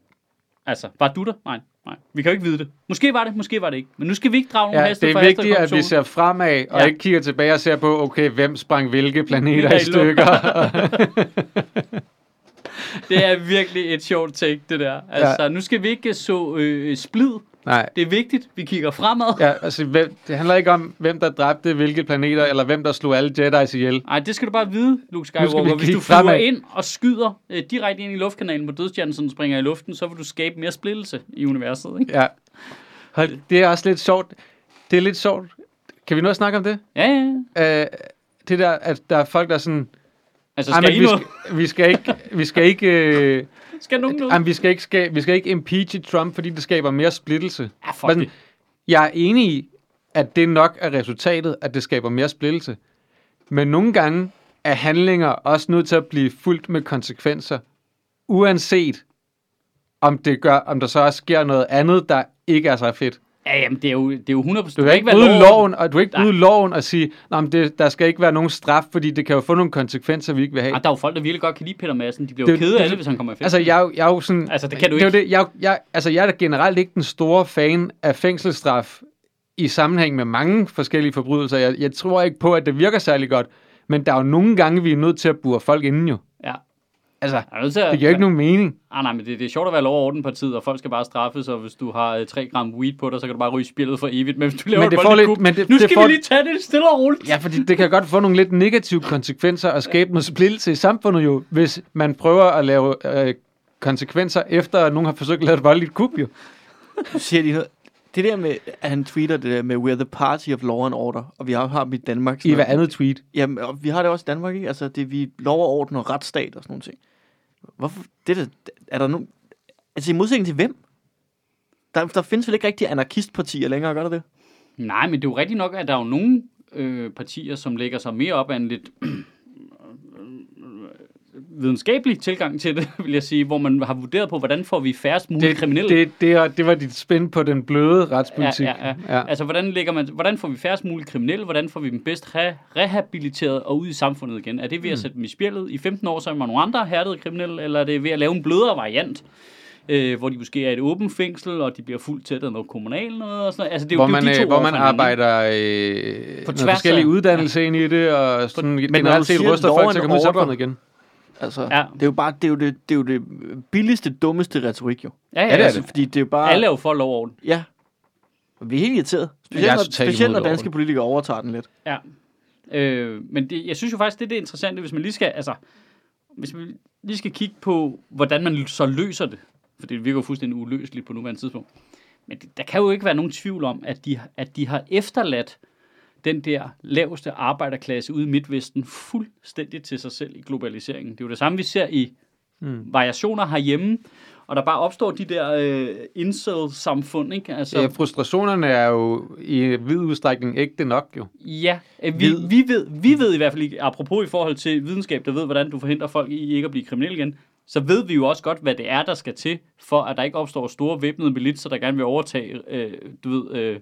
Altså, var du der? Nej, nej. Vi kan jo ikke vide det. Måske var det, måske var det ikke. Men nu skal vi ikke drage nogen Ja, heste det er vigtigt, at vi ser fremad, og Ja. ikke kigger tilbage og ser på, okay, hvem sprang hvilke planeter i stykker. Det er virkelig et sjovt take, det der. Altså, ja. nu skal vi ikke så øh, splid. Nej. Det er vigtigt, vi kigger fremad. Ja, altså, hvem, det handler ikke om, hvem der dræbte hvilke planeter, eller hvem der slog alle Jedi's ihjel. Nej, det skal du bare vide, Luke Skywalker. Hvis du flyver fremad. ind og skyder øh, direkte ind i luftkanalen, hvor dødstjernen sådan springer i luften, så vil du skabe mere splittelse i universet. Ikke? Ja. Hold, det er også lidt sjovt. Det er lidt sjovt. Kan vi nu snakke om det? Ja, ja. Uh, det der, at der er folk, der er sådan... Altså, "Ej, skal men I vi, skal, vi skal ikke... Vi skal ikke øh, Skal nogen noget? Jamen, vi skal ikke, ska, vi skal ikke impeache Trump, fordi det skaber mere splittelse. Ja, fuck Men det. jeg er enig i, at det nok er resultatet, at det skaber mere splittelse. Men nogle gange er handlinger også nødt til at blive fuldt med konsekvenser, uanset om, det gør, om der så også sker noget andet, der ikke er så fedt. Ja, jamen, det er jo, det er jo 100%. Du kan ikke bryde loven. loven, og du kan ikke Nej. bryde loven og sige, "Nå, men det, der skal ikke være nogen straf, fordi det kan jo få nogle konsekvenser, vi ikke vil have. Ah, der er jo folk, der virkelig godt kan lide Peter Madsen. De bliver jo Det- kede af det- hvis han kommer i fængsel. Altså, jeg, jo- jeg er jo sådan... Altså, det kan du det er ikke. jo Det, jeg, jeg, altså, jeg er generelt ikke den store fan af fængselsstraf i sammenhæng med mange forskellige forbrydelser. Jeg, jeg tror ikke på, at det virker særlig godt. Men der er jo nogle gange, vi er nødt til at bure folk inden jo. Altså, er til at, det giver jo ikke nogen mening. Ah, nej, men det, det er sjovt at være lov og orden partiet, og folk skal bare straffes, og hvis du har øh, 3 gram weed på dig, så kan du bare ryge spillet for evigt. Men hvis du laver Men et det får voldeligt lidt- men det- nu det skal får- vi lige tage det stille og roligt. Ja, fordi det kan godt få nogle lidt negative konsekvenser og skabe noget splittelse i samfundet jo, hvis man prøver at lave øh, konsekvenser efter, at nogen har forsøgt at lave et voldeligt kup jo. Nu siger de noget. Det der med, at han tweeter det der med, we're the party of law and order, og vi har, har dem i Danmark. I hver noget. andet tweet. Jamen, og vi har det også i Danmark, ikke? Altså, det vi lov og orden og retsstat og sådan nogle ting. Hvorfor? Det er, er der nogen... Altså, i modsætning til hvem? Der, der findes vel ikke rigtig anarkistpartier længere, gør der det? Nej, men det er jo rigtigt nok, at der er jo nogle øh, partier, som lægger sig mere op af en lidt videnskabelig tilgang til det, vil jeg sige, hvor man har vurderet på, hvordan får vi færrest mulige Det, kriminelle. det, det, er- det var dit spin på den bløde retspolitik. Ja, ja, ja. Altså, hvordan, lægger man, hvordan får vi færrest mulige kriminelle? Hvordan får vi dem bedst re- rehabiliteret og ud i samfundet igen? Er det ved at sætte dem i spjældet i 15 år, sammen med nogle andre hærdede kriminelle, eller er det ved at lave en blødere variant? Øh, hvor de måske er et åbent fængsel, og de bliver fuldt tæt af noget kommunalt noget og sådan noget. Altså, det er jo, hvor det er man, jo de to øh, hvor man arbejder øh, På noget forskellige uddannelse ind i det, og sådan når generelt set law folk til at komme ud i samfundet igen. Altså, Ja. det er jo bare, det er jo det, det, er jo det billigste, dummeste retorik, jo. Ja, ja, Ja, det er altså, det. Fordi det er bare... Alle er jo for lov og orden. Ja. Og vi er helt irriteret. Specielt, når, specielt når danske politikere overtager den lidt. Ja. Øh, men det, jeg synes jo faktisk, det er det interessante, hvis man lige skal, altså, hvis man lige skal kigge på, hvordan man så løser det. For det virker jo fuldstændig uløseligt på nuværende tidspunkt. Men det, der kan jo ikke være nogen tvivl om, at de, at de har efterladt den der laveste arbejderklasse ude i Midtvesten fuldstændig til sig selv i globaliseringen. Det er jo det samme, vi ser i Mm. variationer herhjemme, og der bare opstår de der øh, incel-samfund, ikke? Altså, Ja, frustrationerne er jo i vid udstrækning ægte nok jo. Ja, øh, vi, vi, ved, vi ved i hvert fald ikke, apropos i forhold til videnskab, der ved, hvordan du forhindrer folk i ikke at blive kriminelle igen, så ved vi jo også godt, hvad det er, der skal til, for at der ikke opstår store væbnede militser, der gerne vil overtage, øh, du ved, øh,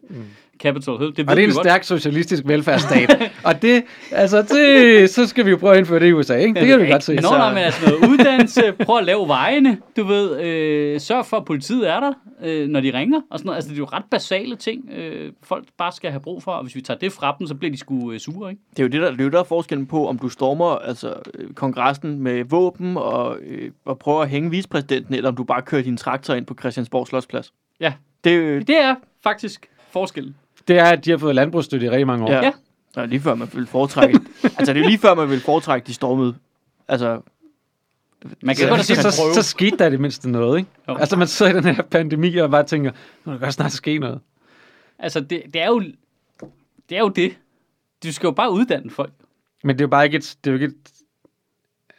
Capitol Hill. Det ved Og det er en godt. stærk socialistisk velfærdsstat. og det, altså det, så skal vi jo prøve at indføre det i USA, ikke? Det kan vi godt se. Nå, nej, men altså noget uddannelse, prøv at lave vejene, du ved, øh, sørg for, at politiet er der, øh, når de ringer, og sådan noget. Altså, det er jo ret basale ting, øh, folk bare skal have brug for, og hvis vi tager det fra dem, så bliver de sgu øh, sure, ikke? Det er jo det, der, det er jo der forskellen på, om du stormer altså, øh, kongressen med våben og, øh, og prøver at hænge vicepræsidenten, eller om du bare kører din traktor ind på Christiansborg Slotsplads. Ja. Det er jo Det er faktisk forskellen. Det er, at de har fået landbrugsstøtte i rigtig mange år. ja. Ja. ja. lige før man vil foretrække. altså, det er lige før man vil foretrække de stormede. Altså, Man kan Så, godt så, se, så, prøve. så skete der i det mindste noget, ikke? Jo. Altså man sidder i den her pandemi og bare tænker, nu kan der snart ske noget. Altså, det, det, er jo, det er jo det. Du skal jo bare uddanne folk. Men det er jo bare ikke et, det er jo ikke et,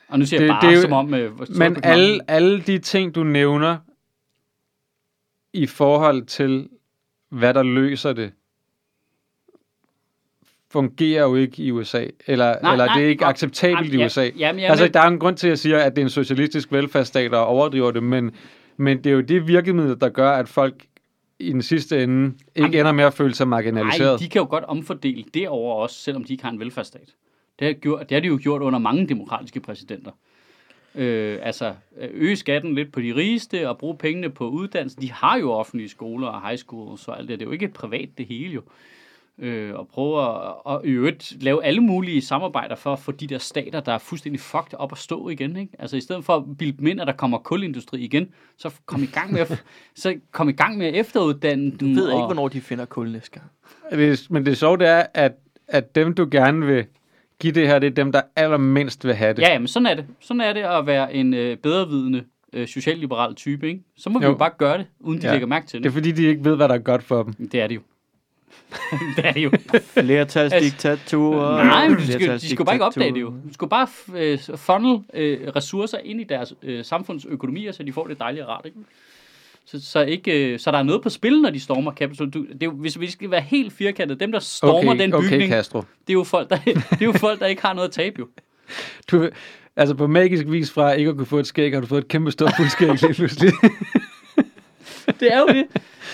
Og nu siger Det- jeg bare, det er jo- som om... Øh, Men alle, alle de ting, du nævner i forhold til, hvad der løser det, fungerer jo ikke i USA. Eller, Nej, nej, eller nej, det er ikke nej, acceptabelt nej, i USA. Ja, jamen, jeg, altså, der er en grund til, at jeg siger, at det er en socialistisk velfærdsstat og overdriver det, men, men det er jo det virkemiddel, der gør, at folk i den sidste ende ikke Jamen, ender med at føle sig nej, marginaliseret. de kan jo godt omfordele derover også, selvom de ikke har en velfærdsstat. Det har, gjort, det har de jo gjort under mange demokratiske præsidenter. Øh, altså, øge skatten lidt på de rigeste og bruge pengene på uddannelse. De har jo offentlige skoler og high schools og alt det. Det er jo ikke privat det hele jo. Øh, og prøve at, og i øvrigt lave alle mulige samarbejder for at få de der stater, der er fuldstændig fucked op at stå igen. Ikke? Altså i stedet for at bilde dem ind, at der kommer kulindustri igen, så kom i gang med at, så kom i gang med at efteruddanne Du ved og, ikke, hvornår de finder kul næste gang. Men det sjove det er, at, at dem, du gerne vil give det her, det er dem, der allermindst vil have det. Ja, men sådan er det. Sådan er det at være en øh, bedrevidende øh, socialliberal type. Ikke? Så må vi Jo. jo bare gøre det, uden de Ja. lægger mærke til Det er det. fordi, de ikke ved, hvad der er godt for dem. Det er det jo. det er det jo. Flertalsdiktaturer. Nej, men de, skal, de skulle bare ikke opdage det jo. De skulle bare øh, funnel øh, ressourcer ind i deres øh, samfundsøkonomier, så de får det dejlige og rart. Ikke? Så, så, ikke, øh, så der er noget på spil, når de stormer Capitol. Du, det er jo, hvis vi skal være helt firkantede, dem der stormer Okay, den okay, bygning, Castro. det, er jo folk, der, det er jo folk, der ikke har noget at tabe jo. Du, altså på magisk vis fra ikke at kunne få et skæg, har du fået et kæmpe stort fuldskæg lige pludselig. Det er jo det.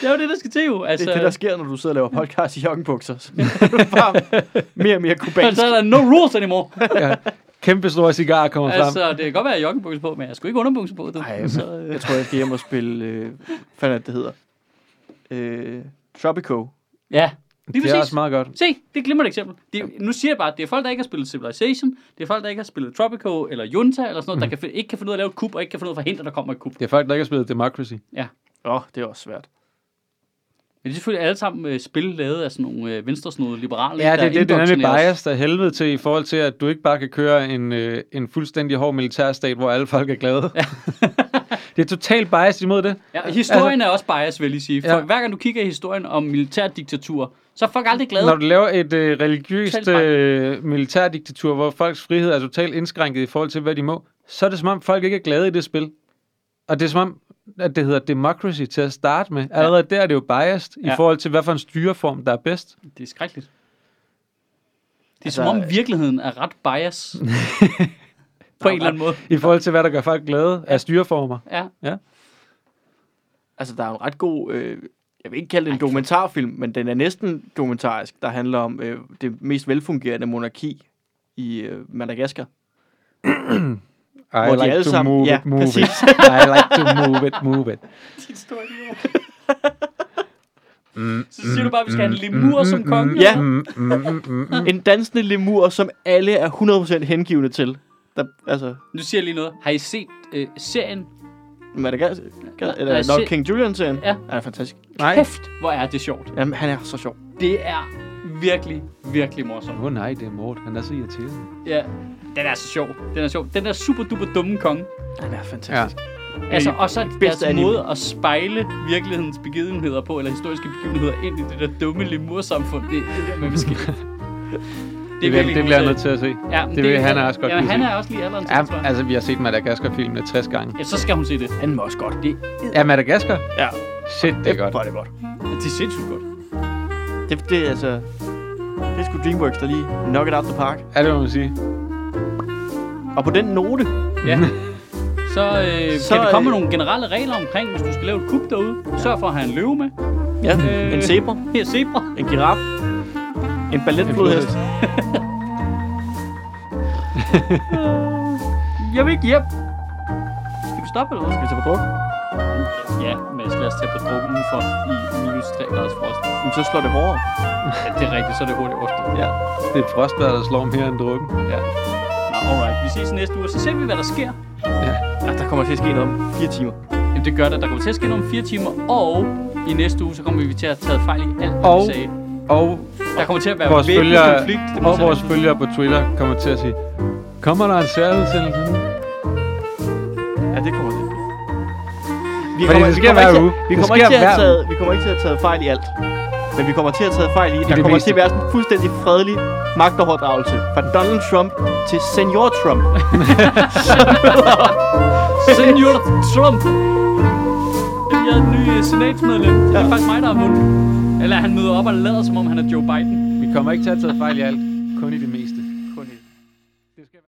Det er jo det, der skal til jo. Altså, Det er det, der sker, når du sidder og laver podcast i joggingbukser. Så bare mere og mere kubansk. så er der no rules anymore. ja. Kæmpe store cigar kommer frem. altså, det kan godt være, at jeg har joggingbukser på, men jeg skulle ikke underbukser på. Du. Ej, så, øh, Jeg tror, jeg skal hjem og spille... Øh, hvad fanden er det, det hedder? Øh, Tropico. ja, lige det er præcis. også meget godt. Se, det er et glimrende eksempel. Det, nu siger jeg bare, at det er folk, der ikke har spillet Civilization, det er folk, der ikke har spillet Tropico eller Junta eller sådan noget, der kan, ikke kan finde ud af at lave et kub, og ikke kan finde ud af at forhindre, at der kommer et kub. Det er folk, der ikke har spillet Democracy. Åh, oh, det er også svært. Men det er selvfølgelig alle sammen øh, spil lavet af sådan nogle øh, venstresnodede liberale, Ja, der det, det, det er nemlig bias der helvede til i forhold til, at du ikke bare kan køre en, øh, en fuldstændig hård militærstat, hvor alle folk er glade. Ja. det er totalt bias imod det. Ja, historien er også bias, vil jeg sige. For Ja. hver gang du kigger i historien om militærdiktatur, så er folk aldrig glade. Når du laver et øh, religiøst øh, militærdiktatur, hvor folks frihed er totalt indskrænket i forhold til, hvad de må, så er det som om, folk ikke er glade i det spil. Og det er som om, at det hedder democracy til at starte med. Allerede der er det jo biased i Ja. forhold til, hvad for en styreform, der er bedst. Det er skrækkeligt. Det er Altså, som om virkeligheden er ret bias. på en eller anden måde. I forhold til, hvad der gør folk glade af styreformer. Ja. Altså, der er en ret god... Øh, jeg vil ikke kalde det en dokumentarfilm, men den er næsten dokumentarisk, der handler om øh, det mest velfungerende monarki i øh, Madagaskar. I Hvor de like alle to sammen- move ja, it, move præcis. it. I like to move it, move it. Så siger du bare, at vi skal have en lemur som konge? Ja. Mm, mm, mm, mm, mm. En dansende lemur, som alle er 100% hengivne til. Der, altså, Nu siger jeg lige noget. Har I set øh, serien? Madagaskar, eller nok se- King Julian-serien. Ja. er fantastisk. Nej. Kæft, hvor er det sjovt. Jamen, han er så sjov. Det er virkelig, virkelig morsomt. Åh oh, nej, det er Mort. Han er så irriterende. Ja, den er så sjov. Den er sjov. Den der super duper dumme konge. Han er fantastisk. Altså, og så bedste deres anime. måde at spejle virkelighedens begivenheder på, eller historiske begivenheder, ind i det der dumme lemursamfund. Det, det der med måske. Det, Det, det, det bliver jeg nødt til at se. Ja, men det vil han også godt Ja, han er også lige alderen til, Ja, altså, vi har set Madagaskar-filmene 60 gange. Ja, så skal hun se det. Han må også godt. Det, Ja, Madagaskar? Ja. Shit, det er godt. Hvor er det godt. det er sindssygt godt. Det, det er altså... Det er sgu Dreamworks, der lige knock it out the park. Ja, det må man sige. Og på den note, Ja. Så, øh, Så, kan vi komme med øh, nogle generelle regler omkring, hvis du skal lave et kub derude. Sørg for at have en løve med. ja, Øh. en zebra, Her zebra. en giraf, en balletflodhest. Jeg vil ikke hjem. Skal vi stoppe eller hvad? Skal vi tage på druk? Ja, men lad os tage på druk udenfor i minus 3 graders frost. Men så slår det hårdere. Ja, det er rigtigt, så er det hurtigt overstået. Ja. Det er et frostbær, der slår mere end drukken. ja. Nå, alright. Vi ses næste uge, så ser vi, hvad der sker. Ja. ja. Der kommer til at ske noget om fire timer. Jamen, det gør der. Der kommer til at ske noget om fire timer, og i næste uge, så kommer vi til at taget fejl i alt, hvad Og- vi sagde. Og Der kommer til at være vores følgere, konflikt. Det og vores følgere på Twitter kommer til at sige, kommer der en særudsendelse nu? Ja, det kommer. Vi Fordi det sker kommer hver ikke til- uge. Vi kommer, ikke til at taget, vi kommer ikke til at taget fejl i alt. Men vi kommer til at taget fejl i, der det kommer til at være sådan en fuldstændig fredelig magtoverdragelse fra Donald Trump til Senior Trump. Senior Trump. Jeg er en ny øh, senatsmedlem. Det er Ja. faktisk mig, der har vundet. Eller han møder op og lader, som om han er Joe Biden. Vi kommer ikke til at tage fejl i alt, kun i det meste.